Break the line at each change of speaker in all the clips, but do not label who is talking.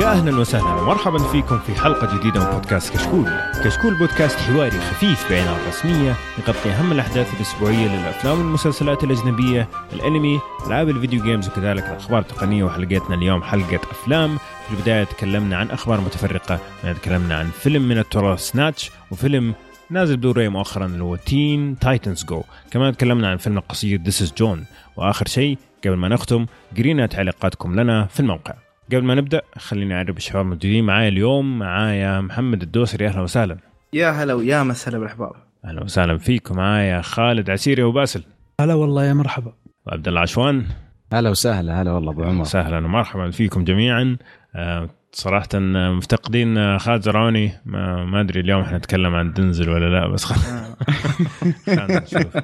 يا أهلا وسهلا. ومرحبا فيكم في حلقة جديدة من بودكاست كشكول. كشكول بودكاست حواري خفيف بعناية رسميه يغطي أهم الأحداث الأسبوعية للأفلام والمسلسلات الأجنبية، الأنمي، ألعاب ال video games وكذلك الأخبار التقنية. وحلقتنا اليوم حلقة أفلام. في البداية تكلمنا عن أخبار متفرقة، تكلمنا عن فيلم من التراث Snatch وفيلم نازل بلوراي مؤخرا اللي هو Teen Titans Go كمان تكلمنا عن فيلم القصير This Is Joan وآخر شيء قبل ما نختم قرينا تعليقاتكم لنا في الموقع. قبل ما نبدأ خليني أعرف الشباب الموجودين معايا اليوم. معايا محمد الدوسري أهلا وسهلا.
يا هلا ويا مسهلا بالأحباب.
أهلا وسهلا فيكم معايا خالد عسيري وباسل
هلا والله يا مرحبا.
وعبد الله عشوان.
هلا وسهلا هلا والله أبو عمر.
سهلا ومرحبا فيكم جميعا. آه، صراحة مفتقدين خالد زرعوني. ما, ما أدري اليوم إحنا نتكلم عن دنزل ولا لا بس خلينا نشوف.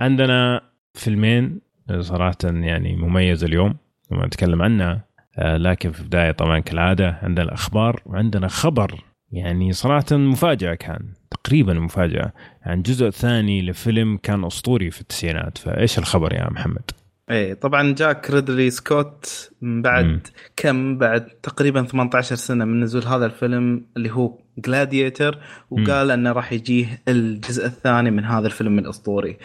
عندنا فيلمين صراحة يعني مميز اليوم. لما نتكلم عنها آه، لكن في البداية طبعا كالعادة عندنا الأخبار وعندنا خبر. يعني صراحة مفاجأة كان تقريبا مفاجأة. عن الجزء الثاني لفيلم كان أسطوري في التسعينات. فإيش الخبر يا محمد؟
إيه طبعا جاك ريدلي سكوت من بعد
مم.
كم؟ بعد تقريبا 18 سنة من نزول هذا الفيلم اللي هو جلاديتر وقال إنه راح يجيه الجزء الثاني من هذا الفيلم الأسطوري.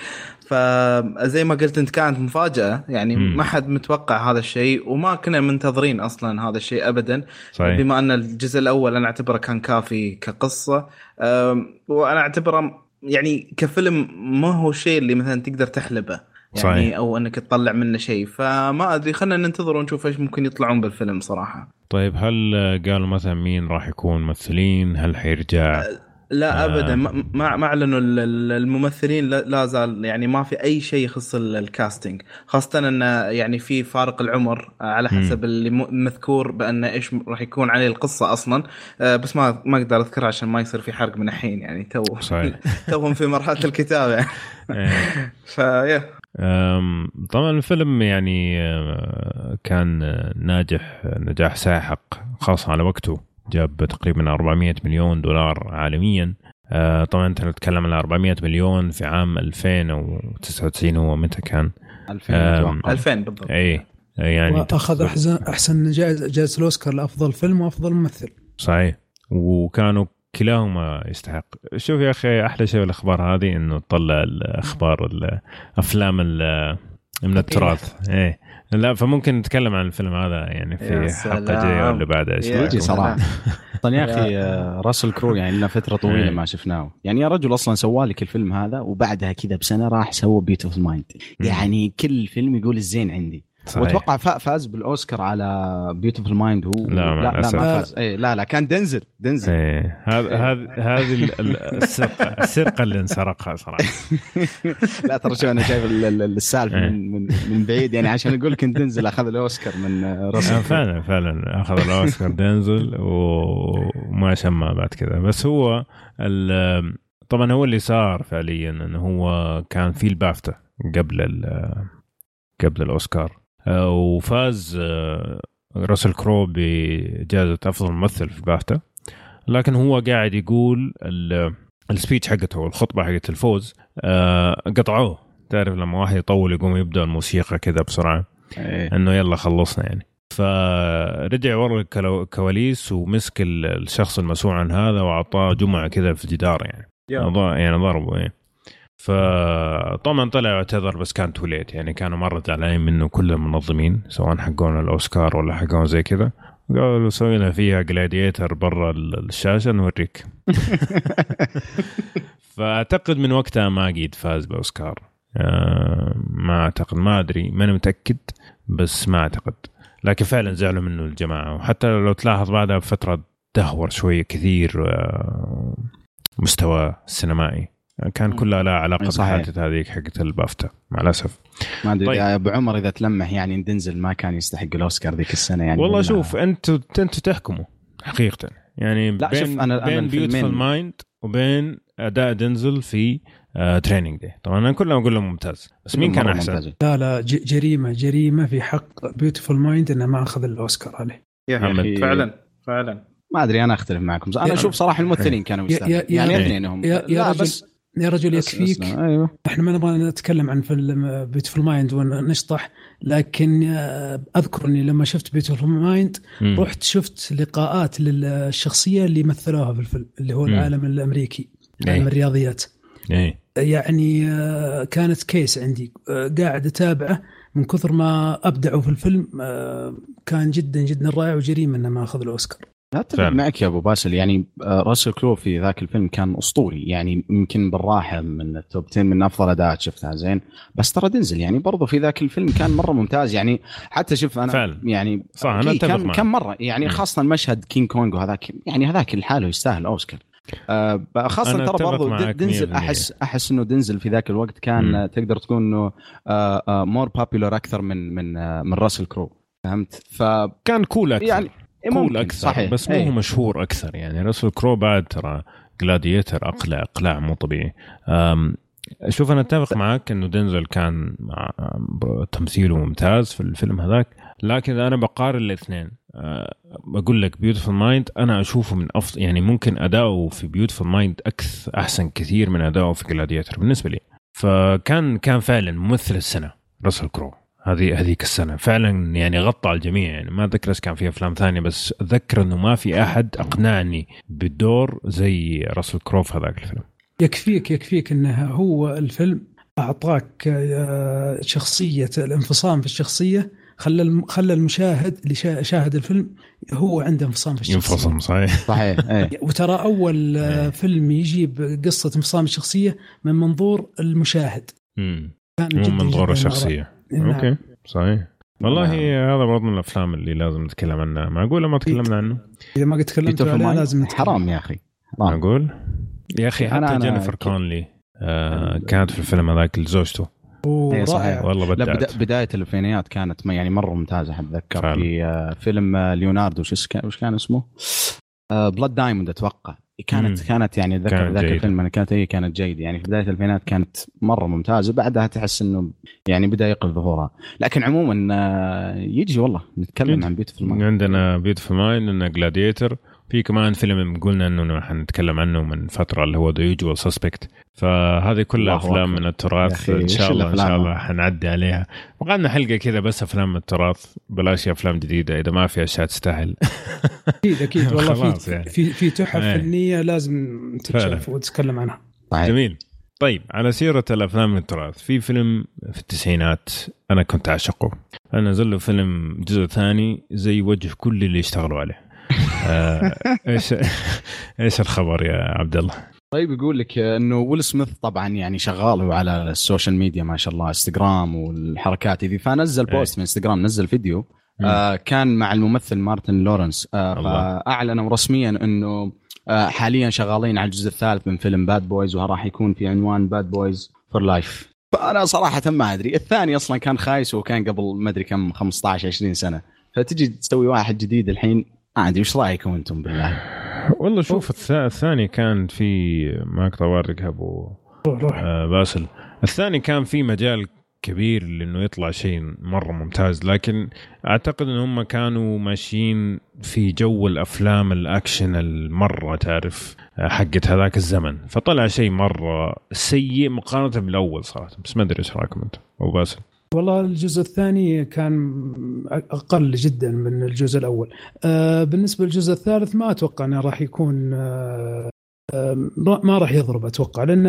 فزي ما قلت أنت كانت مفاجأة. يعني
مم.
ما حد متوقع هذا الشيء وما كنا منتظرين أصلا هذا الشيء ابدا.
صحيح.
بما أن الجزء الأول أنا أعتبره كان كافي كقصة. وأنا أعتبره يعني كفيلم ما هو الشيء اللي مثلا تقدر تحلبه. يعني
صحيح.
أو إنك تطلع منه شيء. فما أدري خلينا ننتظر ونشوف إيش ممكن يطلعون بالفيلم صراحة.
طيب هل قالوا مثلا مين راح يكون ممثلين؟ هل حيرجع؟
لا
آه.
ابدا. ما ما أعلنوا ال- ال- الممثلين. لا زال يعني ما في أي شيء يخص ال- الكاستنج خاصة إن يعني في فارق العمر آه، على حسب اللي م- مذكور بأن إيش راح يكون عليه القصة أصلا. آه، بس ما ما أقدر أذكرها عشان ما يصير في حرق من الحين يعني تو. توهم في مرحلة الكتابة.
إيه.
فيا.
طبعا الفيلم يعني أه، كان ناجح نجاح ساحق خاصة على وقته. جاب تقريبا 400 مليون دولار عالميا. أه، طبعا أنت نتكلم على 400 مليون في عام 2099 هو متى كان؟
2000
أم،
أتوقع.
2000 بالضبط.
اي يعني
وأخذ أحسن أحسن جائزة جائزة الاوسكار لافضل فيلم وأفضل ممثل.
صحيح. وكانوا كلاهما يستحق. شوف يا أخي أحلى شيء بالأخبار هذه إنه تطلع الأخبار الأفلام ال- من التراث. إيه. لا فممكن نتكلم عن الفيلم هذا يعني في
حلقة.
جاية ولا بعدها إيش؟
يجي صراحة. أصلا يا أخي آه، راسل كرو يعني لنا فترة طويلة
إيه.
ما شفناه. يعني يا رجل أصلا سوالك الفيلم هذا وبعدها كذا بسنة راح سوى Beautiful
Mind.
يعني كل فيلم يقول الزين عندي.
صحيح.
وأتوقع فا- فاز بالأوسكار على بيوتيفول مايند هو
لا،
لا, لا. ما فاز. إيه لا لا كان دنزل دنزل.
إيه هذا هذا هذه ال- ال- السرقة السرقة اللي انسرقها صراحة.
لا ترى شو أنا شايف ال- ال- السالفة
إيه.
من, من من بعيد. يعني عشان أقول لك إن دنزل أخذ الأوسكار من آه،
آه، فعلا فعلا أخذ الأوسكار دينزل وما شمع بعد كذا. بس هو طبعا هو اللي صار فعليا إنه هو كان في البافتا قبل قبل الأوسكار. وفاز آه، راسل كرو بجائزة أفضل ممثل في البافتا لكن هو قاعد يقول ال- ال speech حقته والخطبه حقت الفوز آه، قطعوه. تعرف لما واحد يطول يقوم يبدأ الموسيقى كذا بسرعة.
إيه.
إنه يلا خلصنا يعني. فرجع ورا الكواليس ومسك ال- الشخص المسؤول عن هذا وأعطاه جمعه كذا في الجدار يعني. يعني ضربه يعني. فطبعا طلع اعتذر بس كان too late يعني كانوا مرة زعلانين منه كل المنظمين سواء حقون الأوسكار ولا حقون زي كذا. قالوا سوي لنا فيها Gladiator برا ال- الشاشة نوريك. فأعتقد من وقتها ما قيد فاز بأوسكار. آه، ما أعتقد ما أدري ماني متأكد بس ما أعتقد. لكن فعلا زعلوا منه الجماعة. وحتى لو تلاحظ بعدها بفترة دهور شوية كثير آه، مستوى السينمائي كان كلها لها علاقة
صحيح.
بالحادثه هذيك حقت البافتا مع الأسف.
ما أدري
طيب.
يا أبو عمر إذا تلمح يعني إن دنزل ما كان يستحق الأوسكار ذيك السنة يعني
والله شوف أنتوا أنتوا تحكموا حقيقة. يعني
لا،
بين
شوف، أنا- أنا
بين Beautiful Mind وبين أداء دنزل في Training Day طبعا أنا كلهم أقول له ممتاز بس مين كان أحسن؟
ممتازة.
لا لا جريمة جريمة في حق Beautiful Mind إنه ما أخذ الأوسكار عليه.
يا. أخي، فعلا فعلا.
ما أدري أنا أختلف معكم.
أنا
أشوف صراحة الممثلين كانوا
يا- يا-
يستاهلون
يا-
يعني
يا-
اثنينهم.
يا, يا
لا بس
يا رجل يكفيك.
أيوه.
إحنا ما نبغى نتكلم عن فيلم Beautiful Mind ونشطح لكن آه، اذكر اني لما شفت Beautiful Mind
مم.
رحت شفت لقاءات للشخصية اللي مثلوها في الفيلم اللي هو
مم.
العالم الأمريكي
إيه.
عالم الرياضيات.
إيه.
يعني آه، كانت case عندي. آه، قاعد أتابعه. من كثر ما ابدعوا في الفيلم كان جدا جدا رائع وجريمه إنه ما أخذ
الأوسكار.
أتفق.
معك يا أبو باسل يعني آه، راسل كرو في ذاك الفيلم كان أسطوري يعني يمكن بالراحة من ال top 10 من أفضل أداءات شفتها زين بس ترى دنزل يعني برضو في ذاك الفيلم كان مرة ممتاز يعني حتى شوف أنا
فعلا.
يعني
صح، أنا
إيه،
أتفق
كان
معك.
كان مرة يعني
مم.
خاصة المشهد King Kong وهذاك يعني هذاك لحاله يستاهل أوسكار آه
خاصة
ترى برضو
معك
دنزل
100%.
احس أحس إنه دنزل في ذاك الوقت كان. آه، تقدر تقول إنه more popular أكثر من من آه، من راسل كرو فهمت ف
كان cool أكثر
يعني
cool
ممكن،
أكثر
صحيح.
بس مو
إيه.
هو مشهور أكثر. يعني راسل كرو بعد ترى Gladiator أقلع اقلاع مو طبيعي. شوف أنا أتفق معك إنه دينزل كان مع تمثيله ممتاز في الفيلم هذاك. لكن أنا بقارن الاثنين بقول لك Beautiful Mind أنا أشوفه من افضل يعني ممكن أداؤه في Beautiful Mind أكثر أحسن كثير من أداؤه في Gladiator بالنسبة لي. فكان كان فعلا ممثل السنة راسل كرو. هذه هذيك السنة. فعلا يعني غطى على الجميع. يعني ما أتذكر اذا كان في أفلام ثانية بس أتذكر إنه ما في أحد أقنعني بالدور زي راسل كرو في هذاك الفيلم.
يكفيك يكفيك إنه هو الفيلم أعطاك آه، شخصية الانفصام في الشخصية خلى الم- خلى المشاهد اللي شا- شاهد الفيلم هو عنده انفصام في الشخصية.
ينفصل صحيح.
صحيح إيه.
وترى أول آه،
إيه.
فيلم يجيب قصة انفصام الشخصية من منظور المشاهد.
امم
كان
مو
جدا
منظور
الشخصية.
أوكي صحيح والله
نعم.
هذا برضه من الأفلام اللي لازم نتكلم عنها معقوله ما تكلمنا عنه
إذا ما قد تكلمت
Mind؟
لازم نتكلم.
حرام يا أخي حرام
معقول يا
أخي
حتى
أنا
جينيفر كونلي آه كانت في الفيلم هذاك لزوجته
إيه، صحيح.
والله
بدا بداية الإلفينيات كانت ما- يعني مرة ممتازة
أتذكر.
في آه، فيلم آه، ليوناردو وش كان وش كان اسمه؟ Blood Diamond أتوقع كانت
مم.
كانت يعني اتذكر ذاك. الفيلم كانت هي كانت جيدة يعني في بداية الألفينات كانت مرة ممتازة بعدها تحس إنه يعني بدأ يقل ظهورها لكن عموما آه، يجي والله نتكلم
يجي.
عن Beautiful Mind
عندنا Beautiful Mind عندنا Gladiator في كمان فيلم قلنا إنه حنتكلم عنه من فترة اللي هو The Usual Suspects فهذه كلها
الله أفلام.
من التراث
إن
شاء الله إن شاء؟ الله حنعدي عليها وقعدنا حلقة كذا بس أفلام من التراث بلاش أفلام جديدة إذا ما في أشياء تستاهل
أكيد أكيد والله في
يعني.
في في تحف
إيه.
فنية لازم. تتشاف وتتكلم عنها
صحيح
جميل طيب على سيرة الأفلام من التراث في فيلم في التسعينات أنا كنت أعشقه أنا نزل له فيلم جزء ثاني زي وجه كل اللي اشتغلوا عليه إيش إيش الخبر يا عبد الله؟
طيب يقول لك إنه ويل سميث طبعا يعني شغال هو على ال social media ما شاء الله إنستغرام والحركات ذي فنزل
إيه.
بوست من إنستغرام نزل فيديو. آه كان مع الممثل مارتن لورنس آه. فأعلنوا رسميا إنه آه حاليا شغالين على الجزء الثالث من فيلم Bad Boys وراح يكون في عنوان Bad Boys for Life فأنا صراحة ما أدري الثاني أصلا كان خايس وكان قبل ما أدري كم 15 20 سنة فتجي تسوي واحد جديد الحين ما ادري وش رايكم أنتم بالله؟
والله شوف الث- الثاني كان في ما أقدر اوريك
أبو
آه، باسل. الثاني كان في مجال كبير لإنه يطلع شيء مرة ممتاز لكن أعتقد إن هم كانوا ماشيين في جو الأفلام الأكشن المرة تعرف آه، حقت هذاك الزمن. فطلع شيء مرة سيء مقارنة بالأول صراحة. بس ما أدري إيش رأيكم انت أبو باسل.
والله الجزء الثاني كان أقل جدا من الجزء الأول. آه بالنسبة للجزء الثالث ما أتوقع إنه راح يكون آه آه، ما راح يضرب أتوقع لأن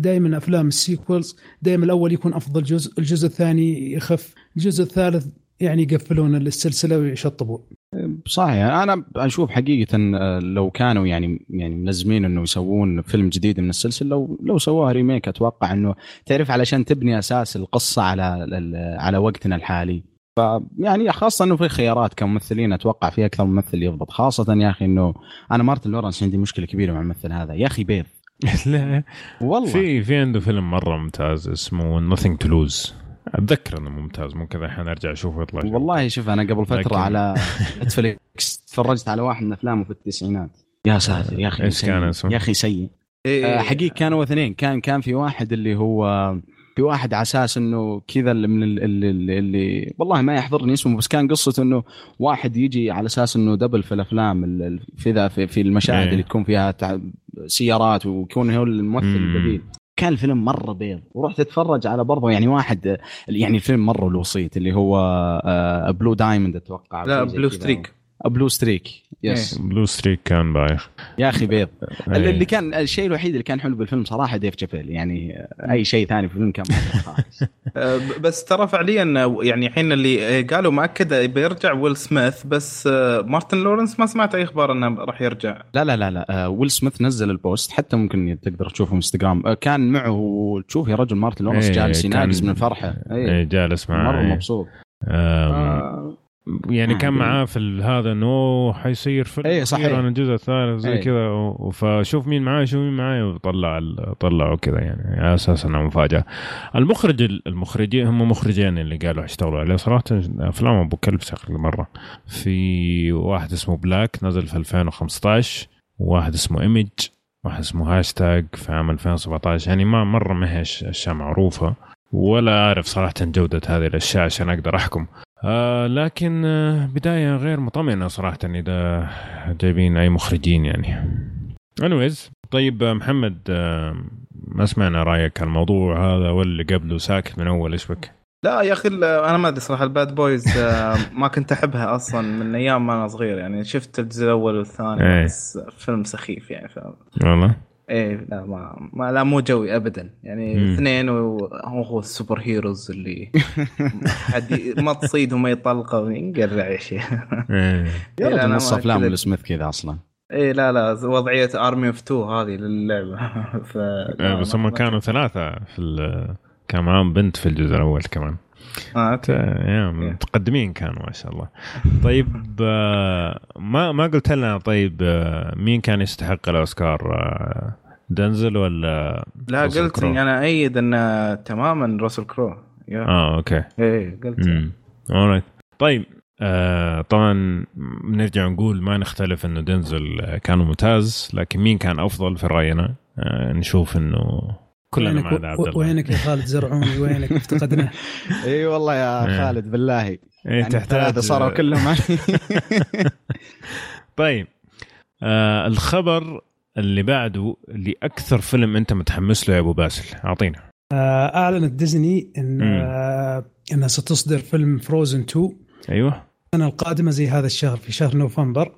دائما أفلام ال sequels دائما الأول يكون أفضل جزء الجزء الثاني يخف الجزء الثالث يعني يقفلون السلسلة ويشطبون.
صحيح. أنا أشوف حقيقة آه، لو كانوا يعني يعني ملزمين إنه يسوون فيلم جديد من السلسلة لو لو سووها remake أتوقع إنه تعرف علشان تبني أساس القصة على على وقتنا الحالي. فيعني خاصة إنه في خيارات كممثلين أتوقع في أكثر ممثل يضبط. خاصة يا أخي إنه أنا مارتن لورنس عندي مشكلة كبيرة مع الممثل هذا. يا أخي بيض.
لا.
والله.
في في عنده فيلم مرة ممتاز اسمه Nothing to Lose. أتذكر إنه ممتاز ممكن الحين أرجع أشوفه يطلع.
والله شوف أنا قبل فترة
لكن-
على نتفليكس تفرجت على واحد من أفلامه في التسعينات يا ساتر يا
أخي
سيء.
كان اسمه؟
يا أخي سيء
إيه
آه، حقيقة كانوا اثنين كان كان في واحد اللي هو في واحد على أساس إنه كذا اللي من ال- اللي, اللي, اللي والله ما يحضرني اسمه بس كان قصته إنه واحد يجي على أساس إنه double في الأفلام ال- ال- في ذا في, في المشاهد
إيه.
اللي تكون فيها تع- سيارات ويكون هو الممثل
مم.
البديل كان الفيلم مرة بيض ورحت اتفرج على برضه يعني واحد يعني الفيلم مرة الوسط اللي هو آه Blue Diamond أتوقع
لا
Blue.
Streak
Blue Streak yes
Blue Streak كان بايخ.
يا أخي بيض.
إيه.
اللي كان الشيء الوحيد اللي كان حلو بالفيلم صراحة ديف شابيل يعني أي شيء ثاني في الفيلم كان
آه، ب- بس ترى فعليا يعني الحين اللي قالوا مؤكد بيرجع ويل سميث بس آه، مارتن لورنس ما سمعت أي أخبار إنه راح يرجع.
لا لا لا لا. آه، ويل سميث نزل ال post حتى ممكن تقدر تشوفه في إنستغرام. كان معه تشوف يا رجل مارتن لورنس
إيه،
جالس يناقز من الفرحه اي
جالس معاه
مره. مبسوط.
آم، يعني كان
آه.
معاه في هذا إنه حيصير فيلم
إيه، صحيح.
أخيراً الجزء الثالث زي
إيه.
كذا فشوف مين معاه شوف مين معاه وطلع طلعوا كذا يعني على أساس إنها مفاجأة المخرج المخرجين هم مخرجين اللي قالوا حيشتغلوا عليه صراحة أفلام أبو كلب شكل مرة في واحد اسمه Black نزل في 2015 وواحد اسمه Image واحد اسمه هاشتاج في عام 2017 يعني ما مرة ما هي أشياء معروفة ولا أعرف صراحة جودة هذه الأشياء عشان أقدر أحكم آه لكن آه بداية غير مطمئنة صراحة إذا جايبين أي مخرجين يعني anyways طيب آه، محمد آه ما سمعنا رأيك على الموضوع هذا واللي قبله ساكت من أول إيش بك؟
لا يا أخي أنا ما أدري صراحة الباد بويز آه، ما كنت أحبها أصلا من أيام ما أنا صغير يعني شفت الجزء الأول والثاني
إيه.
بس فيلم سخيف يعني ف...
والله
إيه لا ما, ما لا مو جوي ابدا. يعني
مم.
اثنين وهو هو السوبر هيروز اللي ما تصيد وما يطلقه وينقرع يا شيخ
يا
إيه.
إيه، لا،
رجل نص
ما
أفلام
كذا-
ويل سميث كذا أصلا.
إيه لا لا وضعية ارمي اوف 2 هذه للعبة. ف
آه بس هم كانوا ثلاثة في ال- كان معاهم بنت في الجزء الأول كمان.
آه، إيه.
متقدمين كانوا ما شاء الله. طيب آه، ما ما قلت لنا طيب آه، مين كان يستحق الأوسكار؟ آه، دنزل ولا
لا قلت. إني أنا أيد إن تماما راسل كرو.
آه أوكي.
إيه قلت.
امم alright. طيب آه طبعا نرجع نقول ما نختلف إنه دنزل كان ممتاز لكن مين كان أفضل في رأينا؟ آه نشوف إنه كلنا
وينك
مع عبد الله.
وينك يا خالد زرعوني وينك افتقدناه
إي والله يا
إيه.
خالد بالله.
إيه
يعني
تحتاج.
صاروا كلهم.
طيب. آه الخبر اللي بعده لأكثر فيلم أنت متحمس له يا أبو باسل. أعطينا.
آه، أعلنت ديزني
إن.
آه، إنها ستصدر فيلم فروزن 2
أيوه.
السنة القادمة زي هذا الشهر في شهر نوفمبر.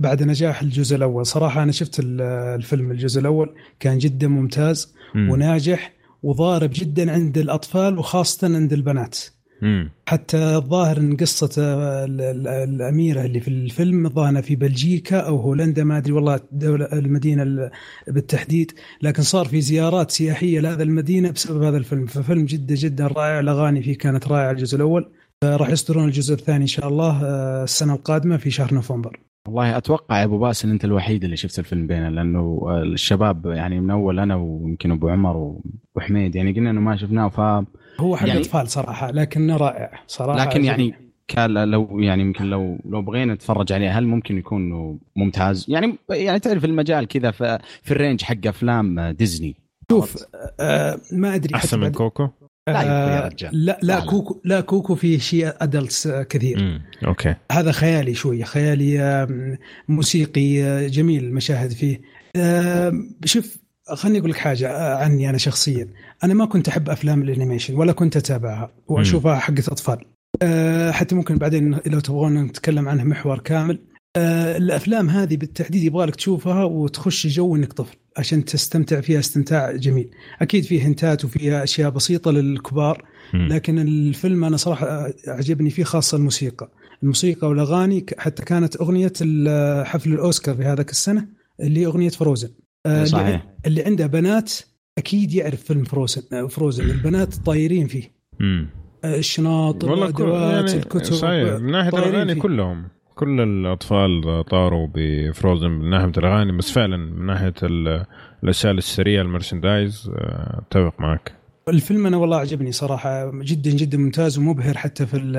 بعد نجاح الجزء الأول. صراحة أنا شفت ال- الفيلم الجزء الأول كان جدا ممتاز
مم.
وناجح وضارب جدا عند الأطفال وخاصة عند البنات.
مم.
حتى الظاهر إن قصة ال- ال- الأميرة اللي في الفيلم ظاهره في بلجيكا أو هولندا ما أدري والله الدولة المدينة ال- بالتحديد لكن صار في زيارات سياحية لهذا المدينة بسبب هذا الفيلم. ففيلم جدا جدا رائع الأغاني فيه كانت رائعة الجزء الأول. راح يصدرون الجزء الثاني إن شاء الله آه، السنة القادمة في شهر نوفمبر.
والله أتوقع يا أبو باسل أنت الوحيد اللي شفت الفيلم بيننا لأنه الشباب يعني من أول أنا ويمكن أبو عمر وابو حميد يعني قلنا إنه ما شفناه ف
هو حق
يعني-
إطفال صراحة لكنه رائع صراحة
لكن
عجبني.
يعني كان لو يعني يمكن لو لو بغينا نتفرج عليه هل ممكن يكون ممتاز؟ يعني يعني تعرف المجال كذا في, ال range حق أفلام ديزني
شوف آه ما
أدري
أحسن
من كوكو
لا يا رجال.
لا
لا،.
كوكو لا كوكو فيه شيء adults كثير.
مم. okay.
هذا خيالي شوية خيالي موسيقي آه، جميل المشاهد فيه. شوف خليني أقول لك حاجة آه، عني أنا شخصيا. أنا ما كنت أحب أفلام ال animation ولا كنت أتابعها وأشوفها حقت أطفال. آه، حتى ممكن بعدين لو تبغون نتكلم عنها محور كامل. الأفلام هذه بالتحديد يبغى لك تشوفها وتخش جو إنك طفل. عشان تستمتع فيها استمتاع جميل أكيد فيه هنتات وفيها أشياء بسيطة للكبار. لكن الفيلم أنا صراحة عجبني فيه خاصة الموسيقى الموسيقى والأغاني حتى كانت أغنية حفل الأوسكار في هذاك السنة اللي هي أغنية فروزن آه،
صحيح.
اللي, عنده بنات أكيد يعرف فيلم فروزن فروزن البنات طايرين فيه. آه، الشناطر
والله كل
الأدوات
يعني
الكتب
صحيح من
ناحية
الأغاني
فيه.
كلهم كل الأطفال طاروا ب Frozen من ناحية الأغاني بس فعلا من ناحية ال- الاشياء السريه ال merchandise آه، أتفق معك.
الفيلم أنا والله عجبني صراحة جدا جدا ممتاز ومبهر حتى في ال-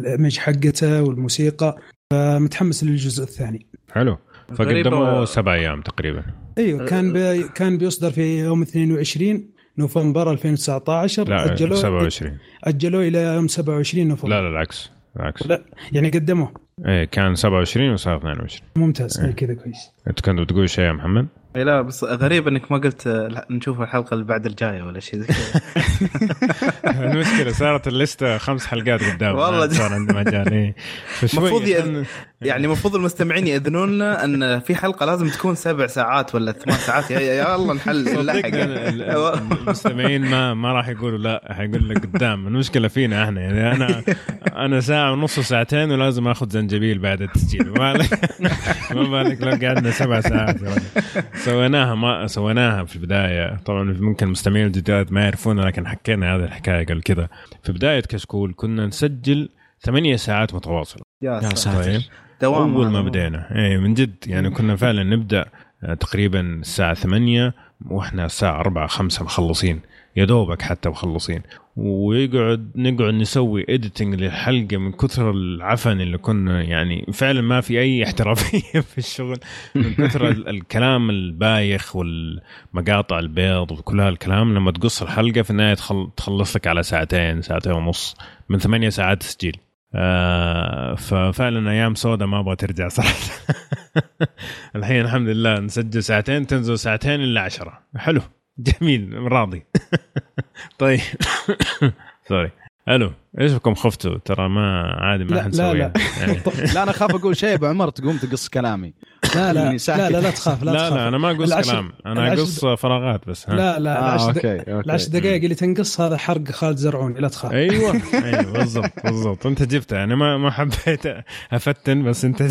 ال image حقته والموسيقى فمتحمس للجزء الثاني.
حلو. فقدموا سبع أيام تقريبا.
أيوه كان بي كان بيصدر في يوم 22 نوفمبر 2019
لا
أجلوه
27
أجلوه إلى يوم 27 نوفمبر.
لا لا العكس. العكس
لا يعني قدموه
إيه كان 27 وصار 22
ممتاز
إيه.
كذا كويس
انت كنت بتقول شيء يا محمد؟
إي لا بس غريب إنك ما قلت آه، نشوف الحلقة اللي بعد الجاية ولا شيء زي كذا.
المشكلة صارت الليستة خمس حلقات قدام
والله
صار عندي مجال
المفروض يعني المفروض المستمعين ياذنون لنا إن في حلقة لازم تكون سبع ساعات ولا ثمان ساعات. يا, الله نحل نلحق.
المستمعين ما ما راح يقولوا لا حيقول لك قدام. المشكلة فينا إحنا. يعني أنا أنا ساعة ونص ساعتين ولازم آخذ زنجبيل بعد التسجيل. ما بالك لو قعدنا سبع ساعات. سويناها ما سويناها في البداية. طبعا ممكن المستمعين الجداد ما يعرفون لكن حكينا هذه الحكاية قبل كذا. في بداية كشكول كنا نسجل ثمانية ساعات متواصلة.
يا
يا
ساتر.
ساتر.
دوام أول.
ما بدينا. اي من جد. يعني كنا فعلا نبدأ آه، تقريبا الساعة 8 وإحنا الساعة 4 5 مخلصين. يا دوبك حتى مخلصين. ويقعد نقعد نسوي اديتنج للحلقه من كثر العفن اللي كنا يعني فعلا ما في أي احترافية في الشغل. من كثر ال- الكلام البايخ والمقاطع البيض وكل هالكلام لما تقص الحلقة في النهاية تخل- تخلص لك على ساعتين ساعتين ونص من ثمانية ساعات تسجيل. آه ففعلا أيام سوداء ما أبغى ترجع صراحة. الحين الحمد لله نسجل ساعتين تنزل ساعتين إلا عشرة. حلو. جميل راضي. طيب. sorry ألو إيش بكم خفتوا؟ ترى ما عادي ما
لا-
حنسويها
لا-
يعني.
لا أنا اخاف أقول شيء أبو عمر تقوم تقص كلامي.
لا لا
يعني.
لا لا, لا تخاف لا,
لا
تخاف.
لا أنا ما
أقص
كلام.
أنا
أقص فراغات بس ها.
لا لا
آه
العشر, okay.
okay.
العشر دقائق اللي تنقص هذا حرق خالد زرعوني لا تخاف.
أيوه. أيوه بالضبط بالضبط. أنت جبتها أنا ما ما حبيت أفتن بس أنت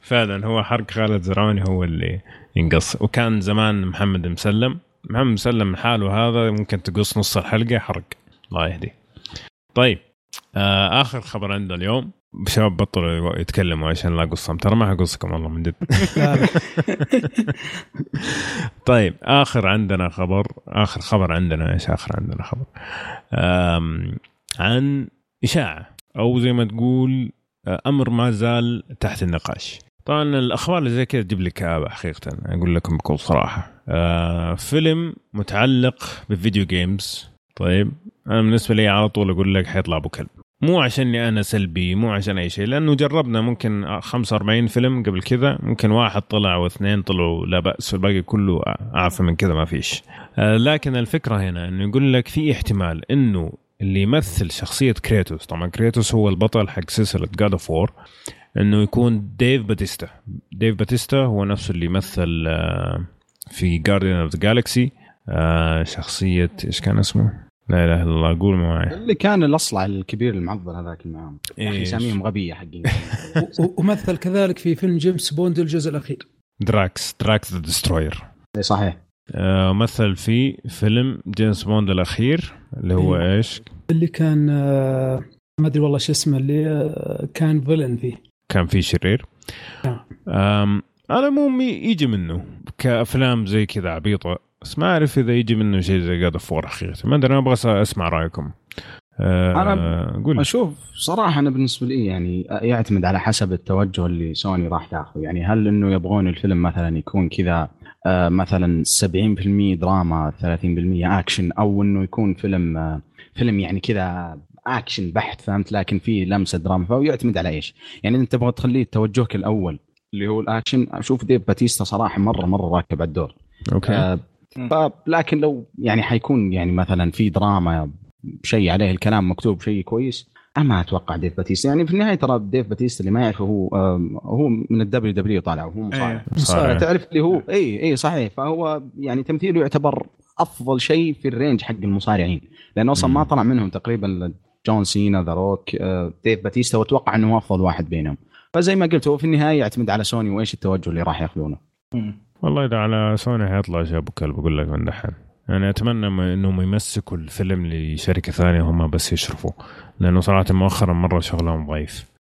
فعلا هو حرق خالد زرعوني هو اللي ينقص. وكان زمان محمد مسلم محمد مسلم لحاله هذا ممكن تقص نص الحلقة حرق الله يهدي. طيب آه آخر خبر عندنا اليوم. شباب بطلوا يتكلموا عشان لا اقصهم ترى ما حقصكم والله من جد. طيب آخر عندنا خبر آخر خبر عندنا إيش آخر عندنا خبر؟ عن إشاعة أو زي ما تقول آه، أمر ما زال تحت النقاش. طبعا الأخبار اللي زي كذا تجيب لي كابه حقيقة أقول لكم بكل صراحة. آه فيلم متعلق بالفيديو جيمز. طيب أنا بالنسبة لي على طول أقول لك حيطلع أبو كلب. مو عشاني أنا سلبي مو عشان أي شيء لأنه جربنا ممكن 45 فيلم قبل كذا ممكن واحد طلع واثنين طلعوا لا بأس والباقي كله اعفى من كذا ما فيش. آه، لكن الفكرة هنا إنه يقول لك في احتمال إنه اللي يمثل شخصية كريتوس طبعا كريتوس هو البطل حق سلسلة God of War إنه يكون ديف باتيستا ديف باتيستا هو نفسه اللي يمثل آه، في Guardian of the Galaxy شخصية إيش كان اسمه؟ لا إله إلا الله قول معي.
اللي كان الأصلع الكبير المعضل هذاك اللي معاهم
إيش؟
اساميهم غبية حقين.
ومثل كذلك في فيلم جيمس بوند الجزء الأخير.
Drax. Drax the Destroyer
إي صحيح.
آه، مثل في فيلم جيمس بوند الأخير اللي هو
أيوة.
إيش؟
اللي كان آه، ما أدري والله شو اسمه اللي آه، كان villain فيه.
كان فيه شرير.
نعم.
أم على العموم يجي منه. كأفلام زي كذا عبيطة بس ما أعرف إذا يجي منه شيء زي God of حقيقه ما أدري أنا أبغى أسمع رأيكم. أه
أنا
قول
أشوف صراحة أنا بالنسبة لي يعني يعتمد على حسب التوجه اللي سوني راح تاخذه يعني هل إنه يبغون الفيلم مثلا يكون كذا آه، مثلا 70% دراما 30% أكشن أو إنه يكون فيلم آه، فيلم يعني كذا اكشن بحت فهمت؟ لكن فيه لمسة دراما. فهو يعتمد على إيش؟ يعني انت تبغى تخليه توجهك الأول اللي هو الأكشن أشوف ديف باتيستا صراحة مرة مرة راكب على الدور.
okay.
آه، لكن لو يعني حيكون يعني مثلا في دراما شيء عليه الكلام مكتوب شيء كويس أنا ما أتوقع ديف باتيستا. يعني في النهاية ترى ديف باتيستا اللي ما يعرفه هو آم، هو من ال WW طالع وهو مصارع
إيه.
صحيح.
تعرف اللي هو اي اي صحيح. فهو يعني تمثيله يعتبر أفضل شيء في ال range حق المصارعين. لأنه أصلا ما. طلع منهم تقريبا جون سينا The Rock آه، ديف باتيستا وأتوقع إنه هو أفضل واحد بينهم. فزي ما قلت هو في النهاية يعتمد على سوني وإيش التوجه اللي راح ياخذونه.
والله إذا على سوني حيطلع شيء ابو كلب أقول لك من دحين. يعني أتمنى إنهم يمسكوا الفيلم لشركة ثانية هم بس يشرفوا لأنه صراحة مؤخرا مرة شغلهم ضعيف.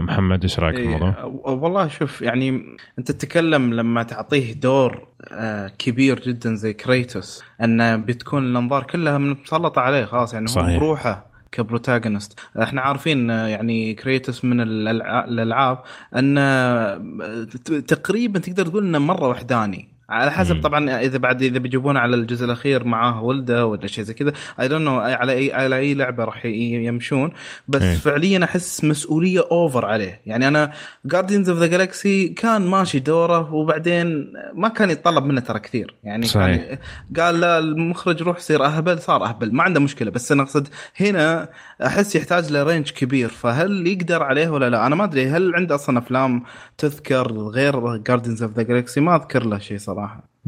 محمد إيش رأيك في الموضوع؟
إيه، والله شوف يعني أنت تتكلم لما تعطيه دور آه، كبير جدا زي كريتوس انه بتكون الأنظار كلها مسلطه عليه خلاص يعني هو
صحيح.
بروحه ك protagonist إحنا عارفين آه، يعني كريتوس من الألعاب انه آه، تقريبا تقدر تقول إنه مرة وحداني على حسب
مم.
طبعا إذا بعد إذا بيجيبونه على الجزء الأخير معاه ولده ولا شيء زي كذا. I don't know على اي على أي لعبة راح يمشون. بس
إيه.
فعليا أحس مسؤولية over عليه. يعني أنا Guardians of the Galaxy كان ماشي دوره وبعدين ما كان يتطلب منه ترى كثير. يعني
صحيح.
كان قال لا المخرج روح صير أهبل صار أهبل. ما عنده مشكلة. بس أنا أقصد هنا أحس يحتاج ل range كبير. فهل يقدر عليه ولا لا؟ أنا ما أدري. هل عنده أصلا أفلام تذكر غير Guardians of the Galaxy ما أذكر له شيء صراحة.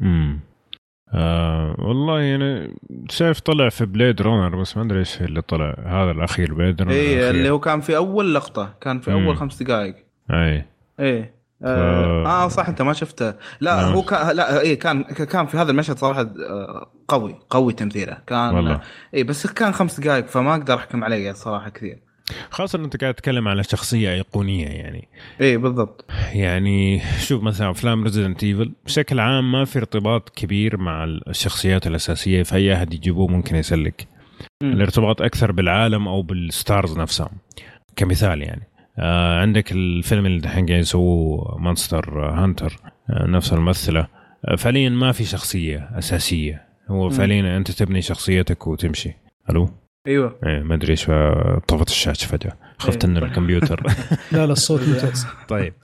امم آه والله يعني شايف طلع في Blade Runner بس ما أدري إيش اللي طلع. هذا الأخير Blade Runner
اي. إيه، اللي هو كان في أول لقطة كان في
مم.
اول خمس دقائق.
أي.
إيه. آه, آه صح أنت ما شفته. لا
نعم.
هو كان لا اي كان كان في هذا المشهد صراحة آه، قوي قوي تمثيله. كان
والله.
اي بس كان خمس دقائق فما أقدر أحكم عليه صراحة كثير.
خاصة أنت قاعد تتكلم على شخصية أيقونية يعني.
اي بالضبط.
يعني شوف مثلا أفلام Resident Evil بشكل عام ما في ارتباط كبير مع الشخصيات الأساسية فأي أحد يجيبوه ممكن يسلك.
مم.
الارتباط أكثر بالعالم أو بال stars نفسهم كمثال يعني. آه عندك الفيلم اللي دحين قاعد يسووه Monster Hunter آه نفس الممثلة. آه فعليا ما في شخصية أساسية. هو. فعليا أنت تبني شخصيتك وتمشي. ألو؟
أيوه.
إيه ما أدري إيش طفت الشاشه فجأة. خفت
إيه.
ان الكمبيوتر.
لا لا الصوت ممتاز
طيب.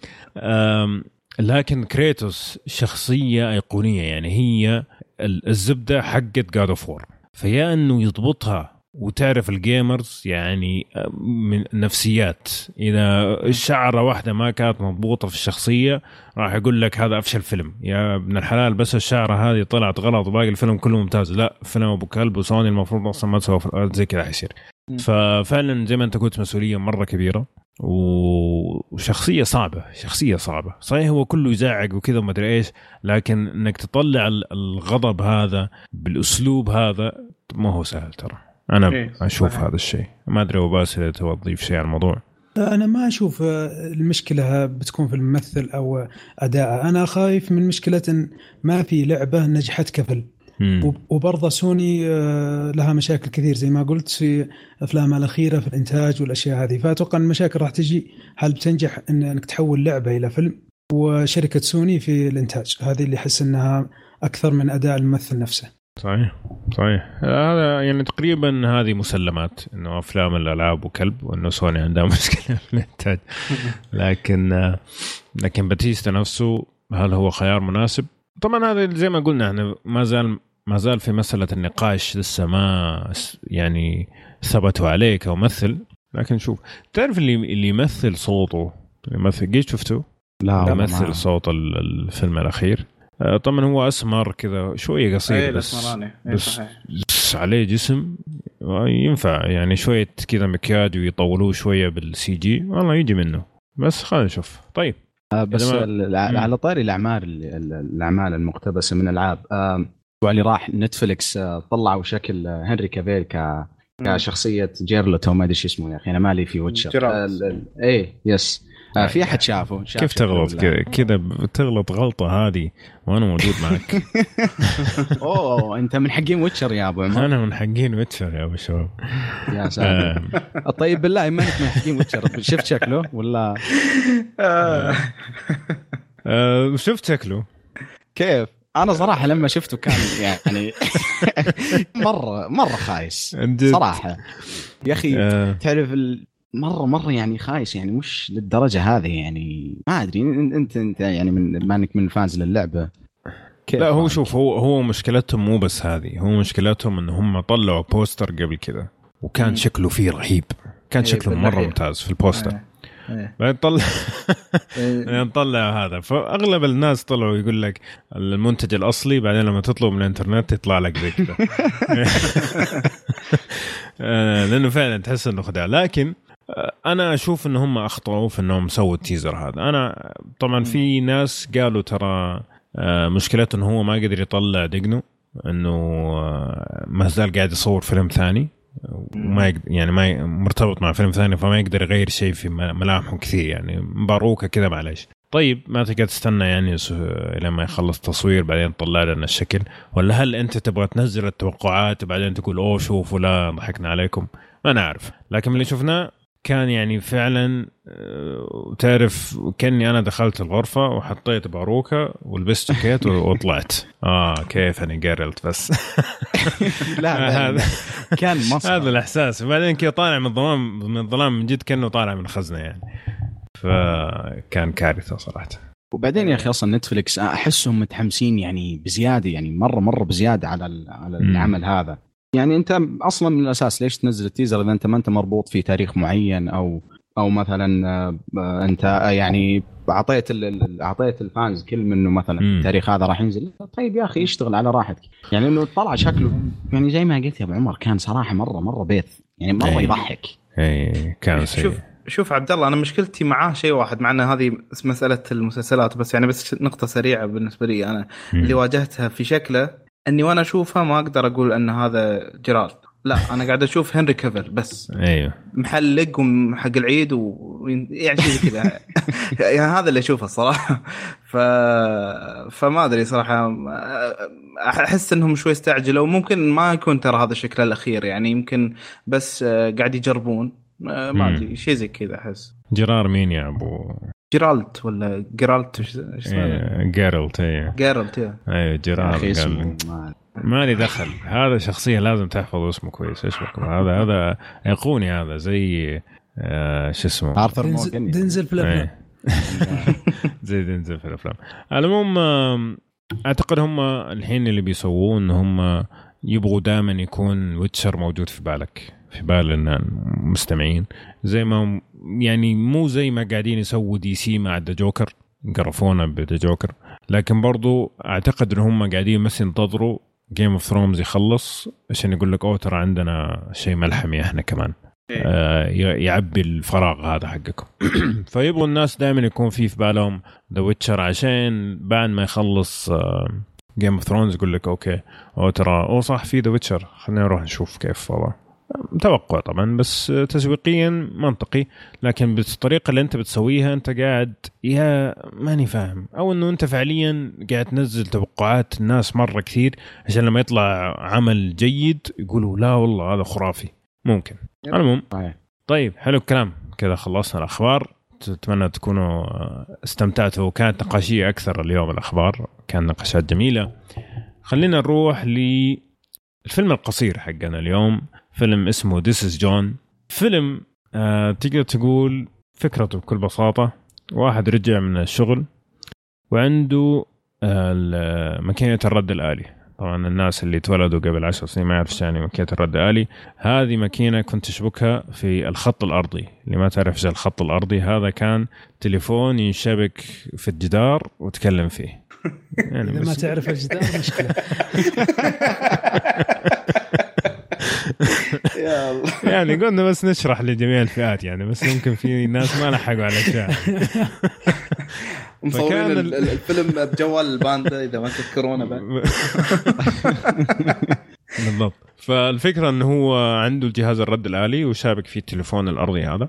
لكن كريتوس شخصية أيقونية يعني هي ال- الزبدة حقت God of War فيا إنه يضبطها وتعرف ال gamers يعني من نفسيات. إذا شعرة واحدة ما كانت مضبوطة في الشخصية راح يقول لك هذا أفشل فيلم. يا ابن الحلال بس الشعرة هذه طلعت غلط وباقي الفيلم كله ممتاز. لا فيلم أبو كلب وسوني المفروض أصلا ما تسوي زي كذا حيصير. ففعلا زي ما أنت قلت مسؤولية مرة كبيرة وشخصية صعبة شخصية صعبة. صحيح هو كله يزعق وكذا وما أدري إيش لكن إنك تطلع ال- الغضب هذا بالأسلوب هذا ما هو سهل ترى. أنا
إيه،
أشوف
صحيح.
هذا الشيء. ما أدري أبو باسل إذا تبغى تضيف شيء على الموضوع.
أنا ما أشوف آه، المشكلة بتكون في الممثل أو أداءه. أنا خايف من مشكلة إن ما في لعبة نجحت كفل. وبرضه سوني آه، لها مشاكل كثير. زي ما قلت في افلامها الأخيرة في الإنتاج والأشياء هذه. فأتوقع إن المشاكل راح تجي. هل بتنجح إن- إنك تحول لعبة إلى فيلم؟ وشركة سوني في الإنتاج. هذه اللي أحس إنها أكثر من أداء الممثل نفسه.
صحيح صحيح. هذا يعني تقريبا هذه مسلمات إنه أفلام الألعاب وكلب وإنه سوني عندها مشكلة في الإنتاج. لكن لكن باتيستا نفسه هل هو خيار مناسب؟ طبعا هذا زي ما قلنا إحنا ما زال ما زال في مسألة النقاش لسه ما يعني ثبتوا عليه كممثل لكن شوف تعرف اللي اللي يمثل صوته يمثل قيد شفته؟
لا
يمثل صوت ال- الفيلم الأخير؟ طبعا هو أسمر كذا شوية قصير
اي
بس
الأسمراني. إيه،
بس
صحيح.
بس عليه جسم. ينفع يعني شوية كذا مكياج ويطولوه شوية بالسي جي. والله يجي منه. بس خلينا نشوف. طيب.
آه، بس
ما-.
على طاري الأعمال ال- الأعمال المقتبسة من العاب. آه، الأسبوع اللي راح نتفلكس آه، طلعوا شكل آه، هنري كافيل ك كشخصية جيرلوت أو ما أدري شو اسمه يا أخي أنا مالي في ويتشر. آه، إيه yes. آه، في أحد شافه شاف
كيف تغلط؟ كذا بتغلط غلطة هذه وأنا موجود معك.
أوه أنت من حقين ويتشر يا أبو عمر.
أنا من حقين ويتشر يا أبو شباب.
يا ساتر
آه،
طيب بالله ما أنت من حقين ويتشر. شفت شكله ولا؟
آه.
آه، شفت شكله.
كيف؟ أنا صراحة لما شفته كان يعني مرة مرة خايس. صراحة. يا أخي
آه،
تعرف ال- مرة مرة يعني خايس يعني مش للدرجة هذه يعني ما أدري انت أنت يعني من ما إنك من ال fans للعبة كيف
لا هو
معك؟
شوف هو هو مشكلتهم مو بس هذه هو مشكلتهم إن هم طلعوا بوستر قبل كذا وكان
مم.
شكله فيه رهيب كان
إيه،
شكله
مرة.
ممتاز في البوستر
إيه. إيه.
بعدين طلع
إيه.
بعدين طلع هذا فأغلب الناس طلعوا يقول لك المنتج الأصلي بعدين لما تطلب من الإنترنت يطلع لك زي كذا آه، لأنه فعلا تحس إنه خداع لكن أنا أشوف إن هم أخطأوا في إنهم سووا التيزر هذا. أنا طبعا في ناس قالوا ترى آه، مشكلته انه هو ما قدر يطلع دقنه إنه آه، ما زال قاعد يصور فيلم ثاني وما يقدر يعني ما مرتبط مع فيلم ثاني فما يقدر يغير شيء في ملامحه كثير يعني باروكه كذا معلش طيب ما تقدر تستنى يعني لما يخلص تصوير بعدين تطلع لنا الشكل. ولا هل أنت تبغى تنزل التوقعات وبعدين تقول أوه شوفوا لا ضحكنا عليكم. ما نعرف. لكن من اللي شفناه كان يعني فعلا آه، تعرف كأني أنا دخلت الغرفة وحطيت باروكة ولبست جاكيت وطلعت. آه كيف أنا جيرلت بس.
لا
هذا
كان مصر
هذا الإحساس. وبعدين كذا طالع من الظلام من الظلام من جد كأنه طالع من خزنة يعني. فكان كارثة صراحة.
وبعدين يا أخي أصلا نتفلكس أحسهم متحمسين يعني بزيادة يعني مره مرة بزيادة على على. العمل هذا. يعني انت أصلا من الأساس ليش تنزل التيزر إذا انت ما انت مربوط في تاريخ معين أو أو مثلا آه، انت آه، يعني أعطيت أعطيت الفانز كلمه انه مثلا
مم.
التاريخ هذا راح ينزل طيب يا أخي اشتغل على راحتك يعني إنه طلع شكله يعني زي ما قلت يا أبو عمر كان صراحة مره مرة بيث يعني مرة
أي.
يضحك
اي كان
شوف شوف عبد الله أنا مشكلتي معاه شيء واحد مع إن هذه مسألة المسلسلات بس يعني بس نقطة سريعة بالنسبة لي أنا
مم.
اللي واجهتها في شكله إني وأنا أشوفها ما أقدر أقول إن هذا جيرارد لا أنا قاعد أشوف هنري كافل بس.
أيوه.
محلق وحق العيد و يعني شيء كذا. يعني هذا اللي أشوفه الصراحة. ف فما أدري صراحة. أحس إنهم شوي استعجلوا. ممكن ما يكون ترى هذا الشكل الأخير يعني. يمكن بس قاعد يجربون. ما. أدري شيء زي كذا أحس.
جرار مين يا أبو؟
جيرالت ولا جيرالت إيش اسمه؟
إيه، جيرلت أيوه
جيرالت يا
أيوه
يا
جرار
أخي اسمه
قال
ما-
لي دخل. هذا شخصية لازم تحفظ اسمه كويس. إيش بكم؟ هذا هذا أيقوني هذا زي آه شو اسمه؟
آرثر
دنزل,
مورجان
دنزل في الأفلام.
إيه. زي دنزل في الأفلام. على العموم آم، أعتقد هم الحين اللي بيسووه ان هم يبغوا دائما يكون ويتشر موجود في بالك. في بال المستمعين زي ما يعني مو زي ما قاعدين يسووا دي سي مع ذا جوكر قرفونا بذا جوكر لكن برضو أعتقد إن هم قاعدين بس ينتظروا جيم اوف ثرونز يخلص عشان يقول لك أوه ترى عندنا شيء ملحمي إحنا كمان. آه، ي- يعبي الفراغ هذا حقكم. فيبغوا الناس دائما يكون في في بالهم ذا ويتشر عشان بعد ما يخلص جيم اوف ثرونز يقول لك okay أو ترى أو صح في ذا ويتشر خلينا نروح نشوف كيف والله توقع طبعا بس تسويقيا منطقي. لكن بالطريقة اللي أنت بتسويها أنت قاعد يا ماني فاهم. أو إنه أنت فعليا قاعد تنزل توقعات الناس مرة كثير عشان لما يطلع عمل جيد يقولوا لا والله هذا خرافي. ممكن.
صحيح.
طيب حلو الكلام. كذا خلصنا الأخبار. اتمنى تكونوا استمتعتوا. كانت نقاشية أكثر اليوم الأخبار. كان نقاشات جميلة. خلينا نروح للفيلم القصير حقنا اليوم. فيلم اسمه This is جون فيلم آه تقدر تقول فكرته بكل بساطة. واحد رجع من الشغل وعنده آه، ماكينة الرد الآلي. طبعا الناس اللي تولدوا قبل عشر سنين ما يعرف إيش يعني ماكينة الرد الآلي. هذه ماكينة كنت تشبكها في الخط الأرضي. اللي ما تعرف إيش الخط الأرضي هذا كان تليفون ينشبك في الجدار وتكلم فيه. يعني
إذا ما تعرف الجدار مشكلة.
يا الله
يعني قلنا بس نشرح لجميع الفئات يعني بس يمكن في ناس ما لحقوا على الاشياء
مصورين ال- الفيلم بجوال الباندا إذا ما تذكرونه بعد.
بالضبط. فالفكرة إنه هو عنده الجهاز الرد الآلي وشابك فيه التليفون الأرضي هذا.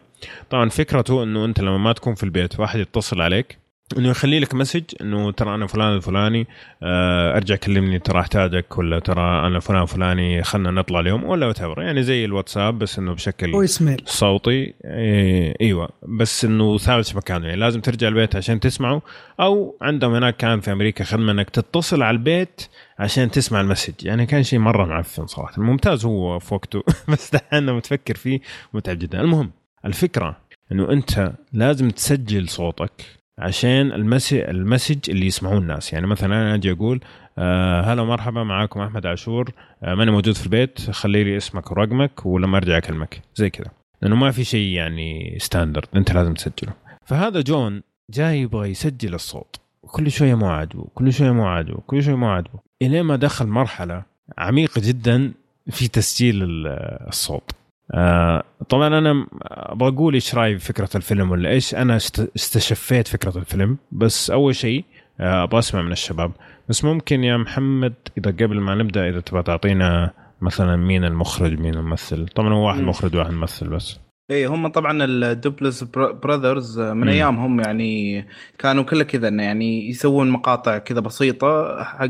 طبعا فكرته إنه أنت لما ما تكون في البيت واحد يتصل عليك إنه يخلي لك message إنه ترى أنا فلان الفلاني آه، أرجع كلمني ترى أحتاجك ولا ترى أنا فلان فلاني خلنا نطلع اليوم ولا وتعبر يعني زي الواتساب بس إنه بشكل
voice mail
صوتي. إيه إيوه. بس إنه ثابت في مكانه يعني لازم ترجع البيت عشان تسمعه. أو عندهم هناك كان في أمريكا خدمة إنك تتصل على البيت عشان تسمع ال message. يعني كان شيء مرة معفن صراحة. ممتاز هو في وقته. بس دحين لما تفكر فيه متعب جدا. المهم الفكرة إنه أنت لازم تسجل صوتك. عشان ال message اللي يسمعوه الناس. يعني مثلا أنا أجي أقول آه هلا مرحبا معاكم أحمد عاشور. آه ماني موجود في البيت خلي لي اسمك ورقمك ولما أرجع أكلمك. زي كذا. لأنه ما في شيء يعني standard أنت لازم تسجله. فهذا جون جاي يبغى يسجل الصوت. كل شوية مو عاجبه كل شوية مو عاجبه كل شوية مو عاجبه. إلين ما دخل مرحلة عميقة جدا في تسجيل ال- الصوت. آه طبعا أنا أبغى أقول إيش رايي بفكره الفيلم ولا إيش؟ أنا است- استشفيت فكرة الفيلم بس أول شيء آه، أبغى أسمع من الشباب. بس ممكن يا محمد إذا قبل ما نبدأ إذا تبغى تعطينا مثلا مين المخرج مين الممثل؟ طبعا هو واحد. مخرج واحد ممثل بس.
اي هم طبعا الدوبلس براذرز من
مم.
أيامهم يعني كانوا كله كذا إنه يعني يسوون مقاطع كذا بسيطة حق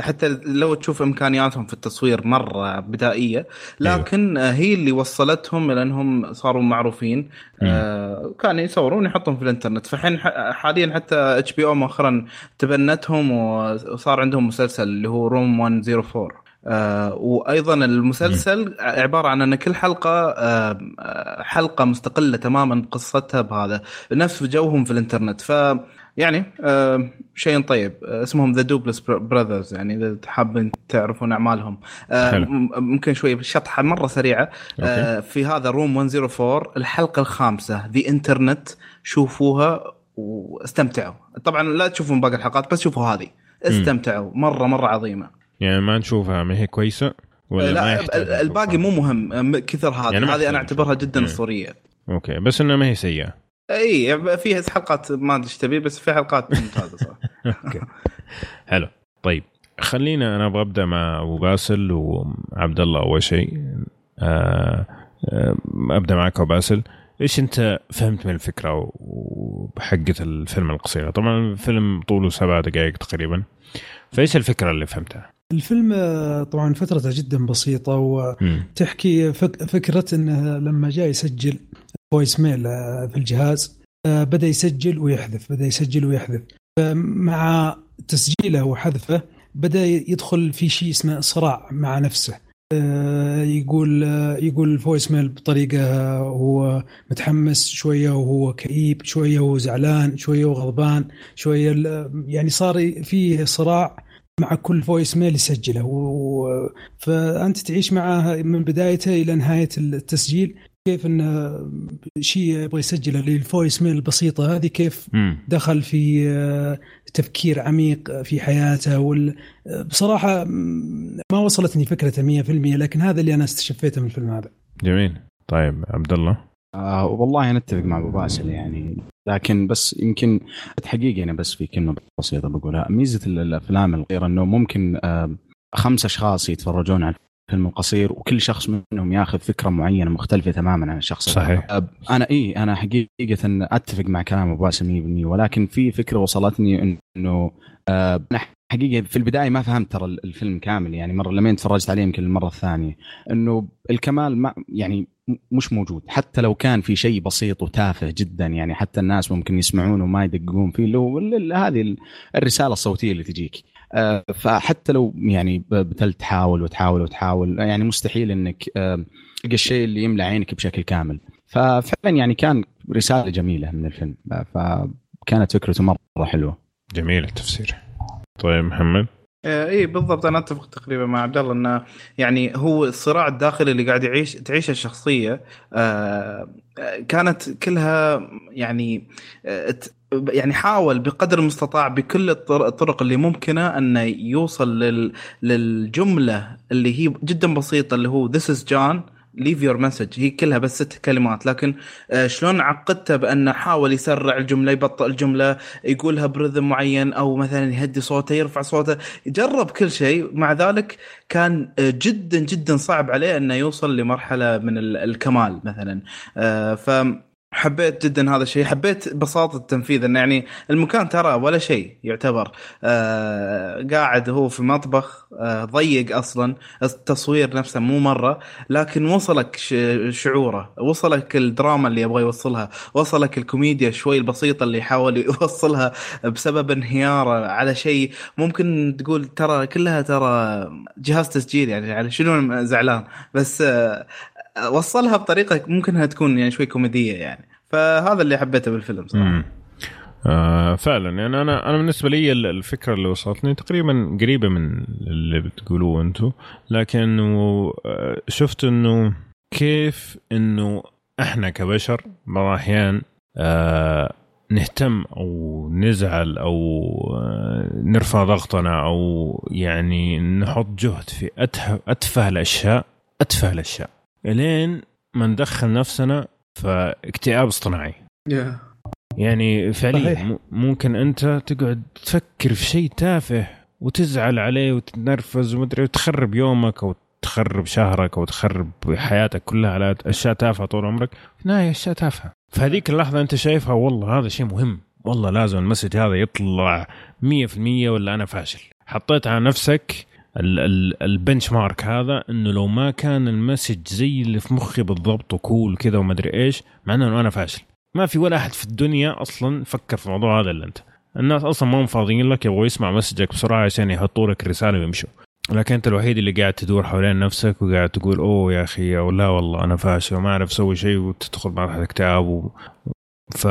حتى لو تشوف إمكانياتهم في التصوير مرة بدائية لكن آه، هي اللي وصلتهم إلى إنهم صاروا معروفين آه، كانوا يصورون يحطون في الإنترنت. فالحين ح- حاليا حتى إتش بي أو مؤخرا تبنتهم وصار عندهم مسلسل اللي هو Room 104 آه وأيضا المسلسل عبارة عن إن كل حلقة آه حلقة مستقلة تماما بقصتها بهذا نفس جوهم في الإنترنت. ف يعني آه شيء طيب. اسمهم ذا دوبلس براذرز يعني إذا حابين تعرفون أعمالهم. ممكن شوي شطحة مرة سريعة. في هذا Room 104 الحلقة الخامسة ذا انترنت شوفوها واستمتعوا. طبعا لا تشوفون باقي الحلقات بس شوفوا هذه. استمتعوا مرة مرة عظيمة.
يعني ما نشوفها ما هي كويسة ولا
لا الباقي مو مهم كثر هذه
يعني
هذه. أنا أعتبرها جدا
مم.
أسطورية.
okay بس إنها ما هي سيئة.
اي فيها حلقات ما أدري إيش تبي بس في حلقات ممتازة صراحة.
okay. حلو. طيب خلينا أنا أبغى أبدأ مع أبو باسل وعبد الله أول شيء. آه آه أبدأ معك أبو باسل. إيش أنت فهمت من الفكرة وحقة الفيلم القصيرة؟ طبعا الفيلم طوله سبع دقائق تقريبا. فإيش الفكرة اللي فهمتها؟
الفيلم آه، طبعا فترته جدا بسيطة و
مم.
تحكي فك- فكرة إنه لما جاء يسجل voice mail آه، في الجهاز آه، بدأ يسجل ويحذف بدأ يسجل ويحذف مع تسجيله وحذفه بدأ يدخل في شيء اسمه صراع مع نفسه يقول يقول ال voice mail بطريقة هو متحمس شوية وهو كئيب شوية وهو زعلان شوية وغضبان شوية يعني صار في صراع مع كل voice mail يسجله. و... فأنت تعيش معه من بدايته إلى نهاية التسجيل. كيف انه شيء يبغى يسجله لل voice mail البسيطة هذه كيف
مم.
دخل في تفكير عميق في حياته وال... بصراحة ما وصلتني فكرته 100% لكن هذا اللي أنا استشفيته من الفيلم هذا.
جميل. طيب عبد الله
آه والله أنا أتفق مع أبو باسل يعني لكن بس يمكن حقيقة أنا بس في كلمة بسيطة بقولها. ميزة ال- الأفلام القصيره إنه ممكن خمس أشخاص يتفرجون على الفيلم القصير وكل شخص منهم ياخذ فكرة معينة مختلفة تماما عن الشخص
صحيح.
أنا إي أنا حقيقة أتفق مع كلام ابو باسل 100% ولكن في فكرة وصلتني إنه حقيقة في البداية ما فهمت ترى الفيلم كامل يعني مرة لما تفرجت عليه يمكن المرة الثانية. إنه الكمال ما يعني مش موجود حتى لو كان في شيء بسيط وتافه جدا يعني حتى الناس ممكن يسمعونه وما يدققون فيه اللي هو هذه ال- الرسالة الصوتية اللي تجيك. آه، فحتى لو يعني بتل تحاول وتحاول وتحاول يعني مستحيل إنك آه، تلقى الشيء اللي يملى عينك بشكل كامل. ففعلا يعني كان رسالة جميلة من الفيلم فكانت فكرته مرة حلوة.
جميل التفسير. طيب محمد؟
آه، اي بالضبط. أنا أتفق تقريبا مع عبد الله إنه يعني هو الصراع الداخلي اللي قاعد يعيش تعيشه الشخصية آه، آه، كانت كلها يعني يعني حاول بقدر المستطاع بكل الطر- الطرق اللي ممكنة انه يوصل لل للجملة اللي هي جدا بسيطة اللي هو this is John leave your message. هي كلها بس ست كلمات لكن آه، شلون عقدته بانه حاول يسرع الجملة يبطئ الجملة يقولها برذم معين أو مثلا يهدي صوته يرفع صوته جرب كل شيء. مع ذلك كان آه، جدا جدا صعب عليه أنه يوصل لمرحلة من ال- الكمال مثلا. آه، ف حبيت جدا هذا الشيء حبيت بساطة التنفيذ إنه يعني المكان ترى ولا شيء يعتبر. آه قاعد هو في مطبخ آه ضيق أصلا التصوير نفسه مو مرة لكن وصلك شعوره وصلك الدراما اللي يبغى يوصلها وصلك الكوميديا شوي البسيطة اللي يحاول يوصلها بسبب انهياره على شيء. ممكن تقول ترى كلها ترى جهاز تسجيل يعني على شنو زعلان. بس آه، وصلها بطريقة ممكن إنها تكون يعني شوي كوميدية يعني. فهذا اللي حبيته بالفيلم
صراحة. آه فعلا. يعني أنا أنا بالنسبة لي ال- الفكرة اللي وصلتني تقريبا قريبة من اللي بتقولوه أنتم لكن آه، شفت إنه كيف إنه إحنا كبشر بعض الأحيان آه نهتم أو نزعل أو آه نرفع ضغطنا أو يعني نحط جهد في أتفه الاشياء أتفه الأشياء. إلين ما ندخل نفسنا في اكتئاب اصطناعي. يعني فعليا ممكن أنت تقعد تفكر في شيء تافه وتزعل عليه وتتنرفز ومدري وتخرب يومك أو تخرب شهرك أو تخرب حياتك كلها على أشياء تافهة طول عمرك. في النهاية أشياء تافهة. فهذيك اللحظة أنت شايفها والله هذا شيء مهم. والله لازم المسج هذا يطلع 100% ولا أنا فاشل. حطيت على نفسك البنش مارك هذا إنه لو ما كان المسج زي اللي في مخي بالضبط وكول كذا وما أدري إيش معناه إنه أنا فاشل. ما في ولا أحد في الدنيا أصلا فكر في الموضوع هذا إلا أنت. الناس أصلا ما هم فاضيين لك يبغوا يسمع مسجك بسرعة عشان يحطوا لك الرساله ويمشوا. لكن أنت الوحيد اللي قاعد تدور حوالين نفسك وقاعد تقول أوه يا أخي أو لا والله أنا فاشل وما أعرف أسوي شيء. وتدخل مرحلة اكتئاب و... ف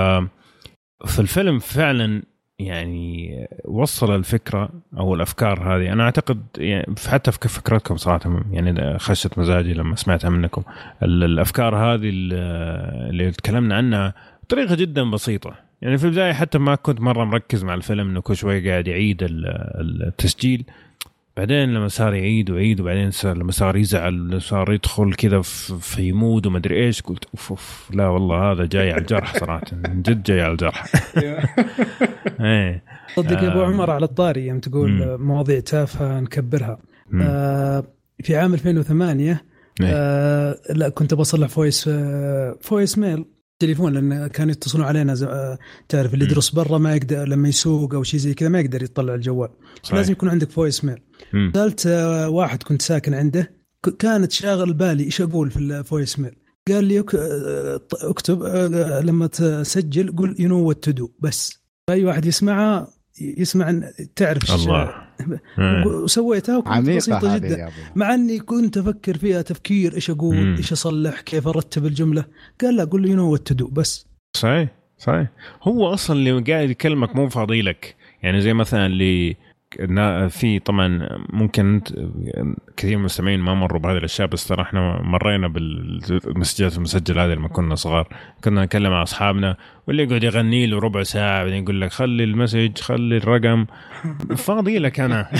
في الفيلم فعلا يعني وصل الفكرة أو الأفكار هذه. أنا أعتقد يعني حتى في فكرتكم صراحة يعني خشت مزاجي لما سمعتها منكم الأفكار هذه اللي تكلمنا عنها بطريقه جدا بسيطة. يعني في البداية حتى ما كنت مرة مركز مع الفيلم إنه كل شوي قاعد يعيد التسجيل. بعدين لما صار يعيد ويعيد وبعدين صار لما صار يزعل صار يدخل كذا في mood وما أدري إيش قلت أوف أوف لا والله هذا جاي على الجرح صراحة. من جد جاي على الجرح.
إيه. صدق يا أبو آه. عمر على الطاري يوم تقول مواضيع تافهة نكبرها. آه في عام 2008 إيه. آه لا كنت بصلح voice آه voice mail تليفون لأن كانوا يتصلون علينا آه، تعرف اللي يدرس برا ما يقدر لما يسوق أو شيء زي كذا ما يقدر يطلع الجوال. صحيح. لازم يكون عندك voice mail سألت آه، واحد كنت ساكن عنده كانت شاغل بالي إيش أقول في ال voice mail قال لي آه، اكتب لما تسجل قول you know what to do بس. اي واحد يسمعها يسمع تعرف
الله.
وسويتها وكانت بسيطة جدا. مع أني كنت أفكر فيها تفكير إيش أقول مم. إيش أصلح كيف أرتب الجملة. قال لا قول you know what بس.
صحيح صحيح. هو أصلا اللي قاعد يكلمك مو فاضي لك. يعني زي مثلا اللي في طبعا ممكن كثير من المستمعين ما مروا بهذه الأشياء بس ترى إحنا مرينا بال messages المسجله هذه لما كنا صغار. كنا نتكلم مع أصحابنا واللي يقعد يغني له ربع ساعة بعدين يقول لك خلي ال message خلي الرقم. فاضي لك أنا.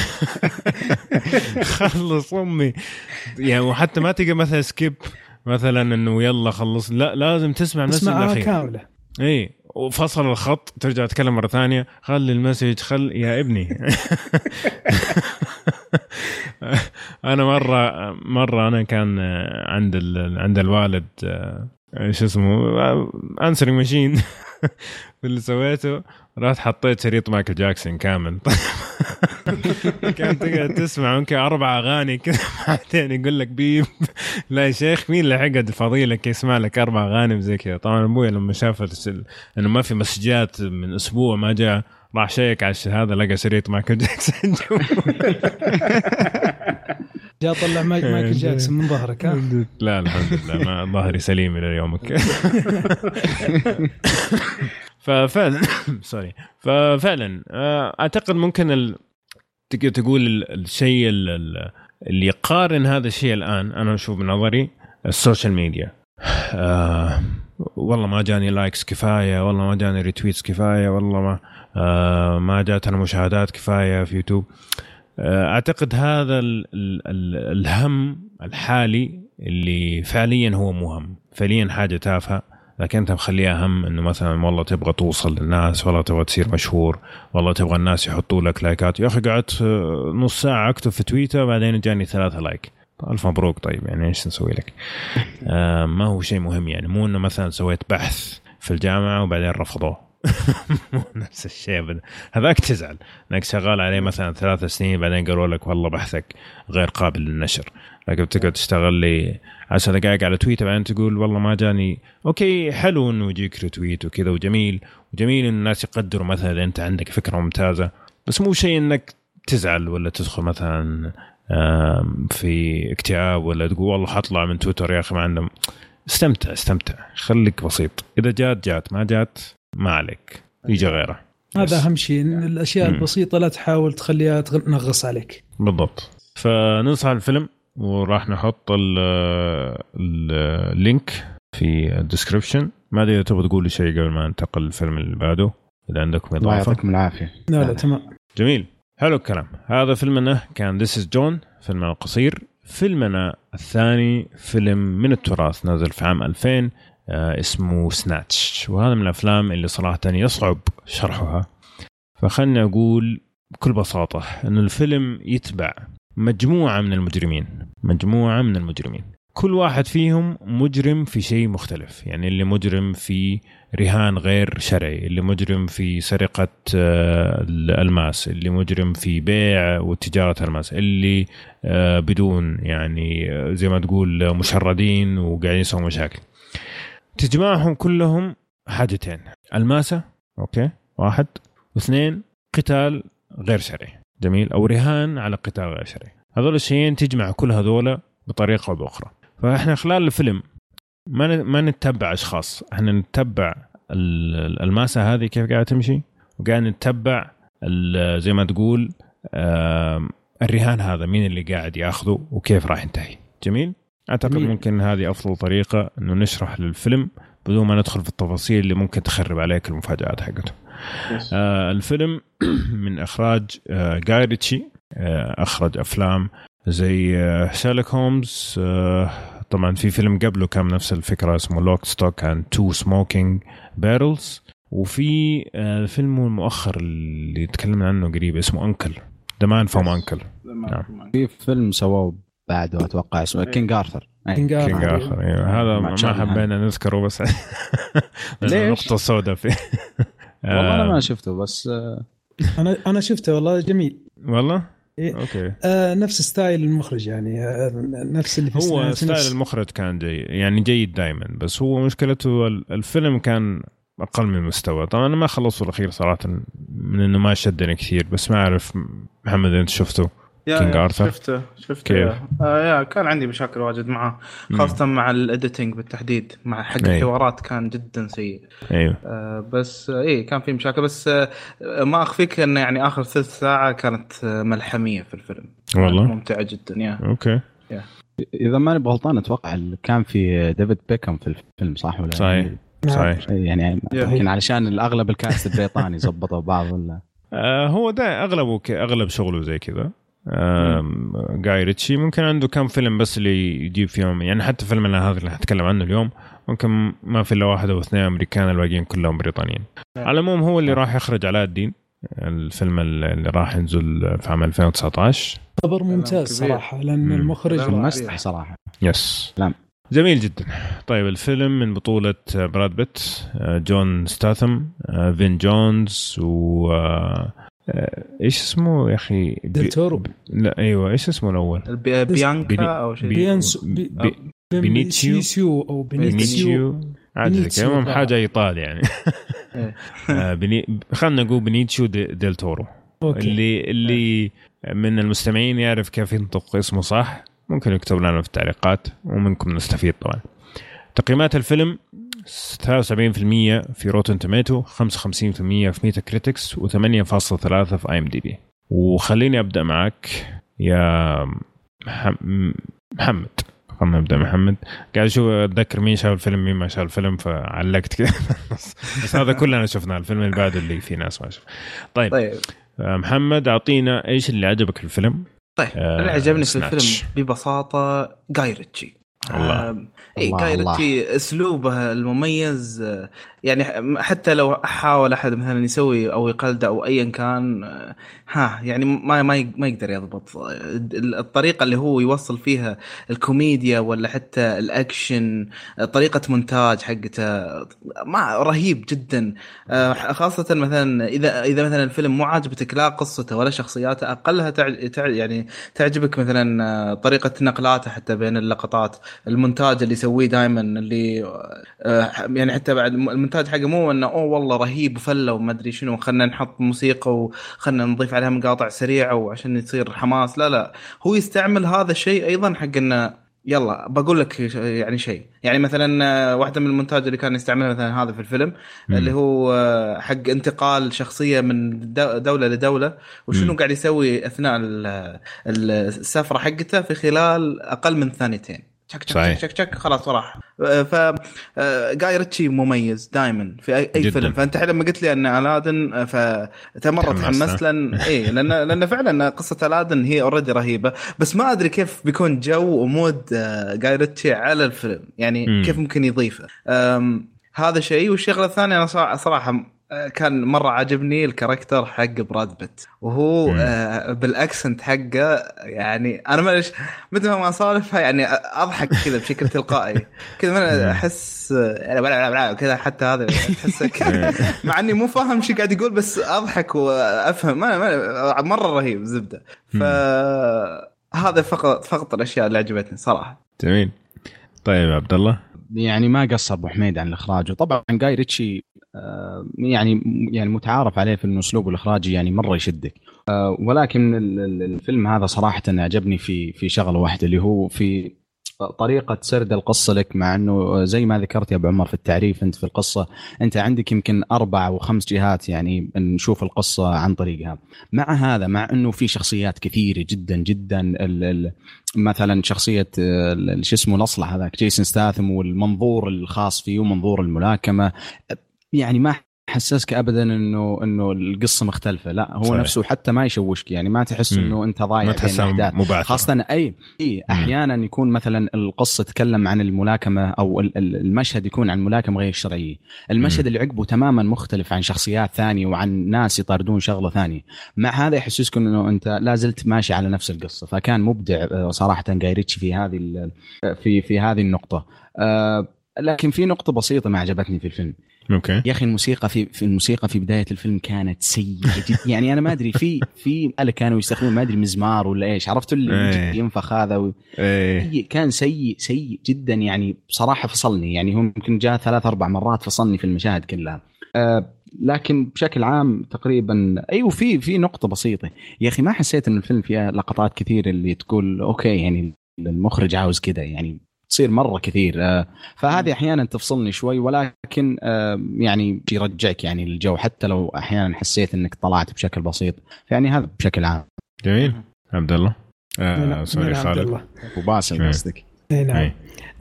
خلص أمي. يعني وحتى ما تلقى مثلا skip مثلا إنه يلا خلص. لا لازم تسمع ال
message الأخير. كامله
اي وفصل الخط ترجع تتكلم مرة ثانية خلي ال message خل يا ابني أنا مرة مرة أنا كان عند. عند الوالد شو اسمه answering machine اللي سويته رحت حطيت شريط مايكل جاكسون كامل. كانت تقعد تسمع ممكن أربع أغاني كذا بعدين يقول لك beep. لا يا شيخ مين اللي حقد فضيلك يسمع لك أربع أغاني زي كذا؟ طبعا أبوي لما شاف إنه ما في messages من أسبوع ما جاء راح check على هذا لقى شريط مايكل جاكسون
جاء طلع مايكل جاكسون من ظهرك ها؟
لا الحمد لله. ما ظهري سليم إلى يومك. ففعلا sorry ففعلا آه، أعتقد ممكن ال... تقدر تقول الشيء اللي يقارن هذا الشيء الآن أنا أشوف بنظري ال social media. آه والله ما جاني likes كفاية والله ما جاني retweets كفاية والله ما آه ما جاتنا مشاهدات كفاية في يوتيوب. آه أعتقد هذا ال ال ال الهم الحالي اللي فعليا هو مهم. فعليا حاجة تافهة. لكن أنت مخليها هم إنه مثلا والله تبغى توصل للناس والله تبغى تصير مشهور والله تبغى الناس يحطوا لك like ات. يا أخي قعدت نص ساعة أكتب في تويتر بعدين جاني ثلاثة like. ألف مبروك طيب يعني إيش نسوي لك؟ آه ما هو شيء مهم يعني. مو إنه مثلا سويت بحث في الجامعة وبعدين رفضوه. مو نفس الشيء هذاك تزعل. إنك شغال عليه مثلا ثلاث سنين بعدين قالوا لك والله بحثك غير قابل للنشر. لكن تقعد تشتغل لي 10 دقائق على تويتر بعدين تقول والله ما جاني. okay حلو إنه يجيك retweet وكذا وجميل. وجميل إن الناس يقدروا مثلا اذا أنت عندك فكرة ممتازة. بس مو شيء إنك تزعل ولا تدخل مثلا في اكتئاب ولا تقول والله حطلع من تويتر يا أخي ما عندهم. استمتع استمتع. خليك بسيط. إذا جات جات. ما جات ما عليك يجي غيره.
هذا أهم شيء الأشياء مم. البسيطة لا تحاول تخليها تنغص عليك.
بالضبط. فننصح الفيلم وراح نحط اللينك في ال description ما أدري إذا تبغى تقول لي شيء قبل ما ننتقل للفيلم اللي بعده إذا عندكم
إضافة. الله يعطيكم العافية.
لا لا تمام.
جميل. حلو الكلام. هذا فيلمنا كان This Is John فيلمنا القصير. فيلمنا الثاني فيلم من التراث نزل في عام 2000 آه اسمه Snatch. وهذا من الأفلام اللي صراحة يصعب شرحها. فخلني أقول بكل بساطة انه الفيلم يتبع مجموعة من المجرمين. مجموعة من المجرمين. كل واحد فيهم مجرم في شيء مختلف. يعني اللي مجرم في رهان غير شرعي. اللي مجرم في سرقة آه، الألماس. اللي مجرم في بيع وتجارة ألماس. اللي آه، بدون يعني آه، زي ما تقول مشردين وقاعدين يسووا مشاكل. تجمعهم كلهم حاجتين. الماسة أوكي واحد. واثنين قتال غير شرعي. جميل. أو رهان على قتال غير شرعي. هذول الشيئين تجمع كل هذول بطريقة أو بأخرى. فإحنا خلال الفيلم ما ما نتبع أشخاص. إحنا نتبع الماسة هذه كيف قاعدة تمشي؟ وقاعد نتبع زي ما تقول الرهان هذا مين اللي قاعد ياخذه وكيف راح ينتهي. جميل؟ أعتقد جميل. ممكن هذه أفضل طريقة إنه نشرح للفيلم بدون ما ندخل في التفاصيل اللي ممكن تخرب عليك المفاجآت حقته. آه الفيلم من إخراج آه Guy Ritchie آه أخرج أفلام زي شارلوك آه، Holmes آه، طبعا في فيلم قبله كان نفس الفكرة اسمه Lock, Stock and Two Smoking Barrels وفي الفيلم آه، المؤخر اللي تكلمنا عنه قريب اسمه UNCLE The Man from UNCLE
في فيلم سووه بعده أتوقع اسمه King Arthur
King Arthur أيوه هذا ما حبينا نذكره بس. ليش؟ نقطة سوداء فيه.
والله أنا ما شفته بس
أنا أنا شفته والله جميل.
والله؟
إيه. okay. آه نفس style المخرج يعني آه نفس اللي
في هو style نفس المخرج كان جي يعني جيد دائما بس هو مشكلته الفيلم كان أقل من المستوى طبعا أنا ما خلصته الأخير صراحة من إنه ما شدني كثير بس ما أعرف محمد أنت شفته؟
King Arthur شفته شفته كيف؟ آه yeah كان عندي مشاكل واجد معه خاصة مم. مع ال editing بالتحديد مع حق أيوه. الحوارات كان جدا سيء.
أيوه.
آه بس آه إيه كان في مشاكل بس آه ما أخفيك إنه يعني آخر ثلث ساعة كانت آه ملحمية في الفيلم.
والله.
ممتعة جدا yeah.
okay.
yeah.
إذا ماني بغلطان أتوقع كان في ديفيد بيكم في الفيلم صح ولا؟
صحيح. صحيح.
يعني يمكن علشان الأغلب ال cast البريطاني زبطوا بعض ولا
آه هو ده أغلبه أغلب شغله زي كذا. Guy Ritchie ممكن عنده كم فيلم بس اللي يجيب فيهم يعني حتى فيلمنا هذا اللي حنتكلم عنه اليوم ممكن ما في إلا واحد أو اثنين أمريكان الباقيين كلهم بريطانيين. نعم. على العموم هو اللي راح يخرج علاء الدين الفيلم اللي راح ينزل في عام 2019
خبر ممتاز صراحة لأن المخرج
ممسح صراحة.
yes
نعم.
جميل جدا. طيب الفيلم من بطولة براد بيت جون ستاثم فين جونز و آه، إيش اسمه يا أخي؟
دلتورو
لا أيوه إيش اسمه الأول؟
بيانكا أو شيء بيانسو
بينيتشيو؟
أو بينيتشيو؟ عادي المهم حاجة إيطالي يعني. إيه. آه، خلينا نقول بنيتشيو ديل تورو. اللي اللي من المستمعين يعرف كيف ينطق اسمه صح ممكن يكتب لنا في التعليقات ومنكم نستفيد طبعا. تقييمات الفيلم؟ 73% في Rotten Tomato 55% في Metacritics و8.3 في IMDb وخليني أبدأ معك يا محمد. خلينا نبدأ محمد. قاعد أشوف أتذكر مين شاف الفيلم مين ما شاف الفيلم فعلقت كذا بس هذا كلنا شفناه الفيلم اللي بعده اللي في ناس ما شاف. طيب, طيب. آه، محمد أعطينا إيش اللي عجبك في الفيلم؟
طيب. آه اللي عجبني في الفيلم ببساطة جاي ريتشي
الله
اي كايرتي أسلوبه المميز يعني حتى لو حاول أحد مثلا يسوي أو يقلده أو ايا كان ها يعني ما ما ما يقدر يضبط الطريقة اللي هو يوصل فيها الكوميديا ولا حتى الأكشن طريقة مونتاج حقته ما رهيب جدا خاصة مثلا إذا إذا مثلا الفيلم مو عاجبتك لا قصته ولا شخصياته أقلها. يعني تعجبك مثلا طريقة نقلاته حتى بين اللقطات المونتاج اللي يسويه دائما اللي يعني حتى بعد المونتاج حقه مو إنه أوه والله رهيب وفلة وما أدري شنو خلينا نحط موسيقى وخلنا نضيف عليها مقاطع سريعة وعشان يصير حماس لا لا هو يستعمل هذا الشيء أيضا حق إنه يلا بقول لك يعني شيء يعني مثلا واحدة من المونتاج اللي كان يستعملها مثلا هذا في الفيلم مم. اللي هو حق انتقال شخصية من دولة لدولة وشنو مم. قاعد يسوي أثناء السفرة حقته في خلال أقل من ثانيتين شك شك صحيح. شك شك خلاص راح ف جاي ريتشي مميز دائما في اي, أي فيلم. فأنت لما قلت لي أن Aladdin فمره تحمست لأن اي لأن لأن فعلا قصة Aladdin هي already رهيبة. بس ما أدري كيف بيكون جو و mood جاي ريتشي على الفيلم. يعني م. كيف ممكن يضيفه. هذا شيء. والشغلة الثانية أنا صراحة آه، كان مرة عاجبني ال character حق براد بيت. وهو. آه بال accent حقه يعني أنا معلش مثل ما اسولفها يعني أضحك كذا بشكل تلقائي. كذا. ما أحس آه، يعني كذا حتى هذا أحس كذا. مع إني مو فاهم شو قاعد يقول بس أضحك وأفهم. ما ما مرة رهيب زبدة. ف هذا فقط فقط الأشياء اللي عجبتني صراحة.
جميل. طيب عبد الله.
يعني ما قصر أبو حميد عن الإخراج. وطبعا جاي ريتشي آه، يعني يعني متعارف عليه في اسلوبه الإخراجي يعني مرة يشدك. آه، ولكن ال- ال- الفيلم هذا صراحة عجبني في في شغلة واحدة اللي هو في طريقة سرد القصة لك مع إنه زي ما ذكرت يا أبو عمر في التعريف أنت في القصة أنت عندك يمكن أربع أو خمس جهات يعني نشوف القصة عن طريقها. مع هذا مع إنه في شخصيات كثيرة جدا جدا مثلا شخصية ال- شو اسمه الاصلع هذاك جيسون ستاثم والمنظور الخاص فيه ومنظور الملاكمة يعني ما حسسك ابدا إنه إنه القصة مختلفة لا هو
صحيح.
نفسه حتى ما يشوشك يعني ما تحس. إنه أنت ضايع
ما. مبعثرة
خاصة أي أي أحيانا يكون مثلا القصة تتكلم عن الملاكمة أو ال- ال- المشهد يكون عن ملاكمة غير شرعية، المشهد
مم.
اللي عقبه تماما مختلف عن شخصيات ثانية وعن ناس يطاردون شغلة ثانية، مع هذا يحسسك إنه أنت لا زلت ماشي على نفس القصة، فكان مبدع آه، صراحة جاي ريتشي في هذه ال- في في هذه النقطة. آه، لكن في نقطة بسيطة ما عجبتني في الفيلم،
أوكي.
يا أخي الموسيقى في في الموسيقى في بداية الفيلم كانت سيئة جدا يعني أنا ما أدري في في آلة كانوا يستخدمون ما أدري مزمار ولا إيش عرفت اللي. يجي ينفخ هذا و... إيه. كان سيء سيء جدا يعني بصراحة فصلني. يعني هو يمكن جاء ثلاث أربع مرات فصلني في المشاهد كلها. آه لكن بشكل عام تقريبا أيوه في في نقطة بسيطة. يا أخي ما حسيت إن الفيلم فيها لقطات كثير اللي تقول أوكي يعني المخرج عاوز كذا يعني تصير مرة كثير. آه، فهذه أحيانا تفصلني شوي ولكن آه، يعني يرجعك يعني للجو حتى لو أحيانا حسيت إنك طلعت بشكل بسيط. يعني هذا بشكل عام.
جميل. عبد الله. آه
نعم،
سوري
نعم، عبد
خالد.
وباسل
إيه.
قصدك.
إي نعم.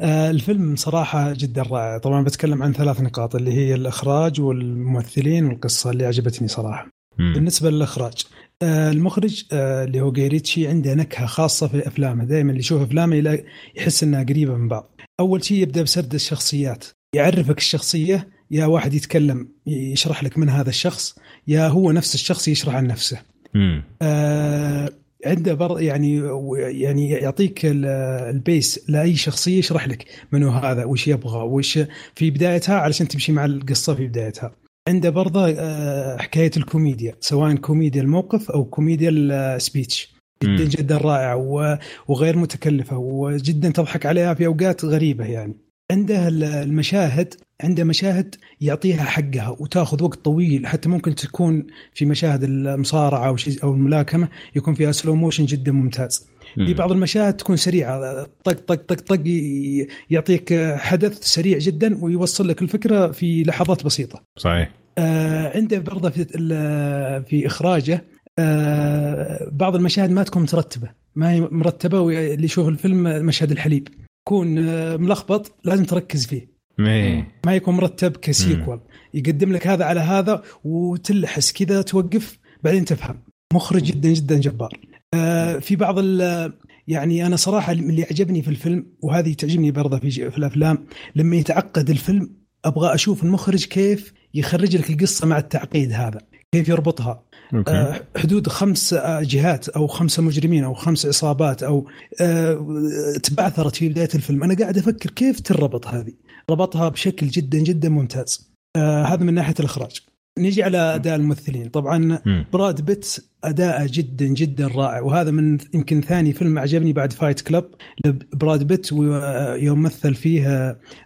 آه الفيلم صراحة جدا رائع. طبعا بتكلم عن ثلاث نقاط اللي هي الإخراج والممثلين والقصة اللي عجبتني صراحة.
مم.
بالنسبة للإخراج آه المخرج آه اللي هو جيريتشي عنده نكهة خاصة في أفلامه دائما اللي يشوف أفلامه يلاقي- يحس أنها قريبة من بعض أول شيء يبدأ بسرد الشخصيات يعرفك الشخصية يا واحد يتكلم يشرح لك من هذا الشخص يا هو نفس الشخص يشرح عن نفسه. آه عنده بر يعني يعني يعطيك ال- ال base لأي شخصية يشرح لك منو هذا وش يبغى وش في بدايتها علشان تمشي مع القصة في بدايتها. عنده برضه آه، حكاية الكوميديا سواء كوميديا الموقف أو كوميديا ال speech جدا
مم.
جدا رائعه وغير متكلفة وجدا تضحك عليها في أوقات غريبة يعني. عنده ال- المشاهد عنده مشاهد يعطيها حقها وتاخذ وقت طويل حتى ممكن تكون في مشاهد المصارعة أو شيء أو الملاكمة يكون فيها سلو موشن جدا ممتاز. في بعض المشاهد تكون سريعة. طق طق طق طق يعطيك حدث سريع جدا ويوصل لك الفكرة في لحظات بسيطة.
صحيح.
آه عنده برضه في في إخراجه آه بعض المشاهد ما تكون مترتبه ما هي مرتبة واللي يشوف الفيلم مشهد الحليب. يكون آه ملخبط لازم تركز فيه. ما يكون مرتب كسيكول يقدم لك هذا على هذا وتلحس كذا توقف بعدين تفهم. مخرج جدا جدا جبار. في بعض ال- يعني أنا صراحة اللي عجبني في الفيلم وهذه تعجبني برضه في في الأفلام لما يتعقد الفيلم أبغى أشوف المخرج كيف يخرج لك القصة مع التعقيد هذا كيف يربطها.
أوكي.
آه، حدود خمس آه، جهات أو خمسة مجرمين أو خمس عصابات أو آه، تبعثرت في بداية الفيلم. أنا قاعد أفكر كيف تربط هذه؟ ربطها بشكل جدا جدا ممتاز. آه، هذا من ناحية الإخراج. نيجي على أداء الممثلين. طبعا
مم.
براد بيت اداءه جدا جدا رائع. وهذا من يمكن ثاني فيلم عجبني بعد Fight Club براد بيت ويوم مثل فيه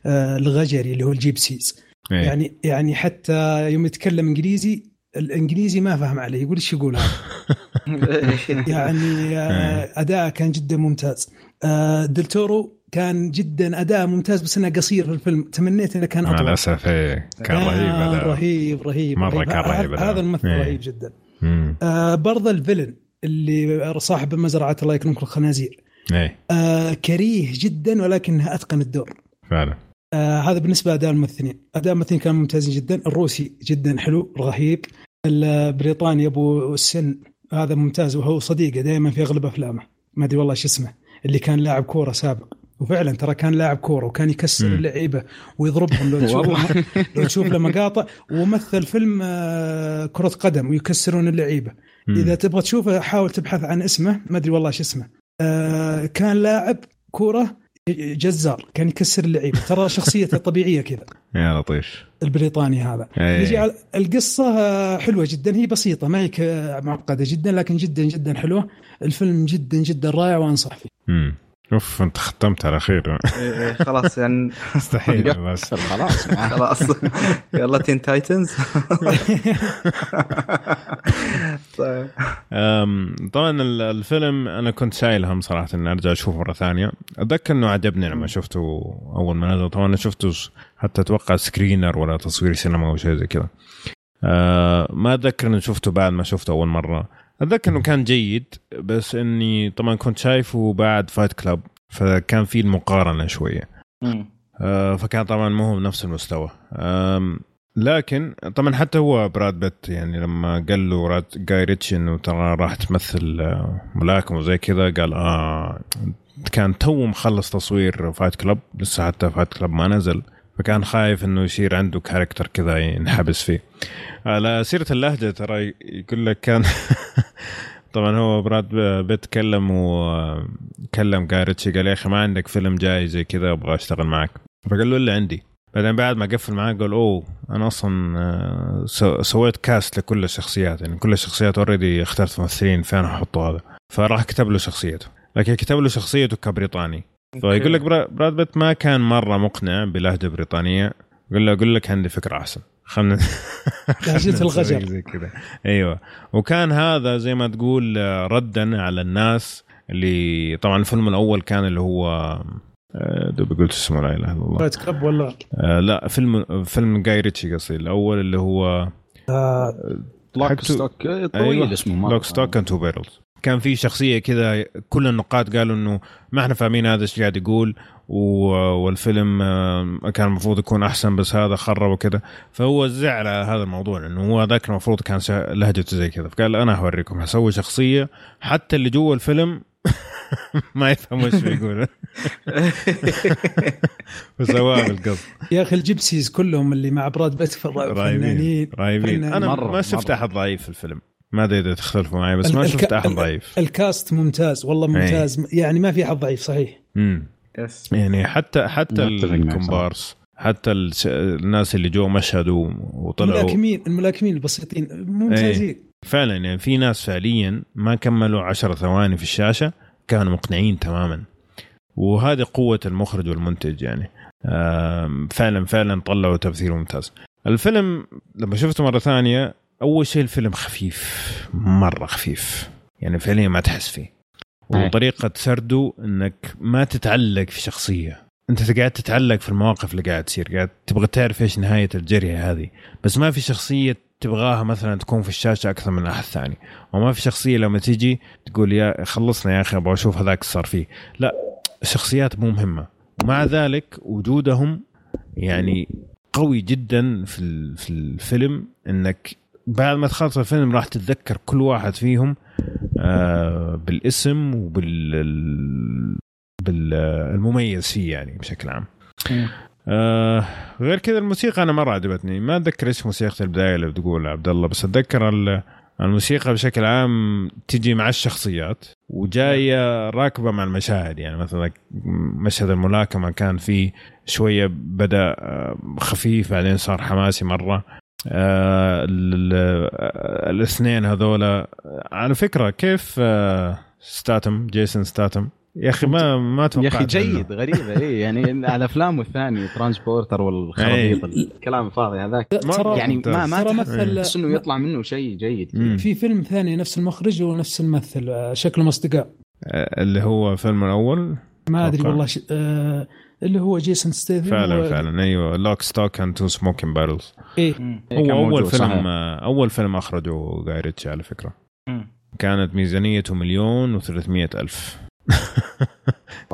آه، الغجري اللي هو ال gypsies.
إيه.
يعني يعني حتى يوم يتكلم إنجليزي الإنجليزي ما فهم عليه يقول إيش يقول هذا؟ يعني آه، اداءه كان جدا ممتاز. آه، دلتورو كان جدا أداء ممتاز بس إنه قصير في الفيلم. تمنيت إنه كان
مع
اطول
الأسف إيه كان رهيب
آه،
هذا
رهيب رهيب
مرة
رهيب.
كان رهيب
هذا- الممثل
إيه.
رهيب جدا.
مم.
آه برضه ال villain اللي صاحب مزرعة الله يكرمكم الخنازير.
إيه.
آه كريه جدا ولكنها أتقن الدور.
فعلا.
آه هذا بالنسبة لأداء الممثلين، أداء الممثلين كانوا ممتازين جدا، الروسي جدا حلو رهيب، البريطاني أبو السن هذا ممتاز وهو صديقه دائما في أغلب أفلامه، ما أدري والله شو اسمه، اللي كان لاعب كورة سابق. وفعلا ترى كان لاعب كورة وكان يكسر. اللعيبة ويضربهم لو تشوف. لو تشوف له مقاطع ومثل فيلم آه، كرة قدم ويكسرون
اللعيبة.
إذا تبغى تشوفه حاول تبحث عن اسمه ما أدري والله إيش اسمه آه، كان لاعب كورة جزار كان يكسر اللعيبة ترى شخصيته طبيعية كذا
يا لطيف
البريطاني هذا
إيه.
نجي على القصة آه، حلوة جدا هي بسيطة ما هي معقدة جدا لكن جدا جدا حلوة الفيلم جدا جدا رائع وأنصح فيه
مم. أوف أنت ختمت على خير.
إيه، إيه، خلاص يعني.
مستحيل بس.
خلاص معاه.
خلاص. يلا Teen Titans طيب.
طبعا ال- الفيلم أنا كنت شايل هم صراحة إني أرجع أشوفه مرة ثانية. أتذكر إنه عجبني لما شفته أول ما نزل. طبعا أنا شفته حتى أتوقع screener ولا تصوير سينما أو شيء زي كذا. أه ما أتذكر إني شفته بعد ما شفته أول مرة. أتذكر إنه كان جيد بس إني طبعا كنت شايفه بعد Fight Club فكان في المقارنة شوية. آه، فكان طبعا مو هو بنفس المستوى. لكن طبعا حتى هو براد بيت يعني لما قال له راد جاي ريتشي إنه ترى راح تمثل آه، ملاكم وزي كذا قال آه كان تو مخلص تصوير Fight Club لسه حتى Fight Club ما نزل. فكان خايف إنه يصير عنده character كذا ينحبس فيه. على سيرة اللهجة ترى يقول لك كان طبعا هو براد بيت كلم وكلم جاي ريتشي قال يا أخي ما عندك فيلم جاي زي كذا أبغى أشتغل معك. فقال له الا عندي. بعدين بعد ما قفل معاه قال أوه أنا أصلا آه، سو- سويت cast لكل الشخصيات يعني كل الشخصيات already اخترت ممثلين فين احطه هذا؟ فراح كتب له شخصيته. لكن كتب له شخصيته كبريطاني. فيقول لك برا- براد بيت ما كان مرة مقنع بلهجه بريطانيه قال له أقول لك عندي فكرة أحسن. خلنا نسوي
الغجر.
زي كذا. أيوه. وكان هذا زي ما تقول آه، ردا على الناس اللي طبعا الفيلم الأول كان اللي هو آه، دوب قلت اسمه لا إله إلا الله.
Fight Club ولا؟
آه لا فيلم فيلم جاي ريتشي قصدي الأول اللي هو
آه،
Lock
Stock طويل اسمه مرة.
Lock Stock and Two Barrels كان في شخصية كذا كل النقاد قالوا إنه ما إحنا فاهمين هذا إيش قاعد يقول والفيلم آه، كان المفروض يكون أحسن بس هذا خرب وكذا. فهو زعل على هذا الموضوع لأنه هو ذاك المفروض كان لهجته زي كذا. فقال أنا هوريكم حسوي شخصية حتى اللي جوا الفيلم ما يفهم إيش بيقول فسواها بالقصد
يا أخي الجيبسيز كلهم اللي مع براد بيت فنانين
رهيبين
فنانين.
أنا
مرة-
ما شفت. أحد ضعيف في الفيلم. ما أدري إذا تختلفوا معي بس ما
الك-
شفت
أحد
ضعيف.
الكاست ممتاز والله ممتاز. يعني ما في أحد ضعيف صحيح.
امم
يس
يعني حتى حتى الكومبارس حتى الناس اللي جو مشهدوا وطلعوا.
الملاكمين الملاكمين البسيطين ممتازين.
فعلا يعني في ناس فعليا ما كملوا عشر ثواني في الشاشة كانوا مقنعين تماما. وهذه قوة المخرج والمنتج يعني. فعلا فعلا طلعوا تمثيل ممتاز. الفيلم لما شفته مرة ثانية أول شيء الفيلم خفيف مرة خفيف. يعني فعليا ما تحس فيه.
أي.
وطريقة سرده إنك ما تتعلق في شخصية. أنت قاعد تتعلق في المواقف اللي قاعد تصير. قاعد تبغى تعرف إيش نهاية الجرية هذه. بس ما في شخصية تبغاها مثلا تكون في الشاشة أكثر من أحد ثاني. وما في شخصية لما تيجي تقول يا خلصنا يا أخي أبغى أشوف هذاك صار فيه. لا الشخصيات مو مهمة. ومع ذلك وجودهم يعني قوي جدا في في الفيلم إنك بعد ما تخلص الفيلم راح تتذكر كل واحد فيهم آه، بالاسم وبال ال- بالمميز فيه يعني بشكل عام. آه غير كذا الموسيقى أنا مرة عجبتني. ما أتذكر إيش موسيقى البداية اللي بتقول عبد الله بس أتذكر ال- الموسيقى بشكل عام تجي مع الشخصيات وجاية راكبة مع المشاهد. يعني مثلا مشهد الملاكمة كان فيه شوية بدأ آه، خفيف بعدين صار حماسي مرة. آه ال- ال- الاثنين هذولا. على فكرة كيف آه ستاتم جيسون ستاتم؟ يا أخي ما ما
يا
توقعت
أخي
إنه-
جيد غريبه اي يعني على افلامه الثانية Transporter والخرابيط الكلام الفاضي هذاك. يعني ما ما
مثل
إنه يطلع منه شيء جيد.
مم.
في فيلم ثاني نفس المخرج ونفس الممثل آه، شكلهم اصدقاء
آه، اللي هو فيلم الأول؟
ما
أدري.
والله ش... آه اللي هو جيسون ستيثم
فعلا
و...
فعلا أيوه Lock Stock and Two Smoking Barrels
إيه
إيه،
هو
أول
فيلم
صحيح.
آه، أول فيلم أخرجه جاي ريتشي على فكرة كانت ميزانيته مليون و300 ألف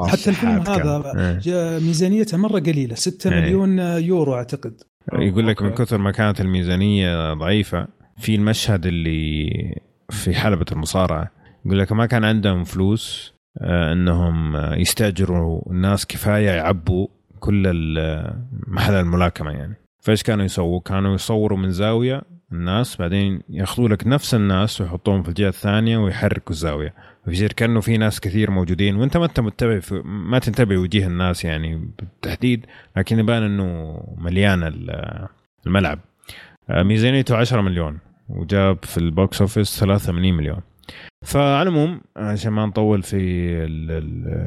حتى الفيلم. هذا
إيه.
جا- ميزانيته مرة قليلة 6
إيه.
مليون يورو أعتقد
يقول لك من. كثر ما كانت الميزانية ضعيفة في المشهد اللي في حلبة المصارعة يقول لك ما كان عندهم فلوس إنهم آه، يستأجروا الناس كفاية يعبوا كل ال- محل الملاكمة يعني. فإيش كانوا يسووا؟ كانوا يصوروا من زاوية الناس بعدين يأخذوا لك نفس الناس ويحطوهم في الجهة الثانية ويحركوا الزاوية. فيصير كأنه في ناس كثير موجودين وأنت ما أنت متبع في ما تنتبه وجيه الناس يعني بالتحديد لكن يبان إنه مليان ال- الملعب. آه، ميزانيته 10 مليون وجاب في ال box office 83 مليون. فعلى العموم عشان ما نطول في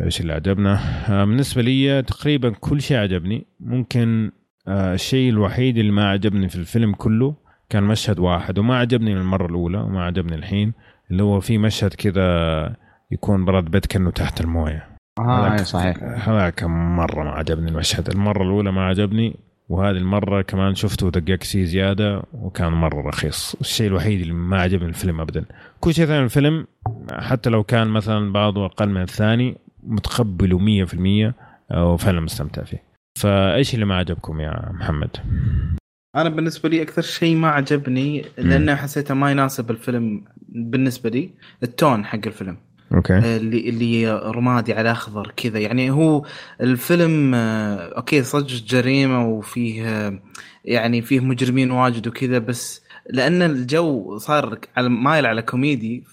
إيش اللي عجبنا آه، بالنسبة لي تقريبا كل شيء عجبني. ممكن آه، الشيء الوحيد اللي ما عجبني في الفيلم كله كان مشهد واحد وما عجبني من المرة الأولى وما عجبني الحين اللي هو في مشهد كذا يكون براد بيت كأنه تحت
الموية.
آه
أي صحيح.
هذاك مرة ما عجبني المشهد المرة الأولى ما عجبني. وهذه المرة كمان شفته دقق سي زيادة وكان مرة رخيص. الشيء الوحيد اللي ما عجبني الفيلم ابدا. كل شيء ثاني الفيلم حتى لو كان مثلا بعضه أقل من الثاني متقبله 100% وفعلا مستمتع فيه. فإيش اللي ما عجبكم يا محمد؟
أنا بالنسبة لي أكثر شيء ما عجبني لأنه حسيته ما يناسب الفيلم بالنسبة لي ال tone حق الفيلم.
okay.
اللي اللي رمادي على أخضر كذا. يعني هو الفيلم آه، okay صدق جريمة وفيه آه، يعني فيه مجرمين واجد وكذا بس لأن الجو صار على مايل على كوميدي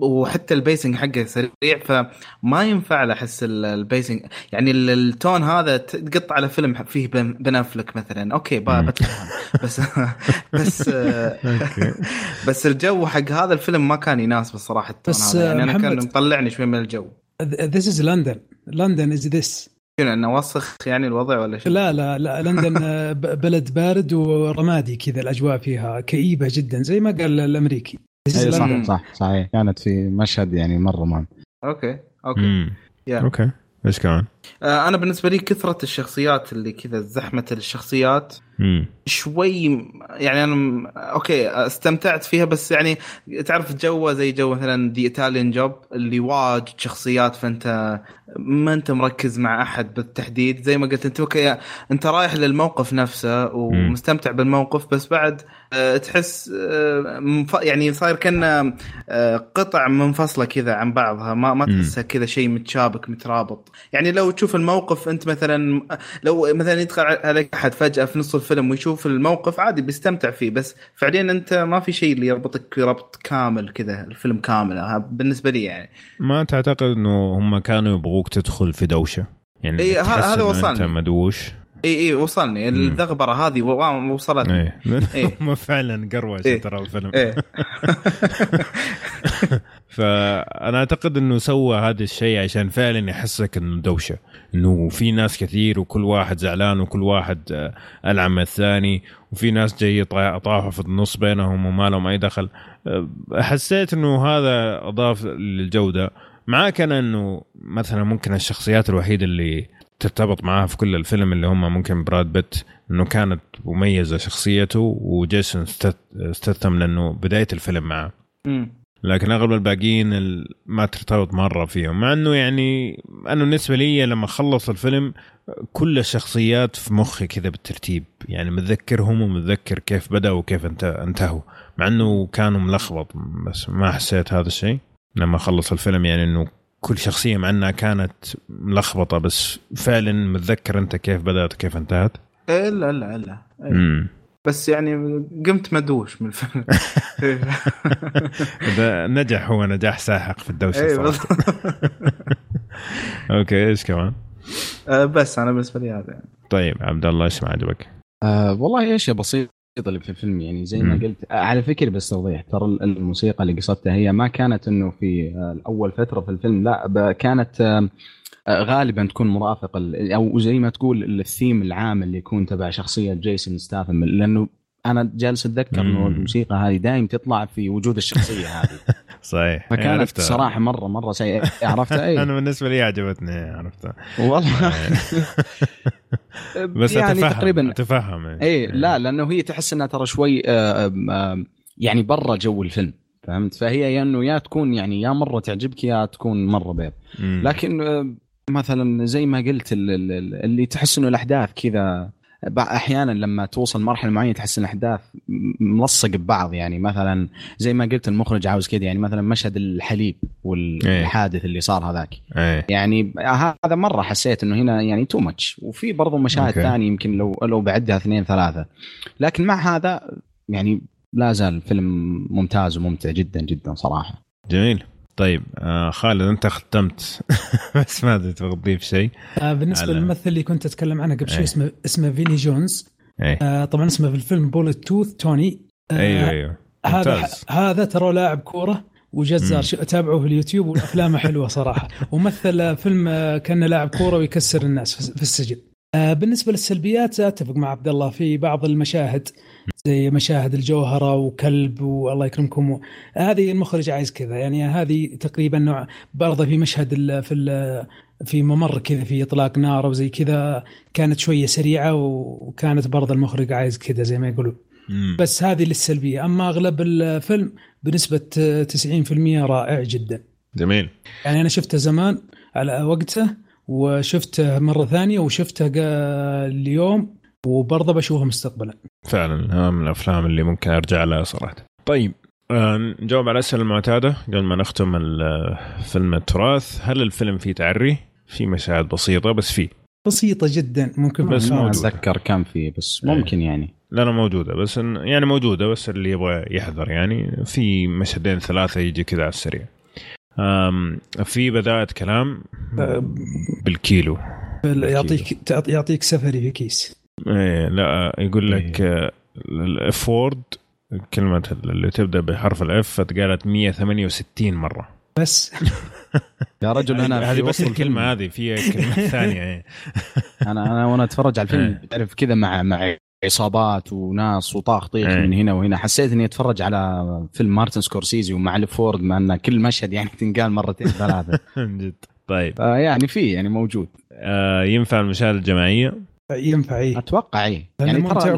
وحتى ال pacing حقه سريع فما ينفع له أحس ال- ال pacing. يعني ال- ال tone هذا تحط على فيلم فيه بن أفلك مثلا.
okay.
بتفهم. بس بس بس الجو حق هذا الفيلم ما كان يناسب الصراحة ال tone
بس،
هذا. يعني
أنا
كان مطلعني شوي من الجو.
This is London. London is this.
شنو إنه وسخ يعني الوضع ولا شنو؟
لا لا لا. لندن آه، بلد بارد ورمادي كذا الأجواء فيها كئيبة جدا زي ما قال الأمريكي.
اي صح
London.
صح صحيح كانت في مشهد يعني مرة مان
okay okay
مم.
yeah.
okay إيش كمان؟
آه أنا بالنسبة لي كثرة الشخصيات اللي كذا زحمة الشخصيات
مم.
شوي يعني أنا okay استمتعت فيها بس يعني تعرف جو زي جو مثلا The Italian Job اللي واجد شخصيات فأنت ما أنت مركز مع أحد بالتحديد زي ما قلت أنت okay أنت رايح للموقف نفسه ومستمتع بالموقف بس بعد آه، تحس آه، يعني صاير كأن قطع منفصلة كذا عن بعضها. ما ما. تحسها كذا شيء متشابك مترابط. يعني لو تشوف الموقف أنت مثلا لو مثلا يدخل عليك أحد فجأة في نص الفيلم ويشوف الموقف عادي بيستمتع فيه بس فعليا أنت ما في شيء اللي يربطك ربط كامل كذا الفيلم كامل. بالنسبة لي يعني.
ما تعتقد إنه هم كانوا يبغوك تدخل في دوشة؟ يعني
إيه، هذا وصلني.
أنت مدوش؟
إي إي وصلني. الذغبرة هذه وصلتني
إيه
إيه.
هم فعلا قروشه
إيه.
ترى الفيلم.
إيه
فأنا أعتقد إنه سوى هذا الشيء عشان فعلا يحسك إنه دوشة. إنه في ناس كثير وكل واحد زعلان وكل واحد آه، ألعن من الثاني وفي ناس جاي طا- طاحوا في النص بينهم وما لهم أي دخل. آه، حسيت إنه هذا أضاف للجودة. معاك أنا إنه مثلا ممكن الشخصيات الوحيدة اللي ترتبط معاها في كل الفيلم اللي هم ممكن براد بيت إنه كانت مميزة شخصيته وجيسون ستت- ستثم لأنه بداية الفيلم معه
مم.
لكن اغلب الباقيين ال- ما ترتبط مرة فيهم مع إنه يعني أنا بالنسبة لي لما خلص الفيلم كل الشخصيات في مخي كذا بالترتيب يعني متذكرهم ومتذكر كيف بدأوا وكيف انت انتهوا مع إنه كانوا ملخبط بس ما حسيت هذا الشيء لما خلص الفيلم يعني إنه كل شخصية مع انها كانت ملخبطة بس فعلا متذكر انت كيف بدأت وكيف انتهت
إيه لا لا لا إيه.
امم
بس يعني قمت مدوش من الفيلم
نجح هو نجاح ساحق في الدوشة
بالضبط.
okay إيش كمان
آه، بس أنا بالنسبة لي هذا يعني.
طيب عبد الله إيش ما عجبك؟
آه والله اشياء بسيطه اللي في الفيلم يعني زي ما. قلت آه على فكره بس توضيح ترى الموسيقى اللي قصدتها هي ما كانت إنه في آه اول فترة في الفيلم لا كانت آه غالبا تكون مرافق ال- أو زي ما تقول الثيم العام اللي يكون تبع شخصية جيسون ستاثم لأنه أنا جالس أتذكر
إنه.
الموسيقى هذه دايم تطلع في وجود الشخصية هذه
صحيح.
فكانت
عرفتها.
صراحة مره مرة سيئة. عرفتها؟ اي
أنا بالنسبة لي عجبتني عرفتها.
والله.
بس
يعني
أتفهم
تقريبا
أتفهم
اي لا لأنه هي تحس إنها ترى شوي آه، يعني برا جو الفيلم فهمت؟ فهي يا إنه يا تكون يعني يا مرة تعجبك يا تكون مرة بيض. لكن آه، مثلا زي ما قلت ال- ال- ال- اللي تحس إنه الأحداث كذا أحيانا لما توصل مرحلة معينة تحس إن الأحداث ملصق ببعض يعني مثلا زي ما قلت المخرج عاوز كذا يعني مثلا مشهد الحليب والحادث اللي صار هذاك.
إيه.
يعني هذا مرة حسيت إنه هنا يعني تو ماتش وفي برضو مشاهد. ثانية يمكن لو لو بعدها اثنين ثلاثة. لكن مع هذا يعني لا زال فيلم ممتاز وممتع جدا جدا صراحة.
جميل. طيب آه خالد انت ختمت. بس ما ادري تبغى تضيف شيء.
آه، بالنسبة
على-
للممثل اللي كنت أتكلم عنه قبل شوي
أي.
اسمه اسمه فيني جونز.
إيه.
آه، طبعا اسمه في الفيلم Bullet Tooth Tony. آه،
أيوه أيوه.
هذا هذا ترى لاعب
كورة.
وجزار. شو- اتابعه في اليوتيوب وأفلامه حلوة صراحة. ومثل فيلم آه، كأنه لاعب كورة ويكسر الناس في- في السجن. آه، بالنسبة للسلبيات أتفق مع عبد الله في بعض المشاهد. زي مشاهد الجوهرة وكلب والله يكرمكم. و... هذه المخرج عايز كذا يعني هذه تقريبا نوع برضه في مشهد ال... في ال... في ممر كذا في إطلاق نار وزي كذا كانت شوية سريعة وكانت برضه المخرج عايز كذا زي ما يقولون.
مم.
بس هذه للسلبية. أما أغلب الفيلم بنسبة 90% رائع جدا.
جميل.
يعني أنا شفته زمان على وقته وشفته مرة ثانية وشفته اليوم وبرضه بشوفه مستقبلا.
فعلا هذا من الأفلام اللي ممكن أرجع لها صراحة. طيب آه، نجاوب على الاسئله المعتادة قبل ما نختم ال- فيلم التراث. هل الفيلم فيه تعري؟ في مشاهد بسيطة بس فيه.
بسيطة جدا ممكن
بس
ما.
أتذكر كم فيه بس
إيه.
ممكن يعني.
لا لا موجودة بس إن يعني موجودة بس اللي يبغى يحذر يعني. في مشهدين ثلاثة يجي كذا على السريع. في بدايه كلام بالكيلو.
يعطيك يعطيك سفري في كيس.
إيه لا يقول لك ال F word كلمة اللي تبدأ بحرف ال F اتقالت 168 مرة.
بس.
يا رجل أنا
هذه بس الكلمة هذه في كلمة ثانية إيه.
أنا أنا وأنا أتفرج على الفيلم
إيه.
تعرف كذا مع مع عصابات وناس وطاخ طيخ
إيه.
من هنا وهنا. حسيت إني أتفرج على فيلم مارتن سكورسيزي ومع ال F word مع إن كل مشهد يعني تنقال مرتين ثلاثة.
من جد. طيب.
يعني في يعني موجود.
آه ينفع المشاهد الجماعية؟
ينفع إيه
أتوقع إيه
لأنه
يعني
ممتع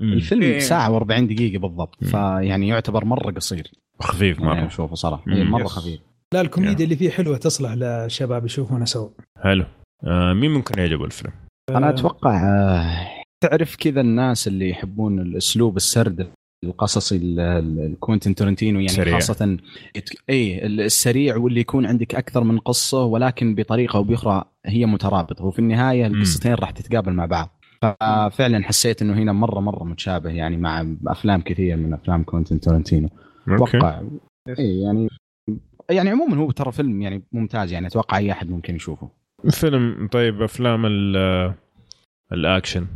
مم.
الفيلم
إيه.
ساعة و40 دقيقة بالضبط
مم.
فيعني يعتبر مرة قصير
خفيف
يعني
مرة
أشوفه صراحة
مم.
مرة
yes.
خفيف
لا الكوميديا اللي فيه حلوة تصلح للشباب يشوفونها سوا
حلو آه مين ممكن يعجبه الفيلم؟
أنا أتوقع آه، تعرف كذا الناس اللي يحبون الأسلوب السرد القصصي ال- ال- الكوينتين تورنتينو يعني
سريع.
خاصة اي السريع واللي يكون عندك أكثر من قصة ولكن بطريقة أو بأخرى هي مترابطة. وفي النهاية
مم.
القصتين راح تتقابل مع بعض. ففعلا حسيت إنه هنا مرة مرة متشابه يعني مع أفلام كثير من أفلام كوينتين تورنتينو أتوقع اي يعني يعني عموما هو ترى فيلم يعني ممتاز يعني أتوقع أي أحد ممكن يشوفه.
فيلم طيب أفلام ال- الأكشن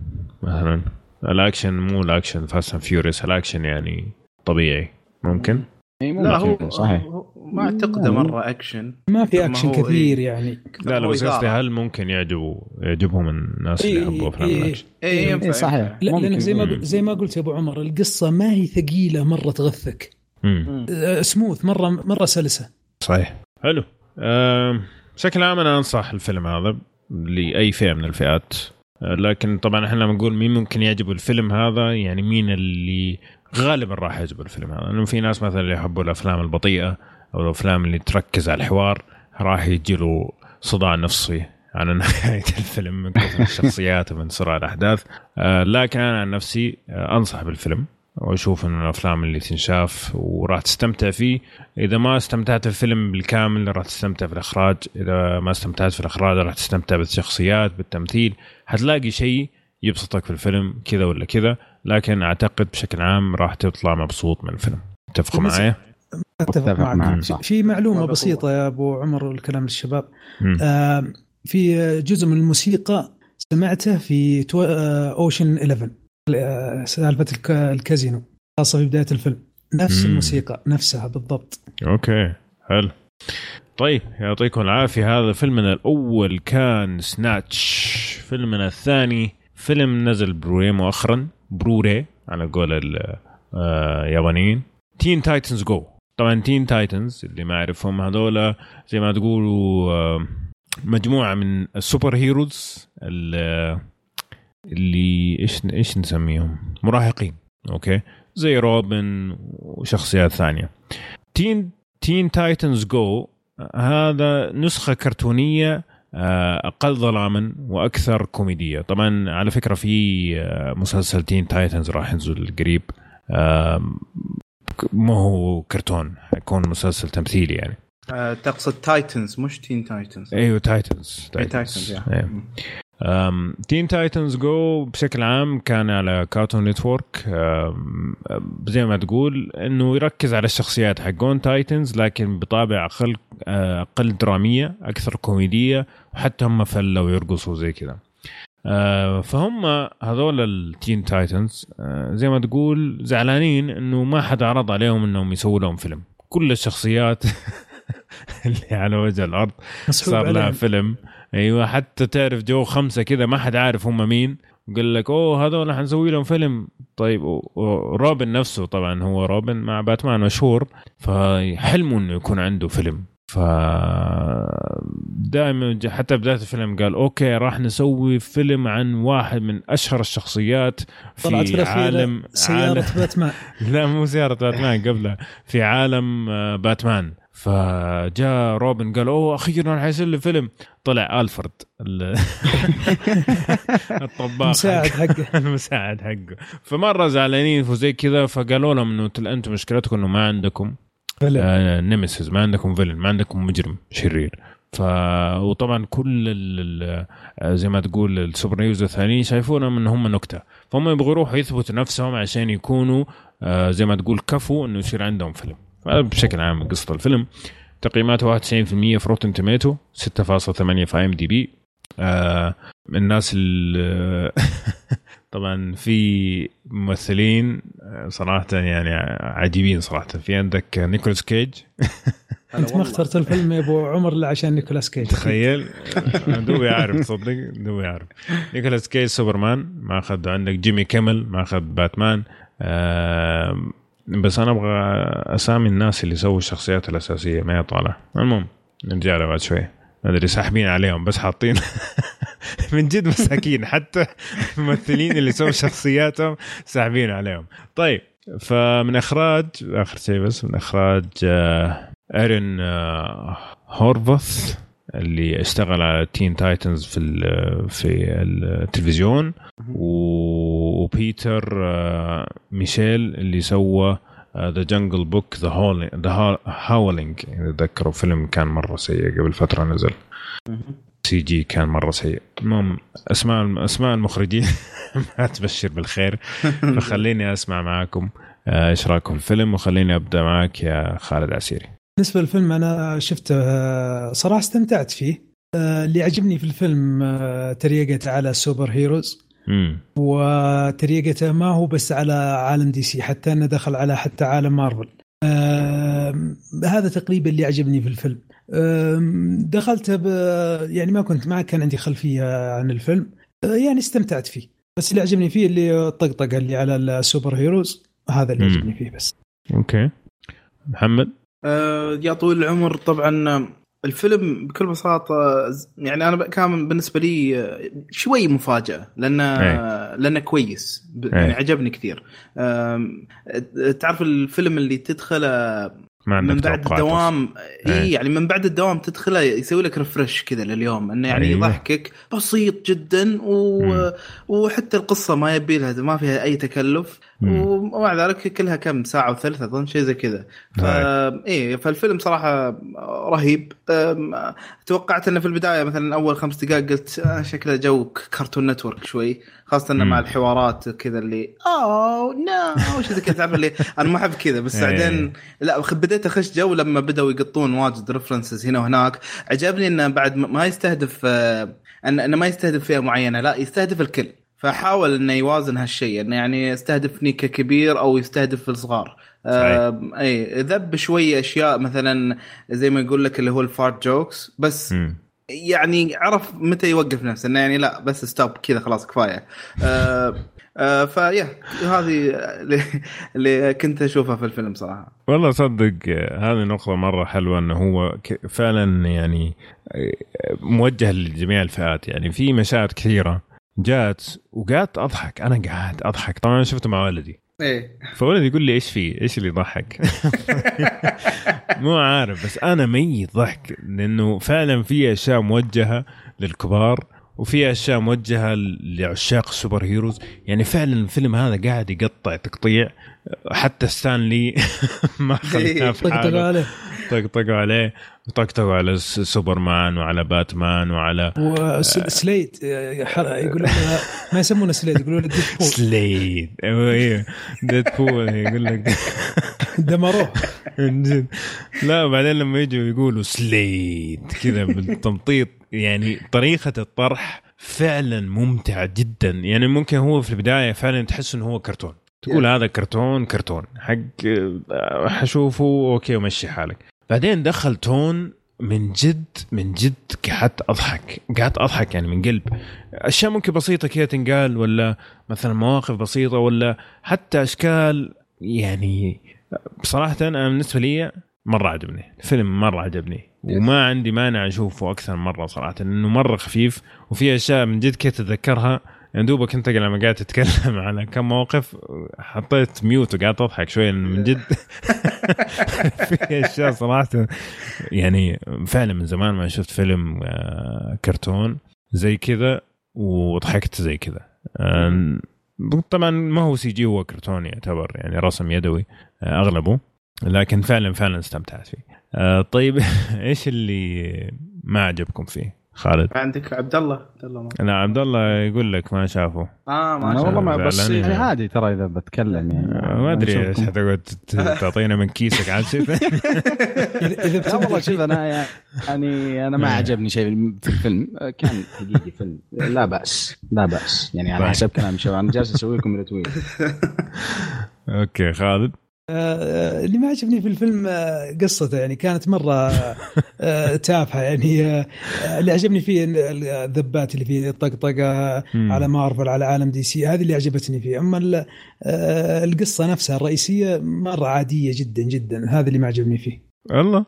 مثلا. الاكشن مو الاكشن Fast and Furious الاكشن يعني طبيعي ممكن
اي
لا
ممكن
هو
صحيح
هو- ما اعتقده مرة أكشن
ما في
أكشن
كثير
إيه.
يعني
لا لا بس قصدي. هل ممكن يعجبوا يعجبهم الناس اللي
إيه،
يحبوا أفلام
إيه،
الأكشن؟
اي
إيه، صحيح.
لا. لأن زي ما. زي ما قلت يا أبو عمر القصة ما هي ثقيلة مرة تغثك
مم.
آه، سموث مرة مرة سلسة
صحيح حلو بشكل عام أنا أنصح الفيلم هذا لأي فئة من الفئات لكن طبعا إحنا لما نقول مين ممكن يعجبه الفيلم هذا يعني مين اللي غالبا راح يعجبه الفيلم هذا؟ لأنه في ناس مثلا يحبوا الأفلام البطيئة أو الأفلام اللي تركز على الحوار راح يجي له صداع نفسي. عن نهاية الفيلم من كثر الشخصيات ومن سرعة الأحداث. آه، لكن أنا عن نفسي آه، أنصح بالفيلم. وأشوف انه الأفلام اللي تنشاف وراح تستمتع فيه. إذا ما استمتعت في الفيلم بالكامل راح تستمتع في الإخراج. إذا ما استمتعت في الإخراج راح تستمتع بالشخصيات بالتمثيل. حتلاقي شيء يبسطك في الفيلم كذا ولا كذا. لكن أعتقد بشكل عام راح تطلع مبسوط من الفيلم. تتفقوا
بالنسبة-
معايا؟
أتفق
معك. في-
صح.
في
معلومة
بسيطة يا أبو عمر والكلام للشباب. آه، في جزء من الموسيقى سمعته في تو- آه، Ocean's 11 آه، سالفة الك- الكازينو خاصة في بداية الفيلم. نفس
مم.
الموسيقى نفسها بالضبط.
okay حلو. طيب يعطيكم العافية. هذا فيلمنا الأول كان Snatch فيلمنا الثاني فيلم نزل بروري مؤخرا. بروري على قول اليابانيين Teen Titans Go طبعا Teen Titans اللي ما يعرفهم هذولا زي ما تقولوا آه، مجموعة من ال superheroes ال- اللي إيش إيش نسميهم؟ مراهقين okay؟ زي روبن وشخصيات ثانية. Teen Teen Titans Go هذا نسخة كرتونية آه، أقل ظلاما وأكثر كوميدية. طبعا على فكرة في آه، مسلسل Teen Titans راح ينزل قريب. مو هو كرتون حيكون مسلسل تمثيلي يعني.
آه، تقصد Titans مش
Teen Titans.
أيوه Titans Titans.
أيوه. Teen Titans Go بشكل عام كان على Cartoon Network زي ما تقول إنه يركز على الشخصيات حقون Titans لكن بطابع أقل أقل درامية أكثر كوميدية وحتى هم فلة ويرقصوا زي كذا. فهم هذول ال Teen Titans زي ما تقول زعلانين إنه ما حد عرض عليهم إنهم يسووا لهم فيلم. كل الشخصيات اللي على وجه
الأرض
صار لها. فيلم. أيوه حتى تعرف جو خمسة كذا ما حد عارف هم مين. وقال لك أوه هذول حنسوي لهم فيلم. طيب وروبن نفسه طبعا هو روبن مع باتمان مشهور. فحلمه إنه يكون عنده فيلم. ف دائما حتى بداية الفيلم قال okay راح نسوي فيلم عن واحد من أشهر الشخصيات
طلعت في
في
الأخير
عالم
سيارة
عالم
باتمان.
لا مو سيارة باتمان قبلها. في عالم آه، باتمان. فجاء روبن قال أوه أخيرا حيصير لي فيلم. طلع ألفرد ال- الطباخ
المساعد
حق-
حقه.
المساعد حقه. فمره زعلانين وزي كذا فقالوا لهم إنه أنتم مشكلتكم إنه ما عندكم. آه nemesis ما عندكم villain ما عندكم مجرم شرير. ف وطبعا كل ال... آه، زي ما تقول ال super heroes الثانيين شايفونهم إن هم نكتة. فهم يبغوا يروحوا يثبتوا نفسهم عشان يكونوا آه، زي ما تقول كفو إنه يصير عندهم فيلم. بشكل عام قصة الفيلم. تقييماته 91% في Rotten Tomatoes 6.8 في IMDb آه الناس ال- طبعا في ممثلين آه، صراحة يعني عجيبين صراحة. في عندك نيكولاس كيج
أنت ما اخترت الفيلم يا أبو عمر إلا عشان نيكولاس كيج
تخيل. دوبي عارف تصدق؟ دوبي عارف نيكولاس كيج سوبرمان ما أخذ عندك جيمي كيمل ما أخذ باتمان آم، بس أنا أبغى أسامي الناس اللي سووا الشخصيات الأساسية ما هي طالعه المهم نرجع لها بعد شوي. ما أدري ساحبين عليهم بس حاطين من جد مساكين. حتى الممثلين اللي سووا شخصياتهم ساحبين عليهم. طيب فمن إخراج آخر شيء بس من إخراج آه، Aaron آه، Horvath. اللي اشتغل على Teen Titans في ال- في التلفزيون وبيتر آه، Michail اللي سوى The Jungle Book The The Howling تذكروا فيلم كان مرة سيء قبل فترة نزل. CG كان مرة سيء. المهم أسماء أسماء المخرجين ما تبشر بالخير. فخليني أسمع معاكم آه، إيش رأيكم في الفيلم؟ وخليني أبدأ معك يا خالد عسيري.
بالنسبة للفيلم أنا شفته آه، صراحة استمتعت فيه. آه، اللي عجبني في الفيلم آه، تريقته على ال super
heroes.
وتريقته ما هو بس على عالم DC حتى أنه دخل على حتى عالم مارفل. هذا تقريبا اللي عجبني في الفيلم. آم، دخلته ب يعني ما كنت ما كان عندي خلفية عن الفيلم. آه، يعني استمتعت فيه. بس اللي عجبني فيه اللي الطقطقه اللي على ال super heroes هذا اللي. عجبني فيه بس.
okay. محمد؟
آه، يا طويل العمر طبعا آه، الفيلم بكل بساطة يعني أنا كان بالنسبة لي آه، شوي مفاجأة لأنه
أي.
لأنه كويس
أي.
يعني عجبني كثير آه، تعرف الفيلم اللي تدخله من بعد الدوام. اي يعني من بعد الدوام تدخله يسوي لك ريفرش كذا لليوم إنه يعني
أيوة.
يضحكك بسيط جدا و...
مم.
وحتى القصة ما يبي لها ما فيها أي تكلف. ومع ذلك كلها كم ساعة وثلث أظن شيء زي كذا. ف إيه فالفيلم صراحة رهيب. توقعت إنه في البداية مثلا أول خمس دقائق قلت آه شكله جو Cartoon Network شوي خاصة
إنه.
مع الحوارات كذا اللي oh no وش ذا كذا تعرف اللي أنا ما أحب كذا بس
إيه.
بعدين لا بديت أخش جو لما بدأوا يقطون واجد references هنا وهناك. عجبني إنه بعد ما- يستهدف آه، إنه ما يستهدف فئة معينة لا يستهدف الكل. فحاول إنه يوازن هالشيء إنه يعني يستهدفني ككبير أو يستهدف الصغار. آه إي ذب شوية أشياء مثلا زي ما يقول لك اللي هو ال fart jokes بس
مم.
يعني عرف متى يوقف نفسه إنه يعني لا بس stop كذا خلاص كفاية. آه آه فيا هذه اللي, كنت أشوفها في الفيلم صراحة.
والله صدق هذه نقطة مرة حلوة إنه هو فعلا يعني آه، موجه لجميع الفئات. يعني في مشاهد كثيرة جات وقعدت أضحك. أنا قاعد أضحك. طبعا شفته مع ولدي
إيه.
فولدي يقول لي إيش في؟ إيش اللي يضحك؟ مو عارف بس أنا ميت ضحك. لأنه فعلا في أشياء موجهة للكبار وفي أشياء موجهة لعشاق ال super heroes. يعني فعلا الفيلم هذا قاعد يقطع تقطيع. حتى ستانلي ما خلاه في حاله.
عليه.
طقطقوا عليه. وطقطقوا على سوبرمان وعلى باتمان وعلى
وسليد يقول لك ما يسمونه سليد يقولون له Deadpool
سليد. أيوه أيوه. Deadpool يقول لك.
دمروه.
من جد لا بعدين لما يجوا يقولوا سليد كذا بالتمطيط يعني طريقة الطرح فعلا ممتعة جدا. يعني ممكن هو في البداية فعلا تحس إنه هو كرتون. تقول هذا كرتون كرتون. حق آه، حشوفه okay ومشي حالك. بعدين دخل تون من جد من جد قعدت أضحك. قعدت أضحك يعني من قلب. أشياء ممكن بسيطة كذا تنقال ولا مثلا مواقف بسيطة ولا حتى أشكال يعني بصراحه أنا بالنسبة لي مرة عجبني. الفيلم مرة عجبني. وما عندي مانع أشوفه أكثر مرة صراحة لأنه مرة خفيف وفي أشياء من جد كده تتذكرها يعني دوبك انت لما قاعد تتكلم على كم موقف حطيت ميوت وقعدت اضحك شوية لأنه من جد في أشياء صراحة يعني فعلا من زمان ما شفت فيلم آه، كرتون زي كذا وضحكت زي كذا. آه، طبعا ما هو CG هو كرتون يعتبر يعني رسم يدوي آه، أغلبه لكن فعلا فعلا استمتعت فيه. طيب إيش اللي ما عجبكم فيه؟ خالد.
عندك عبد الله؟ عبد الله.
لا عبد الله يقول لك ما شافه.
آه ما شاء
والله
الله
ما بس. يعني عادي ترى إذا بتكلم يعني.
آه، ما أدري
إيش.
حتقعد ت- تعطينا من كيسك عاد ثاني.
اذا
والله شوف أنا يعني أنا ما عجبني شيء في الفيلم. كان حقيقي فيلم. لا بأس لا بأس. يعني على
طيب.
حسب كلام شباب أنا جالس أسوي لكم retweet
okay خالد.
آه، اللي ما عجبني في الفيلم آه، قصته يعني كانت مرة آه، تافهة يعني اللي عجبني فيه الذبات اللي فيه
الطقطقة.
على مارفل على عالم DC هذه اللي عجبتني فيه. أما ال- القصة نفسها الرئيسية مرة عادية جدا جدا. هذا اللي ما عجبني فيه.
والله.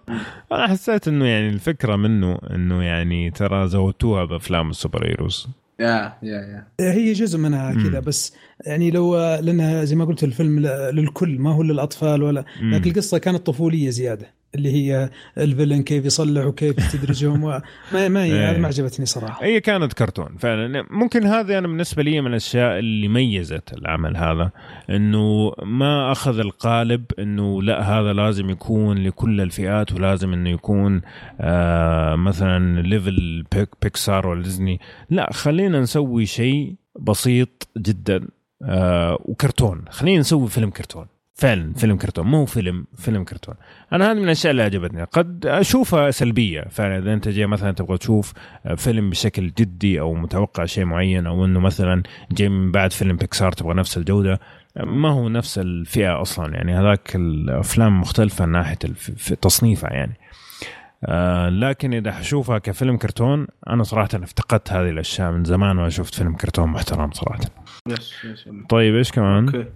أنا حسيت إنه يعني الفكرة منه إنه يعني ترى زودتوها بأفلام السوبر هيروز.
يا يا يا
هي جزء منها. كذا بس يعني لو لأنها زي ما قلت الفيلم للكل ما هو للأطفال ولا. لكن القصة كانت طفولية زيادة اللي هي الفيلن كيف يصلح وكيف يستدرجهم و- ما ما هي
إيه.
ما عجبتني صراحة.
هي كانت كرتون فعلا. ممكن هذا أنا بالنسبة لي من الأشياء اللي ميزت العمل هذا إنه ما أخذ القالب إنه لا هذا لازم يكون لكل الفئات ولازم إنه يكون آه مثلا level بيك بيكسار ولا ديزني. لا خلينا نسوي شيء بسيط جدا آه وكرتون. خلينا نسوي فيلم كرتون. فعلا فيلم كرتون مو فيلم فيلم كرتون. أنا هذه من الأشياء اللي عجبتني قد أشوفها سلبية. فعلا إذا أنت جاي مثلا تبغى تشوف فيلم بشكل جدي أو متوقع شيء معين أو إنه مثلا جاي من بعد فيلم بيكسار تبغى نفس الجودة ما هو نفس الفئة أصلا. يعني هذاك الأفلام مختلفة من ناحيه تصنيفها يعني. آه لكن إذا حشوفها كفيلم كرتون أنا صراحة افتقدت هذه الأشياء من زمان ما شفت فيلم كرتون محترم صراحة.
yes yes
طيب إيش كمان؟
أوكي.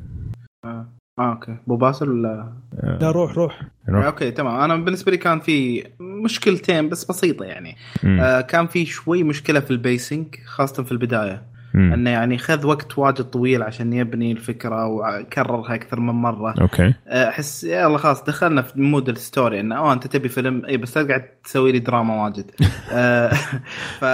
آه آه، أوكي. أبو باسل ولا؟
لا روح. روح.
أوكي تمام. أنا بالنسبة لي كان في مشكلتين بس بسيطة يعني.
مم.
آه كان في شوي مشكلة في ال pacing خاصة في البداية.
مم.
أنه يعني خذ وقت واجد طويل عشان يبني الفكرة وكررها أكثر من مرة.
أوكي.
آه، احس يلا خلاص دخلنا في mood ال story إنه آه أنت تبي فيلم. اي بس لا قاعد تسوي لي دراما واجد. آه، ف-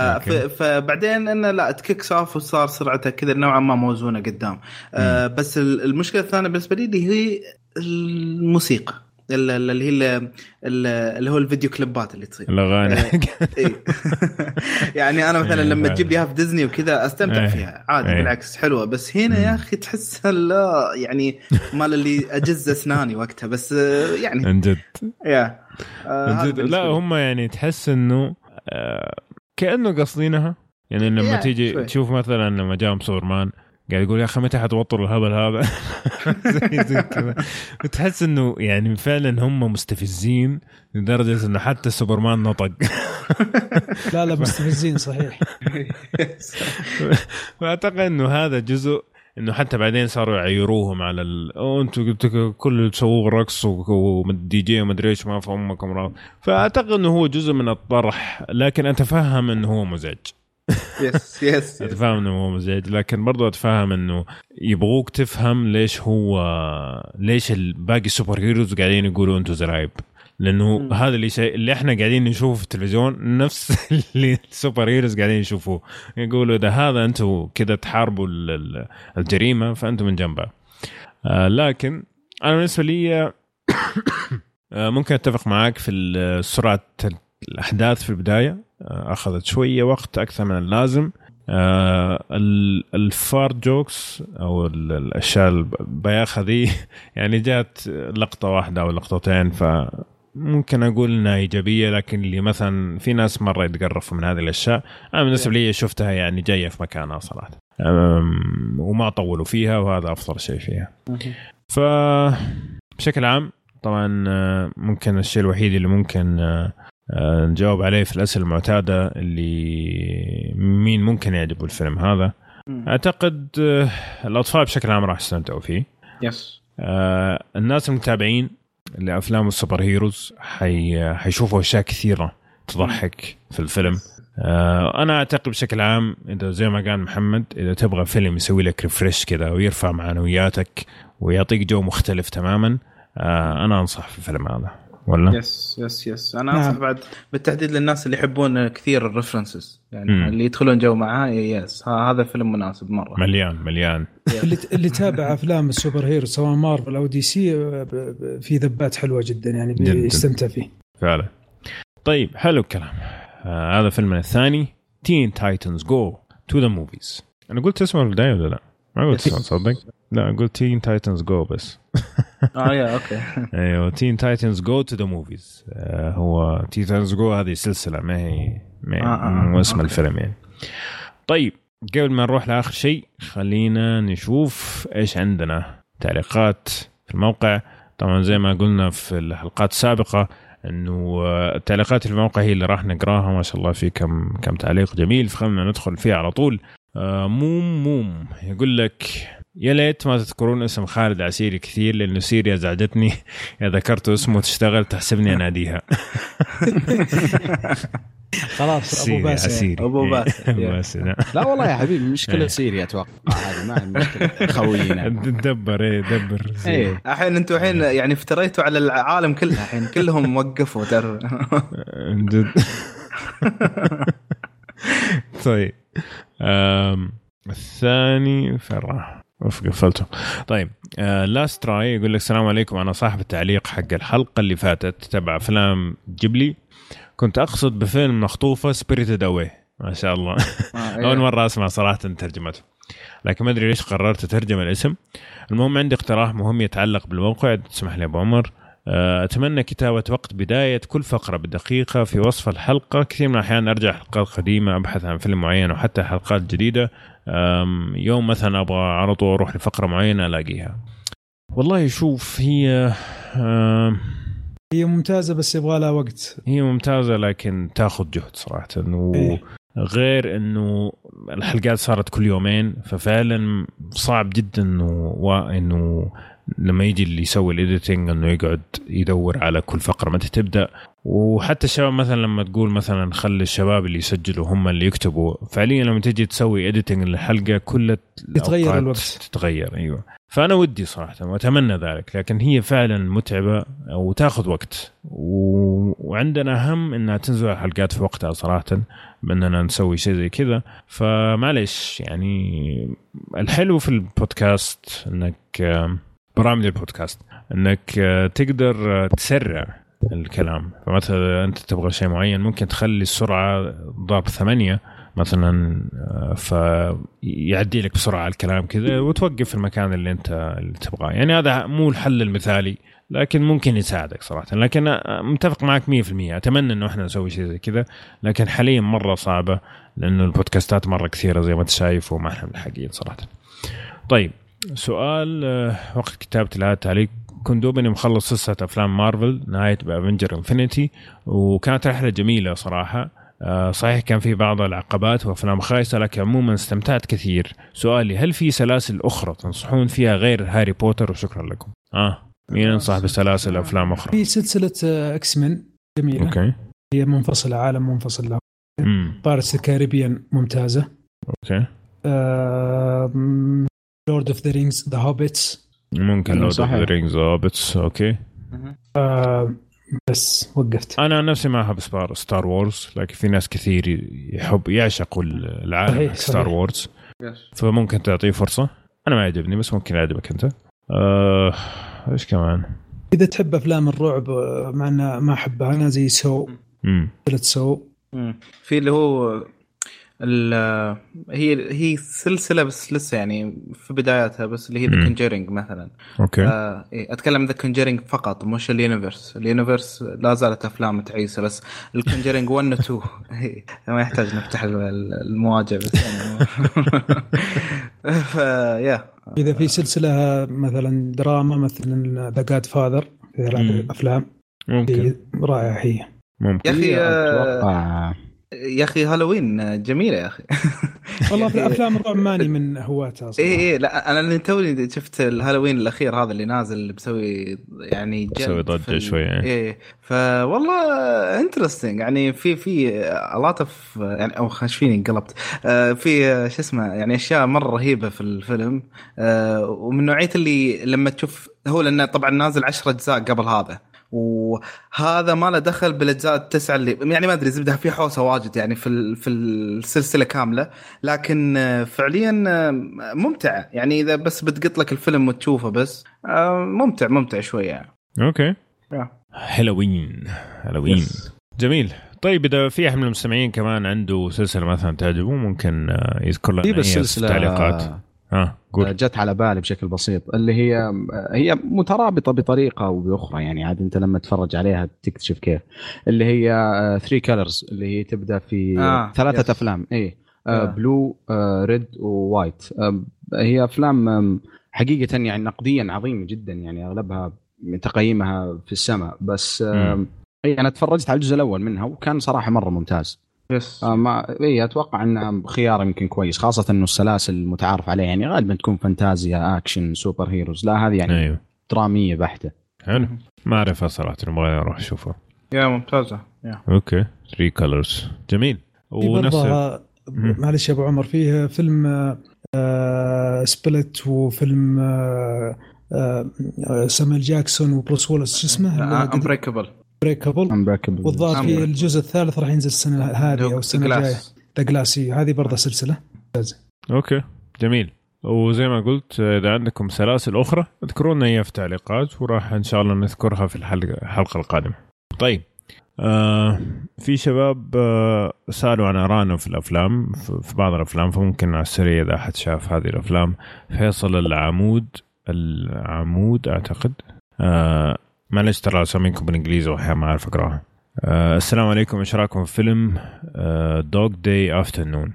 فبعدين إنه لا kicks off وصار سرعته كذا نوعا ما موزونة قدام. آه، بس ال- المشكلة الثانية بالنسبة لي اللي هي الموسيقى. ال- ال- اللي هي ال- ال- اللي هو الفيديو كليبات اللي تصير
الأغاني
إيه. يعني أنا مثلا
إيه،
لما. تجيب لي اياها في ديزني وكذا أستمتع
إيه.
فيها عادي
إيه.
بالعكس حلوة بس هنا يا أخي تحسها لا يعني مال اللي أجز أسناني وقتها بس يعني
من جد
يا آه،
لا. هم يعني تحس إنه آه كأنه قاصدينها يعني لما تيجي. تشوف مثلا لما جاهم سوبرمان قاعد يقول يا أخي متى حتوطروا الهبل هذا؟ زي زي كذا. وتحس إنه يعني فعلا هم مستفزين لدرجة إنه حتى سوبرمان نطق.
لا لا مستفزين صحيح.
فاعتقد إنه هذا جزء إنه حتى بعدين صاروا يعيروهم على ال... قلتوا كل اللي تسووه رقص والدي جي ومدري إيش ما فهمكم راض فأعتقد إنه هو جزء من الطرح لكن أتفهم إنه هو مزعج.
yes yes
أتفهم إنه هو مزعج لكن برضو أتفهم إنه يبغوك تفهم ليش هو ليش باقي ال superheroes قاعدين يقولوا أنتم زرايب.
لأنه.
هذا اللي شيء اللي إحنا قاعدين نشوفه في التلفزيون نفس اللي ال superheroes قاعدين يشوفوه. يقولوا إذا هذا أنتم كذا تحاربوا ال- ال- الجريمة فانتم من جنبها آه لكن أنا بالنسبة لي آه، ممكن أتفق معاك في سرعة الأحداث في البداية. آه، أخذت شوية وقت أكثر من اللازم. آه، ال- الفار جوكس أو ال- الأشياء البياخة ذي يعني جات لقطة واحدة أو لقطتين ف ممكن أقول إنها إيجابية لكن اللي مثلا في ناس مرة يتقرفوا من هذه الأشياء أنا بالنسبة لي شفتها يعني جاية في مكانها صراحة. وما طولوا فيها وهذا أفضل شيء فيها. ف بشكل عام طبعا آه، ممكن الشيء الوحيد اللي ممكن آه، آه، نجاوب عليه في الأسئلة المعتادة اللي مين ممكن يعجبه الفيلم هذا. أعتقد آه، الأطفال بشكل عام راح يستمتعوا فيه.
yes
آه، الناس المتابعين لأفلام ال superheroes حي... حيشوفوا أشياء كثيرة تضحك في الفيلم. آه، أنا أعتقد بشكل عام إذا زي ما قال محمد إذا تبغى فيلم يسوي لك refresh كذا ويرفع معنوياتك ويعطيك جو مختلف تماما آه، أنا أنصح في الفيلم هذا. ولا؟
yes yes yes أنا
نعم.
أنصح بعد بالتحديد للناس اللي يحبون كثير ال references يعني
مم.
اللي يدخلون جو معاه yes ها- هذا فيلم مناسب مرة
مليان مليان
اللي اللي تابع أفلام ال superhero سواء مارفل أو DC في ذبات حلوة جدا يعني. بيستمتع فيه
فعلا طيب حلو الكلام آه هذا فيلمنا الثاني Teen Titans Go to the Movies أنا قلت اسمه في البداية ولا لا؟ ما قلت. اسمه صدق؟ لا قلت Teen Titans Go بس
آه يا أوكي
أيوه Teen Titans Go to the Movies هو Teen Titans Go هذه سلسلة ما هي ما هي
آه، آه،
اسم
أوكي.
الفيلم يعني. طيب قبل ما نروح لآخر شيء خلينا نشوف إيش عندنا. تعليقات في الموقع. طبعا زي ما قلنا في الحلقات السابقة إنه آه، التعليقات في الموقع هي اللي راح نقراها. ما شاء الله في كم كم تعليق جميل. فخلنا ندخل فيها على طول. آه، موم موم يقول لك يا ليت ما تذكرون اسم خالد عسيري كثير لأنه سيري ازعجتني إذا ذكرت اسمه تشتغل تحسبني اناديها
خلاص
أبو
باسل.
عسيري.
باسل.
أبو باسل نعم.
لا والله يا حبيبي
إيه.
مشكله سيري أتوقع. هذه ما هي مشكلة خوينا.
دبر إيه دبر.
إيه.
الحين أنتم الحين يعني افتريتوا على العالم كله الحين كلهم وقفوا
جد. طيب الثاني فين راح؟ اوف قفلته. طيب آه Last Try يقول لك السلام عليكم أنا صاحب التعليق حق الحلقة اللي فاتت تبع افلام جيبلي. كنت أقصد بفيلم مخطوفة Spirited Away ما شاء الله. أول مرة أسمع صراحة ترجمته. لكن ما أدري ليش قررت أترجم الاسم. المهم عندي اقتراح مهم يتعلق بالموقع. تسمح لي أبو عمر. آه، أتمنى كتابة وقت بداية كل فقرة بدقيقة في وصف الحلقة. كثير من الأحيان أرجع حلقات قديمة أبحث عن فيلم معين وحتى حلقات جديدة. يوم مثلا أبغى على طول أروح لفقرة معينة ألاقيها. والله شوف هي
هي ممتازة بس يبغى لها وقت.
هي ممتازة لكن تاخذ جهد صراحة.
إيه.
وغير إنه الحلقات صارت كل يومين ففعلا صعب جدا إنه إنه لما يجي اللي يسوي ال editing إنه يقعد يدور على كل فقرة. متى تبدأ وحتى الشباب مثلا لما تقول مثلا خلي الشباب اللي يسجلوا هم اللي يكتبوا فعليا لما تجي تسوي editing للحلقة كل الأوقات
الوقت.
تتغير أيوه. فأنا ودي صراحة وأتمنى ذلك لكن هي فعلا متعبة وتاخذ وقت. و... وعندنا هم إنها تنزل الحلقات في وقتها صراحة بأننا نسوي شيء زي كذا. فمعليش يعني الحلو في البودكاست إنك برامج البودكاست إنك آه، تقدر آه، تسرع الكلام. فمثلا أنت تبغى شيء معين ممكن تخلي السرعة ضرب ثمانية مثلا آه، فيعدي لك بسرعة الكلام كذا وتوقف في المكان اللي أنت اللي تبغاه. يعني هذا مو الحل المثالي لكن ممكن يساعدك صراحة. لكن آه، متفق معك 100% أتمنى إنه إحنا نسوي شيء زي كذا لكن حاليا مرة صعبة لأنه البودكاستات مرة كثيرة زي ما أنت شايف وما إحنا ملحقين صراحة. طيب سؤال آه، وقت كتابة هذا التعليق كنت دوبني مخلص سلسلة أفلام مارفل نهاية ب Avengers Infinity وكانت رحلة جميلة صراحة. آه، صحيح كان في بعض العقبات وأفلام خايسة لكن عموما استمتعت كثير. سؤالي هل في سلاسل أخرى تنصحون فيها غير هاري بوتر؟ وشكرا لكم. آه مين ينصح بسلاسل أفلام أخرى؟
في سلسلة آه، X-Men جميلة.
okay.
هي منفصلة عالم منفصل له
Pirates
ال Caribbean ممتازة.
okay.
Lord of the Rings The Hobbits
ممكن
أيوة،
لو
صحيح.
The Rings okay.
آه، بس وقفت.
أنا نفسي ما أحب Star, Star Wars لكن في ناس كثير يحب يعشقوا العالم
صحيح، Star.
Wars فممكن تعطيه فرصة. أنا ما يعجبني بس ممكن يعجبك أنت. آه، إيش كمان؟
إذا تحب أفلام الرعب آه، مع ما أحبها أنا زي Saw.
امم
سلسله Saw.
مم. في اللي هو هي هي سلسلة بس لسه يعني في بداياتها بس اللي هي
The.
Conjuring مثلا.
okay.
آه إيه أتكلم The Conjuring فقط مش ال universe ال universe لا زالت أفلام تعيسة بس ال Conjuring 1 و 2 إيه، ما يحتاج نفتح ال- ال- المواجع بس يعني. ف
yeah إذا في سلسلة مثلا دراما مثلا The Godfather في. ثلاث أفلام.
ممكن.
هي رائعة هي.
ممكن.
يا أخي آه،
أتوقع
يا أخي هالوين جميلة يا أخي.
والله في افلام الرعب ماني من هواتها صراحة.
اي اي لا أنا اللي توني شفت الهالوين الأخير هذا اللي نازل اللي بسوي يعني
ضجة
في ال-
شوية.
اي فوالله interesting يعني في في a lot of يعني أو خش فيني انقلبت. آه، في شو اسمه يعني أشياء مرة رهيبة في الفيلم. آه، ومن نوعية اللي لما تشوف هو لأنه طبعا نازل 10 أجزاء قبل هذا. وهذا ما له دخل بالاجزاء التسعة اللي يعني ما أدري زبدة في حوسة واجد يعني في ال- في السلسلة كاملة. لكن آه، فعليا آه، ممتعة. يعني إذا بس بتقط لك الفيلم وتشوفه بس آه، ممتع ممتع شوية يعني. okay.
Halloween Halloween
yes.
جميل. طيب إذا في أحد من المستمعين كمان عنده سلسلة مثلا تعجبه ممكن يذكر لنا
في بس
في
سلسلة
التعليقات ها قول.
جت على بالي بشكل بسيط اللي هي هي مترابطة بطريقة أو بأخرى يعني عاد أنت لما تتفرج عليها تكتشف كيف. اللي هي 3 Colors اللي هي تبدأ في
آه،
ثلاثة
yes.
أفلام. اي
آه.
Blue Red و White آه، هي أفلام حقيقة يعني نقديا عظيمة جدا يعني أغلبها تقييمها في السماء. بس اي أنا تفرجت على الجزء الأول منها وكان صراحة مرة ممتاز.
yes.
آه، ما اي أتوقع إنه خيار يمكن كويس خاصة إنه السلاسل المتعارف عليها يعني غالبا تكون فانتازيا action superheroes لا هذه يعني
أيوه.
درامية بحتة.
حلو. ما أعرفها صراحة نبغى نروح أشوفها.
yeah ممتازة. yeah.
okay. 3 Colors جميل. ونفس.
معلش يا أبو عمر فيه فيلم آه، Split وفيلم آه آه سامويل جاكسون وبروس ويلس شو اسمه؟
Unbreakable
breakable
Unbreakable
والظاهر في. الجزء الثالث راح ينزل السنة هذه أو السنة الجاية. The Glass هذه برضه سلسلة.
okay. جميل. وزي ما قلت إذا عندكم سلاسل أخرى اذكرونا اياها في التعليقات وراح إن شاء الله نذكرها في الحلقة الحلقة القادمة. طيب. آه في شباب آه سألوا عن ارائنا في الأفلام في في بعض الأفلام فممكن على السريع إذا أحد شاف هذه الأفلام. فيصل العمود العمود أعتقد. آه معلش ترى اساميكم بالإنجليزي واحيانا ما أعرف أقراها. آه السلام عليكم. إيش رأيكم في فيلم Dog
Day
Afternoon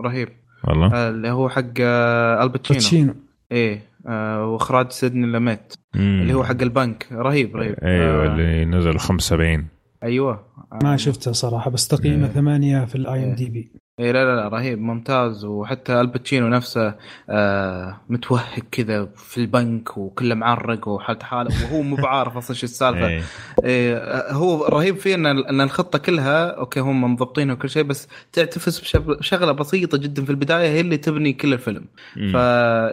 رهيب.
والله.
آه، اللي هو حق آه، الباتشينو
باتشينو
إيه آه، وإخراج سيدني
لوميت.
اللي هو حق البنك. رهيب رهيب.
أيوه
آه،
اللي نزل 75
أيوه.
ما شفته صراحة بس تقييمه
إيه.
ثمانية في ال IMDb
إيه لا لا لا رهيب ممتاز. وحتى الباتشينو نفسه آه متوهق كذا في البنك وكله معرق وحالته حاله وهو مو بعارف أصلا شو السالفة.
إيه.
إيه آه، هو رهيب فيه إن إن الخطة كلها okay هم مضبطينها وكل شيء بس تعتفس بشغ- بشغلة بسيطة جدا في البداية هي اللي تبني كل الفيلم.
مم.
ف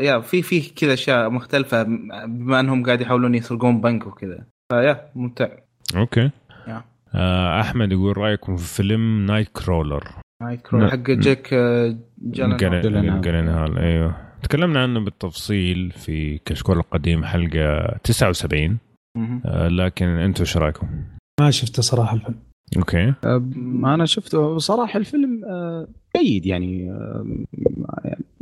yeah في في كذا أشياء مختلفة بما إنهم قاعد يحاولون يسرقون بنك وكذا. ف yeah ممتع.
okay.
yeah.
آه أحمد يقول رأيكم في فيلم
Nightcrawler؟ Nightcrawl حق جيك آه،.
جيلنهال.
جلنهال أيوه تكلمنا عنه بالتفصيل في كشكول القديم حلقة 79
مهم.
آه لكن أنتم إيش رأيكم؟
ما شفته صراحة الفيلم
okay
ما أنا شفته صراحة الفيلم آه، جيد يعني آه،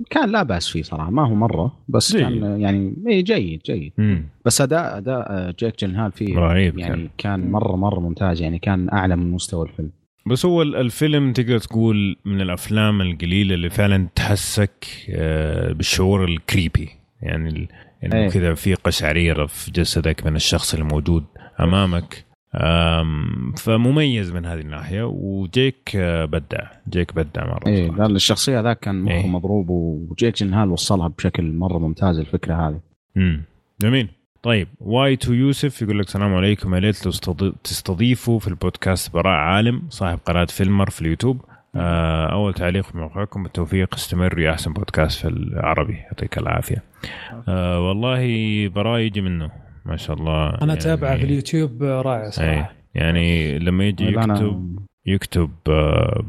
كان لا بأس فيه صراحة ما هو مرة بس
جيد.
كان آه، يعني اي جيد جيد
مم.
بس أداء أداء آه، جيك جنهال فيه
رهيب كان.
يعني كان مرة مرة ممتاز يعني كان أعلى من مستوى الفيلم
بس هو ال- الفيلم تقدر تقول من الأفلام القليلة اللي فعلا تحسك آه، بالشعور الكريبي. يعني إنه
إيه.
كذا في قشعريرة في جسدك من الشخص الموجود أمامك. آم، فمميز من هذه الناحية. وجيك آه، بدع. جيك بدع مرة
إيه
صراحة.
لا الشخصية ذاك كان مخه
إيه.
مضروب وجيك جيلنهال وصلها بشكل مرة ممتاز الفكرة هذه.
امم جميل. طيب واي تو يوسف يقول لك السلام عليكم. يا ليت لو تستضيفوا في البودكاست براء عالم صاحب قناة فيلمر في اليوتيوب. آه أول تعليق في موقعكم بالتوفيق. استمر يا أحسن بودكاست في العربي. يعطيك العافية. آه والله براء يجي منه. ما شاء الله.
أنا اتابعه في اليوتيوب رائع صراحة.
أي. يعني لما يجي
طيب
يكتب يكتب آه،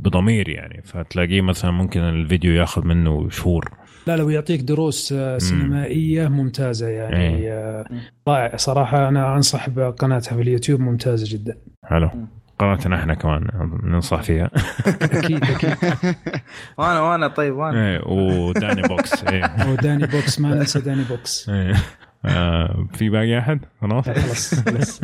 بضمير يعني فتلاقيه مثلا ممكن الفيديو ياخذ منه شهور.
لا لا ويعطيك دروس آه، سينمائية ممتازة يعني
إيه.
آه، رائع. صراحة أنا أنصح بقناتها في اليوتيوب ممتازة جدا.
حلو. قناتنا إحنا كمان ننصح فيها.
أكيد أكيد.
وأنا وأنا طيب وأنا.
إيه، وداني بوكس إيه.
وداني بوكس ما ننسى داني بوكس.
إيه. آه، في باقي أحد؟ خلاص.
لا، خلاص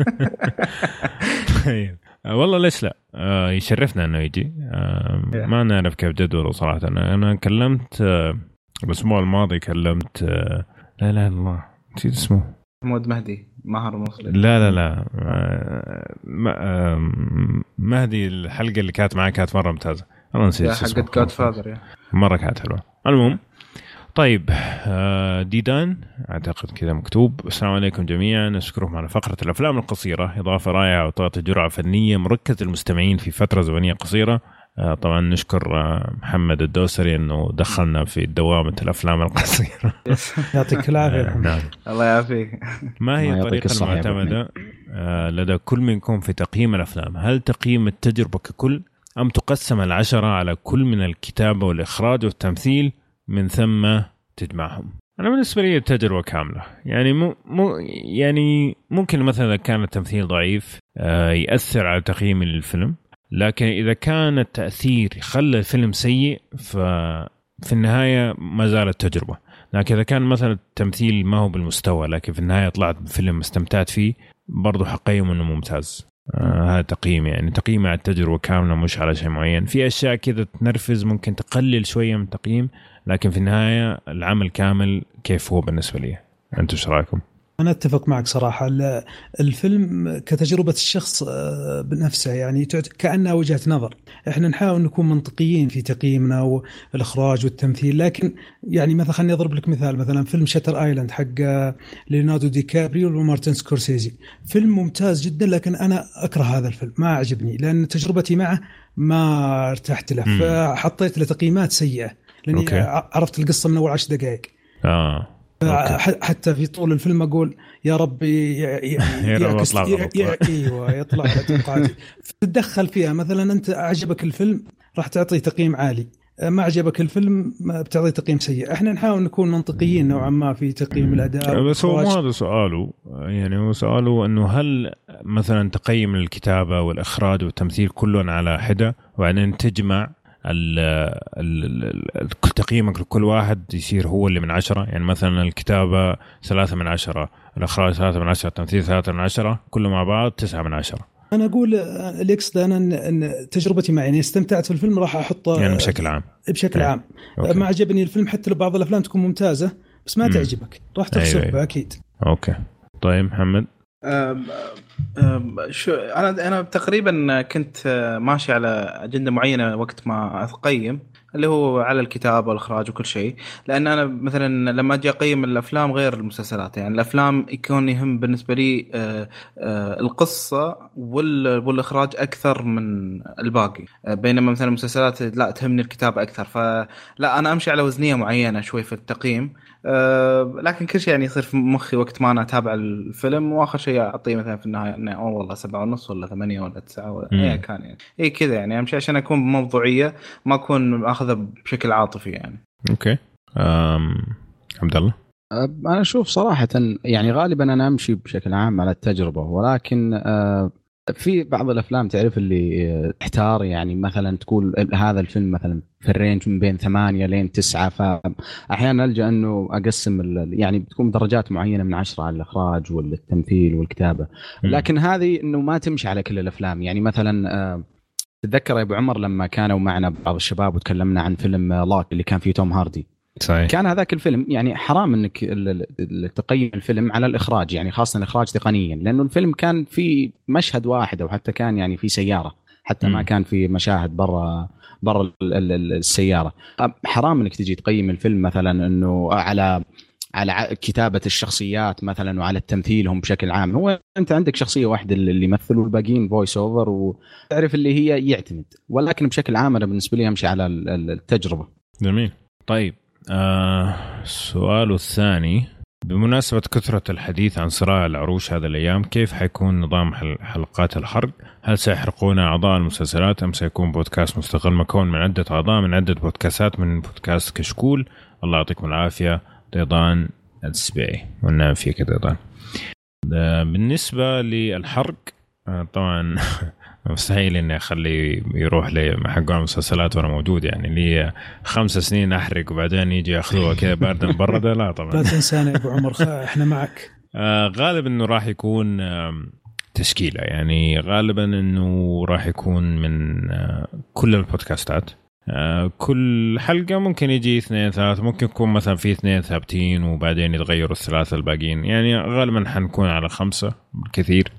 طيب. آه، والله ليش لا؟ آه، يشرفنا إنه يجي. آه، ما نعرف كيف جدوله صراحة. أنا أنا كلمت آه، الأسبوع الماضي كلمت آه، لا لا الله. نسيت اسمه.
محمود مهدي ماهر مصري
لا لا لا. آه، آه، مهدي الحلقة اللي كانت معاه كانت مرة ممتازة. أنا نسيت اسمه.
حقت جود فاذر
مرة كانت حلوة. المهم طيب ديدان أعتقد كذا مكتوب. السلام عليكم جميعا. نشكركم على فقرة الأفلام القصيرة. إضافة رائعة وتعطي جرعة فنية مركزة للمستمعين في فترة زمنية قصيرة. طبعا نشكر آه، محمد الدوسري إنه دخلنا في دوامة الأفلام القصيرة.
يعطيك العافية. يا
آه،
محمد.
نعم.
الله يعافيك.
ما هي المعتمدة؟ آه، لدى كل منكم في تقييم الأفلام. هل تقييم التجربة ككل أم تقسم العشرة على كل من الكتابة والإخراج والتمثيل من ثم تجمعهم؟ أنا بالنسبة لي التجربة كاملة. يعني مو مو يعني ممكن مثلا إذا كان التمثيل ضعيف آه، يأثر على تقييمي للفيلم لكن إذا كان التأثير خلى الفيلم سيء ففي النهاية ما زالت تجربة. لكن إذا كان مثلا التمثيل ما هو بالمستوى لكن في النهاية طلعت بفيلم استمتعت فيه برضه حقيم إنه ممتاز. آه هذا تقييم يعني تقييم على التجربة كاملة مش على شيء معين. في أشياء كذا تنرفز ممكن تقلل شوية من التقييم لكن في النهاية العمل كامل كيف هو بالنسبة لي. أنتم إيش رأيكم؟
أنا أتفق معك صراحة. ال- الفيلم كتجربة الشخص آه، بنفسه يعني كأنها وجهة نظر. إحنا نحاول نكون منطقيين في تقييمنا والإخراج والتمثيل لكن يعني مثلا خليني أضرب لك مثال مثلا فيلم شاتر آيلاند حق آه، ليوناردو دي كابريو ومارتن سكورسيزي. فيلم ممتاز جدا لكن أنا أكره هذا الفيلم ما عجبني لأن تجربتي معه ما ارتحت له. فحطيت له تقييمات سيئة.
لأني
okay. عرفت القصة من أول عشر دقائق.
آه.
okay. حتى في طول الفيلم أقول يا رب ي- ي-
يا رب
يعكس- أيوه يطلع توقعاتي تتدخل فيها مثلا أنت عجبك الفيلم راح تعطي تقييم عالي. ما عجبك الفيلم ما بتعطي تقييم سيء. إحنا نحاول نكون منطقيين نوعا ما في تقييم الأداء.
بس هو مو. هذا سؤاله. يعني هو سؤاله إنه هل مثلا تقيم الكتابة والإخراج والتمثيل كلهم على حدة؟ وبعدين تجمع تقييمك لكل واحد يصير هو اللي من عشرة يعني مثلا الكتابة ثلاثة من عشرة الإخراج ثلاثة من عشرة التمثيل ثلاثة من عشرة كله مع بعض تسعة من عشرة
أنا أقول اللي يقصد أنا ان تجربتي معي إني استمتعت في الفيلم راح أحطه
يعني بشكل عام
بشكل
إيه.
عام
okay.
ما عجبني الفيلم حتى لو بعض الأفلام تكون ممتازة بس ما. تعجبك راح
أيوة،
تخسر
أيوة.
أكيد
okay طيب محمد
شو أنا أنا تقريبا كنت ماشي على أجندة معينة وقت ما اقيم اللي هو على الكتابة والإخراج وكل شيء. لأن أنا مثلا لما أجي أقيم الأفلام غير المسلسلات يعني الأفلام يكون يهم بالنسبة لي آه، آه، القصة وال- والإخراج أكثر من الباقي. آه، بينما مثلا المسلسلات لا تهمني الكتابة أكثر. فلا أنا أمشي على وزنية معينة شوي في التقييم. أه لكن كل شيء يعني يصير في مخي وقت ما أنا أتابع الفيلم وآخر شيء أعطيه مثلا في النهاية إنه أوه والله سبعة ونص ولا ثمانية ولا تسعة ولا. أيا كان يعني. اي كذا يعني امشي عشان أكون بموضوعية ما أكون اخذه بشكل عاطفي يعني.
okay. أم... عبد الله؟
أنا أشوف صراحة يعني غالبا أنا أمشي بشكل عام على التجربة ولكن أه، في بعض الأفلام تعرف اللي تحتار يعني مثلا تقول هذا الفيلم مثلا في ال range من بين ثمانية لين تسعة فاحيانا ألجأ إنه أقسم يعني بتكون درجات معينة من عشرة على الإخراج والتمثيل والكتابة. لكن هذه إنه ما تمشي على كل الأفلام. يعني مثلا آه، تتذكر يا أبو عمر لما كانوا معنا بعض الشباب وتكلمنا عن فيلم آه، لاك اللي كان فيه توم هاردي؟
صحيح.
كان هذاك الفيلم يعني حرام إنك تقيم الفيلم على الإخراج يعني خاصة الإخراج تقنيا لأنه الفيلم كان في مشهد واحد أو حتى كان يعني في سيارة حتى ما
مم.
كان في مشاهد برا برا ال- ال- ال- السيارة. حرام إنك تجي تقيم الفيلم مثلا إنه على على كتابة الشخصيات مثلا وعلى تمثيلهم بشكل عام. هو أنت عندك شخصية واحدة اللي يمثل والباقيين voice over وتعرف اللي هي يعتمد ولكن بشكل عام أنا بالنسبة لي أمشي على ال- ال- التجربة.
جميل. طيب آه السؤال الثاني. بمناسبة كثرة الحديث عن صراع العروش هذا الأيام كيف حيكون نظام حل- حلقات الحرق؟ هل سيحرقون أعضاء المسلسلات أم سيكون بودكاست مستقل؟ مكون من عدة أعضاء من عدة بودكاستات من بودكاست كشكول. الله يعطيكم العافية. ضيضان السبيعي والنعم فيك يا ضيضان. ده بالنسبة للحرق آه، طبعا مستحيل إني اخلي يروح لحق المسلسلات وأنا موجود يعني. لي خمس سنين أحرق وبعدين يجي ياخذوها كذا بارده مبرده لا طبعا.
لا تنسانا يا أبو عمر إحنا معك.
آه غالبا إنه راح يكون تشكيلة يعني. غالبا إنه راح يكون من آه كل البودكاستات. آه كل حلقة ممكن يجي اثنين ثلاثة ممكن يكون مثلا في اثنين ثابتين وبعدين يتغيروا الثلاثة الباقيين. يعني غالبا حنكون على خمسة بالكثير.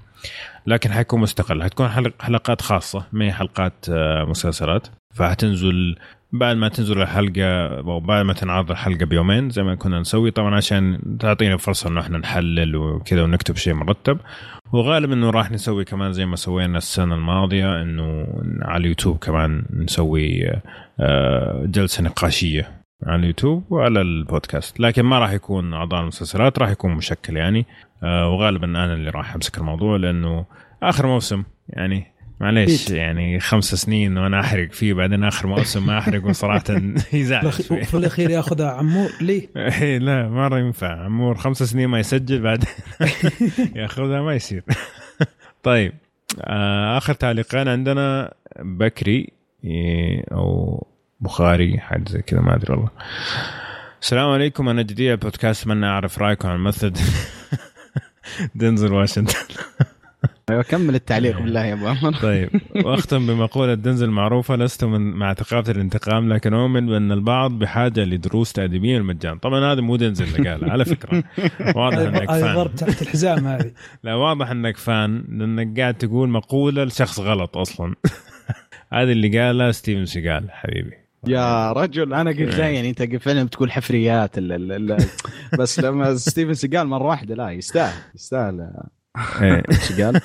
لكن حيكون مستقل. حتكون حلق حلقات خاصة ما هي حلقات آه مسلسلات. فحتنزل بعد ما تنزل الحلقة أو بعد ما تنعرض الحلقة بيومين زي ما كنا نسوي. طبعا عشان تعطينا فرصة إنه إحنا نحلل وكذا ونكتب شيء مرتب. وغالبا إنه راح نسوي كمان زي ما سوينا السنة الماضية إنه على اليوتيوب كمان نسوي آه، جلسة نقاشية. على اليوتيوب وعلى البودكاست. لكن ما راح يكون أعضاء المسلسلات راح يكون مشكل يعني. آه، وغالبا أنا اللي راح أمسك الموضوع لأنه آخر موسم يعني. معليش. يعني خمس سنين وأنا أحرق فيه بعدين آخر موسم ما احرق وصراحه يزعل
وفي الأخير ياخذها عمور ليه؟
إيه لا مره ينفع. عمور خمس سنين ما يسجل بعدين ياخذها ما يصير. طيب آه، آخر تعليقين عندنا بكري إيه، أو بخاري حاجة زي كذا ما أدري والله. السلام عليكم أنا جديد البودكاست أتمنى أعرف رأيكم عن ممثل دنزل واشنطن.
أيوه كمل التعليق بالله يا أبو عمر.
طيب وأختم بمقولة دنزل معروفة لست من مع ثقافة الانتقام لكن أؤمن بأن البعض بحاجة لدروس تأديبية المجان. طبعا هذا مو دنزل اللي قال على فكرة. واضح إنك
هذه
فان.
ضرب تحت الحزام هذه.
لا واضح إنك fan لأنك قاعد تقول مقولة لشخص غلط أصلا. هذا اللي قالها ستيفن سيجال حبيبي.
يا رجل أنا قلت لا يعني أنت فعلا بتقول حفريات ال ال ال بس لما ستيفن سيجال مرة واحدة لا يستاهل يستاهل.
إيه.
سيجال.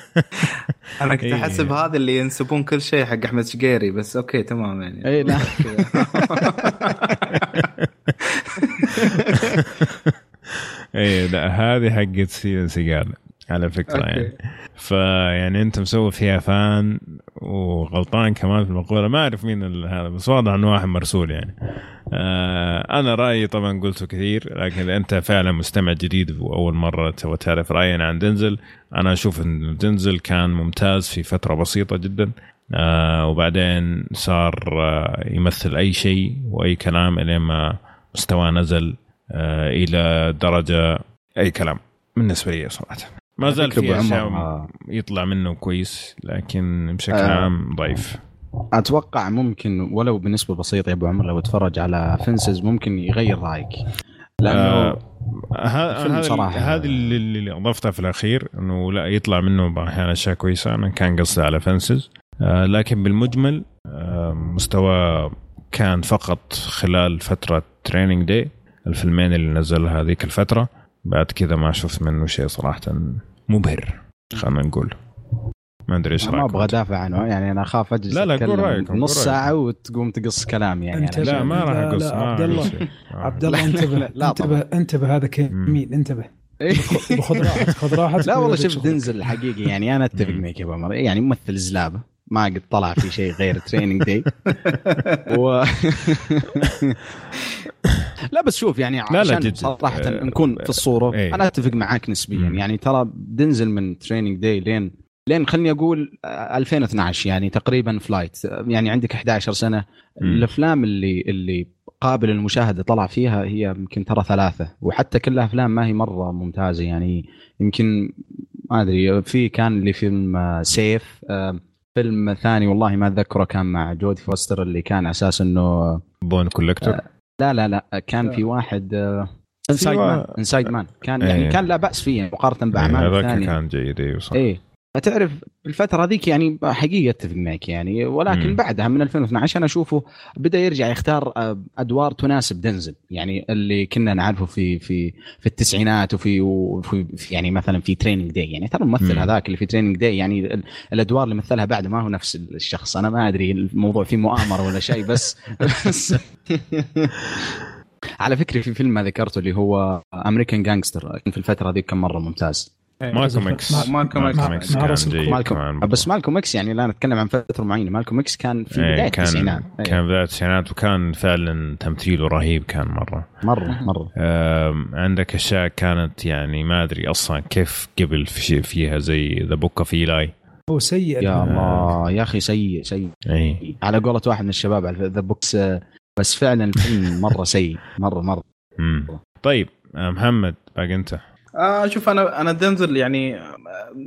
أنا كنت
إيه.
احسب هذا اللي ينسبون كل شيء حق أحمد شقيري بس okay تمام يعني.
اي لا.
إيه لا هذه حقت ستيفن سيجال. على فكرة
okay.
يعني فيعني أنت مسوي فيها fan وغلطان كمان في المقولة. ما أعرف مين هذا بس واضح إنه واحد مرسول يعني. آه أنا رأيي طبعا قلته كثير لكن اذا أنت فعلا مستمع جديد وأول مرة تبغى تعرف راينا عن دنزل أنا أشوف إن دنزل كان ممتاز في فترة بسيطة جدا. آه وبعدين صار آه يمثل أي شيء وأي كلام الين ما مستواه نزل آه إلى درجة أي كلام. بالنسبة لي صراحة. ما زال في
أبو
أشياء
عمر،.
يطلع منه كويس لكن بشكل
آه.
عام ضعيف
أتوقع ممكن ولو بنسبة بسيطة يا أبو عمر لو تفرج على فنسز ممكن يغير رأيك لأنه
آه، ه-
الفيلم
هذا
صراحة.
هذه اللي, اللي اضفتها في الأخير إنه لا يطلع منه أحيانا أشياء كويسة أنا كان قصدي على فنسز آه لكن بالمجمل آه مستوى كان فقط خلال فترة تريننج داي الفيلمين اللي نزلها هذيك الفترة بعد كذا ما شفت منه شيء صراحة مبهر. خلينا نقول. ما أدري إيش
ما
رأيك
أبغى أدافع عنه. يعني أنا أخاف أجلس
لا، لا، قول قول
نص. ساعة وتقوم تقص كلام يعني. أنا
لا ما راح
لا، أقص
ما
عبد
راح
الله.
آه.
عبد الله انتبه
لا،
انتبه انتبه هذا كمين انتبه.
إيه.
خذ راحتك خذ راحتك.
لا والله شوف. دنزل حقيقي. يعني أنا
أتفق.
معك يا أبو عمر. يعني ممثل زلابة. ما قد طلع في شيء غير Training Day و... لا بس شوف يعني
لا،
عشان
جد.
صراحة
آه،
نكون في الصورة
إيه.
أنا أتفق معاك نسبيا. يعني ترى دنزل من Training Day لين لين خليني أقول آه، 2012 يعني تقريبا Flight يعني عندك 11
سنة.
الأفلام اللي اللي قابل للمشاهده طلع فيها هي يمكن ترى ثلاثة وحتى كلها أفلام ما هي مرة ممتازة يعني يمكن ما أدري في كان اللي فيلم آه، Safe آه، فيلم ثاني والله ما أتذكره كان مع جودي فوستر اللي كان أساس إنه
Bone Collector
لا لا لا كان في واحد
Inside
Man Inside Man كان يعني
إيه.
كان لا بأس فيه مقارنة بأعمال
هذاك
ثانية.
كان جيد أيوه صح
إيه. فتعرف الفترة ذيك يعني حقيقة أتفق معك يعني ولكن
مم.
بعدها من 2012 أنا أشوفه بدأ يرجع يختار آه، أدوار تناسب دنزل. يعني اللي كنا نعرفه في في في التسعينات وفي وفي في- يعني مثلا في Training Day يعني ترى الممثل
مم.
هذاك اللي في Training Day يعني ال- الأدوار اللي مثلها بعد ما هو نفس الشخص. أنا ما أدري الموضوع فيه مؤامرة ولا شيء بس بس. على فكرة في فيلم ما ذكرته اللي هو American Gangster في الفترة هذيك كان مرة ممتاز.
مالكوم
إكس.
مالكوم
إكس
كمان
بس مالكوم إكس يعني لا نتكلم عن فترة معينة. مالكوم إكس كان في
إيه،
بداية
كان
التسعينات. إيه،
كان بداية التسعينات وكان فعلا تمثيله رهيب كان
مرة. مرة
مرة. عندك أشياء كانت يعني ما أدري أصلا كيف قبل في فيها زي The Book of Eli
هو سيء.
يا الله يا أخي سيء سيء.
اي
على قولة واحد من الشباب على the books بس فعلا الفيلم مرة سيء. مرة
مرة. طيب أه، محمد باقي أنت.
آه شوف أنا أنا دنزل يعني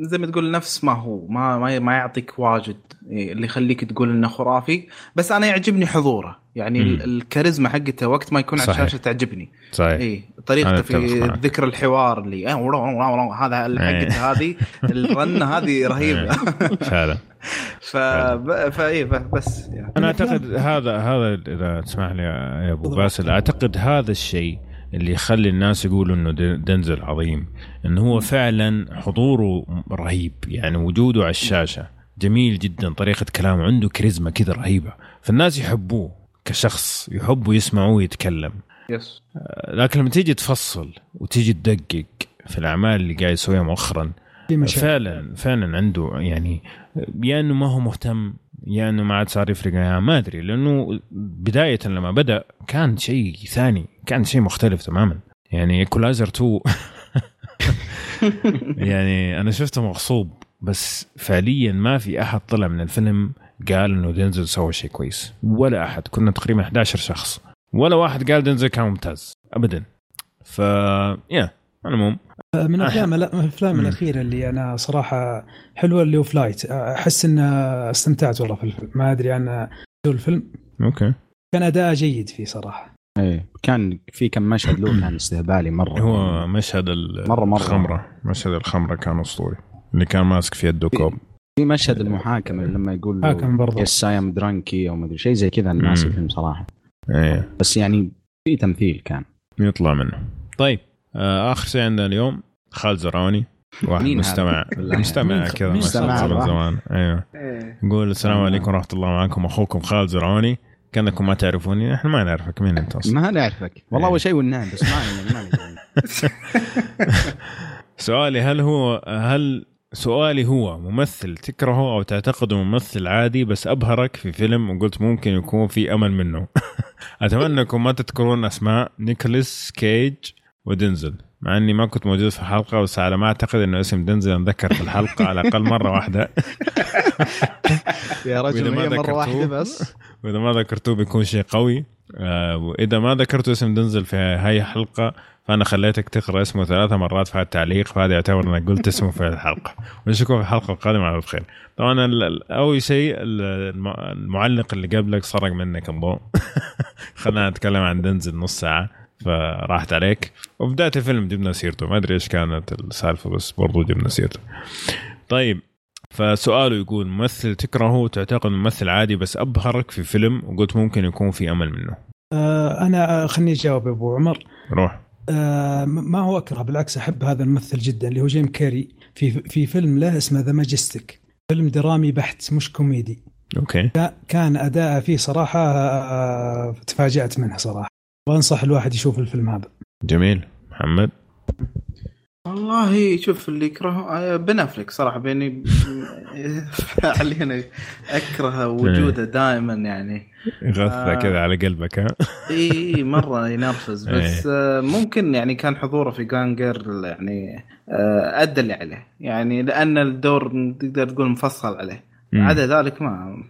زي ما تقول نفس ما هو ما ما, ما يعطيك واجد إيه، اللي يخليك تقول إنه خرافي بس أنا يعجبني حضوره يعني
مم.
ال- الكاريزما حقته وقت ما يكون على. الشاشة تعجبني
صحيح
اي طريقته في. ذكر الحوار اللي آه، هذا
إيه.
حقته هذه الرنة هذه رهيبة
فعلا
ف فاي بس يعني.
أنا أعتقد هذا هذا إذا تسمح لي يا أبو باسل أعتقد هذا الشيء اللي يخلي الناس يقولوا إنه دن- دنزل عظيم إنه هو فعلا حضوره رهيب يعني وجوده على الشاشة جميل جدا طريقة كلامه عنده كاريزما كذا رهيبة فالناس يحبوه كشخص يحبوا يسمعوه يتكلم.
yes
لكن لما تيجي تفصل وتيجي تدقق في الأعمال اللي قاعد يسويها مؤخرا فعلا فعلا عنده يعني يا إنه ما هو مهتم يا إنه ما عاد صار يفرق معاه ما أدري لأنه بداية لما بدأ كان شيء ثاني كان شيء مختلف تماما. يعني Equalizer 2 يعني أنا شفته مغصوب بس فعليا ما في أحد طلع من الفيلم قال إنه دينزل سوى شيء كويس. ولا أحد كنا تقريبا 11 شخص. ولا واحد قال دينزل كان ممتاز ابدا. ف يا المهم
من الأفلام من
الأفلام.
الأخيرة اللي أنا صراحة حلوة اللي هو Flight أحس إن استمتعت والله في الفيلم. ما أدري عن الفيلم.
okay.
كان أداء جيد فيه صراحة.
إيه كان في كم مشهد له كان استهبالي مرة.
هو مشهد ال-
مرة- مرة.
الخمرة. مشهد الخمرة كان أسطوري. اللي كان ماسك في يده كوب.
في مشهد المحاكمة لما يقول له
حاكم برضه
yes I am drunk أو ما أدري شيء زي كذا أنا ناسي. الفيلم صراحة.
إيه.
بس يعني في تمثيل كان.
يطلع منه. طيب. آه آخر شيء عندنا اليوم خالد زرعوني واحد؟ مستمع. مستمع كذا ما شاء الله
مستمع
من؟ زمان أيوه يقول السلام
آه.
عليكم ورحمة الله معكم أخوكم خالد زرعوني كأنكم ما تعرفوني إحنا ما نعرفك مين أنت أصلا
ما نعرفك والله
إيه.
اول شيء والنعم بس ما.
سؤالي هل هو هل سؤالي هو ممثل تكرهه أو تعتقده ممثل عادي بس أبهرك في فيلم وقلت ممكن يكون في أمل منه أتمنى أنكم ما تذكرون أسماء نيكولاس كيج ودنزل مع إني ما كنت موجود في الحلقة بس على ما أعتقد إنه اسم دنزل انذكر في الحلقة على الأقل مرة واحدة.
يا رجل
ما
هي
مرة
واحدة بس.
وإذا ما ذكرتوه بيكون شيء قوي. آه، وإذا ما ذكرتوا اسم دنزل في هاي الحلقة فأنا خليتك تقرأ اسمه ثلاثة مرات في التعليق فهذا يعتبر إنك قلت اسمه في الحلقة. ونشوفكم في الحلقة القادمة على بخير طبعا أول شيء ال- الم- المعلق اللي قبلك سرق منك الضوء خلينا نتكلم عن دنزل نص ساعة. فراحت عليك. وبداية الفيلم جبنا سيرته ما أدري إيش كانت السالفة بس برضو جبنا سيرته طيب فسؤاله يقول ممثل تكرهه تعتقد ممثل عادي بس أبهرك في فيلم وقلت ممكن يكون في أمل منه.
آه أنا آه، خليني أجاوب أبو عمر.
روح.
آه ما هو أكره بالعكس أحب هذا الممثل جدا اللي هو جيم كاري في في فيلم له اسمه The Majestic فيلم درامي بحت مش كوميدي.
okay.
كا- كان أداءه فيه صراحة آه تفاجأت منه صراحة. وانصح الواحد يشوف الفيلم هذا.
جميل. محمد؟
والله شوف اللي يكرهه آه، بن افلك صراحة يعني فعليا أكره وجوده دائما يعني.
غثة
آه.
كذا على قلبك ها؟
إي مرة ينرفز. بس آه، ممكن يعني كان حضوره في جانجر يعني آه، ادى اللي عليه. يعني لأن الدور تقدر تقول مفصل عليه. عدا ذلك ما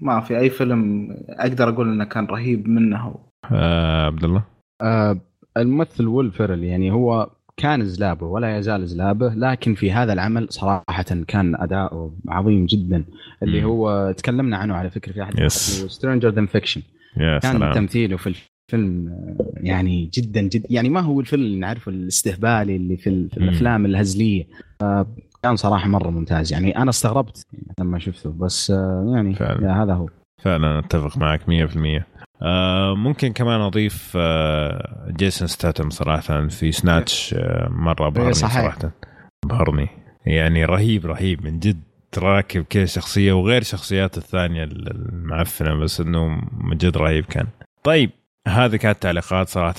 ما في أي فيلم أقدر أقول إنه كان رهيب منه.
آه عبد الله
آه الممثل ويل فيرل يعني هو كان زلابه ولا يزال زلابه لكن في هذا العمل صراحة كان أداؤه عظيم جدا اللي
مم.
هو تكلمنا عنه على فكرة في أحد. Stranger Than
Fiction
كان
سلام
تمثيله في الفيلم آه، يعني جدا جدا يعني ما هو الفيلم اللي نعرفه الاستهبالي اللي في, في. الأفلام الهزلية آه، كان صراحة مرة ممتاز يعني أنا استغربت لما شفته بس آه، يعني
فعلا.
هذا هو
فعلا أتفق معك 100% آه ممكن كمان أضيف آه جيسون ستاتم صراحة في Snatch آه مرة ابهرني
صحيح.
صراحة. ابهرني يعني رهيب رهيب من جد راكب كذا شخصية وغير شخصيات الثانية المعفنة بس إنه من جد رهيب كان. طيب هذه كانت تعليقات صراحة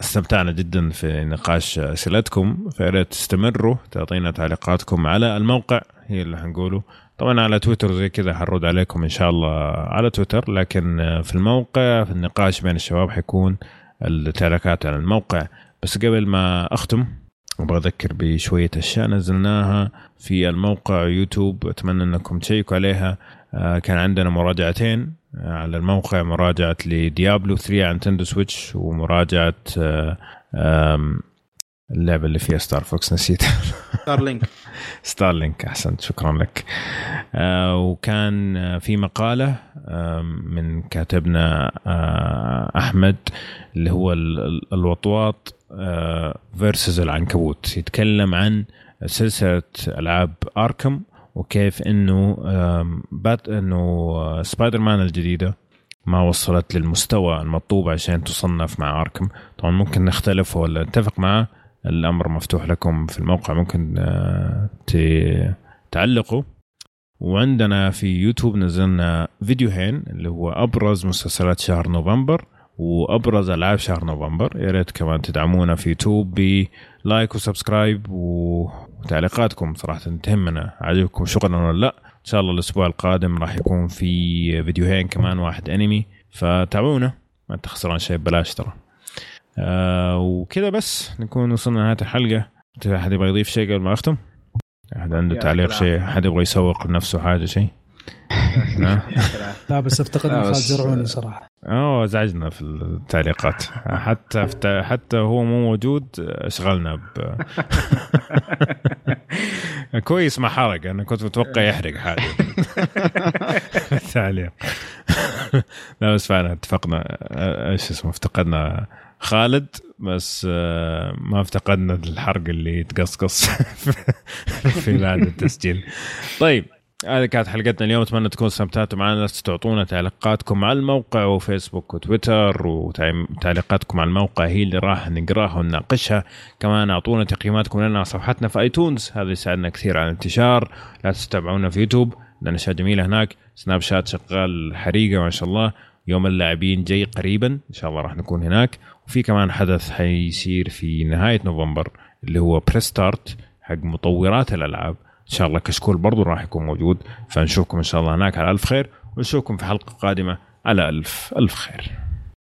استمتعنا جدا في نقاش أسئلتكم. فيا ريت تستمروا تعطينا تعليقاتكم على الموقع هي اللي حنقوله. طبعا على تويتر زي كذا حنرد عليكم إن شاء الله على تويتر لكن في الموقع في النقاش بين الشباب حيكون التعليقات على الموقع. بس قبل ما أختم أبغى أذكر بشوية أشياء نزلناها في الموقع يوتيوب أتمنى أنكم تشيكوا عليها. آه، كان عندنا مراجعتين. آه، على الموقع مراجعة ل Diablo 3 على Nintendo Switch ومراجعة آه، اللعبة اللي فيها Star Fox نسيت. Starlink Starlink أحسنت شكرا لك. وكان في مقالة من كاتبنا أحمد اللي هو الوطواط versus العنكبوت. يتكلم عن سلسلة ألعاب Arkham وكيف إنه بات إنه سبايدر مان الجديدة ما وصلت للمستوى المطلوب عشان تصنف مع Arkham طبعا ممكن نختلف ولا نتفق معه الأمر مفتوح لكم في الموقع ممكن آه، تعلقوا وعندنا في يوتيوب نزلنا فيديوهين اللي هو أبرز مسلسلات شهر نوفمبر وأبرز ألعاب شهر نوفمبر. يا ريت كمان تدعمونا في يوتيوب ب like و subscribe وتعليقاتكم. صراحة تهمنا عجبكم شغلنا ولا لأ. إن شاء الله الأسبوع القادم راح يكون في فيديوهين كمان واحد أنمي. فتابعونا ما انت خسران شيء ببلاش ترى. آه وكذا بس نكون وصلنا لنهاية الحلقة. أحد يبغى يضيف شيء قبل ما أختم؟ أحد عنده تعليق شيء؟ أحد يبغى يسوق لنفسه حاجة شيء؟
لا بس افتقدنا خالد زرعوني صراحة.
أوه ازعجنا في التعليقات. حتى حتى هو مو موجود اشغلنا ب كويس ما حرق. أنا كنت متوقع يحرق حاجة. التعليق. لا بس فعلا اتفقنا. إيش اسمه افتقدنا خالد بس ما افتقدنا الحرق اللي يتقصقص في بعد التسجيل. طيب هذه كانت حلقتنا اليوم. أتمنى تكونوا استمتعتوا معنا. تعطونا تعليقاتكم على الموقع وفيسبوك وتويتر وتعليقاتكم على الموقع هي اللي راح نقراها ونناقشها. كمان أعطونا تقييماتكم لنا على صفحتنا في آيتونز. هذا يساعدنا كثير على الانتشار. لا تتابعونا في يوتيوب. لنا أشياء جميلة هناك. سناب شات شغال حريقة ما شاء الله. يوم اللاعبين جاي قريبا. إن شاء الله راح نكون هناك. وفي كمان حدث حيصير في نهاية نوفمبر اللي هو بريستارت حق مطورات الألعاب. إن شاء الله كشكول برضو راح يكون موجود. فنشوفكم إن شاء الله هناك على ألف خير ونشوفكم في حلقة قادمة على ألف ألف خير.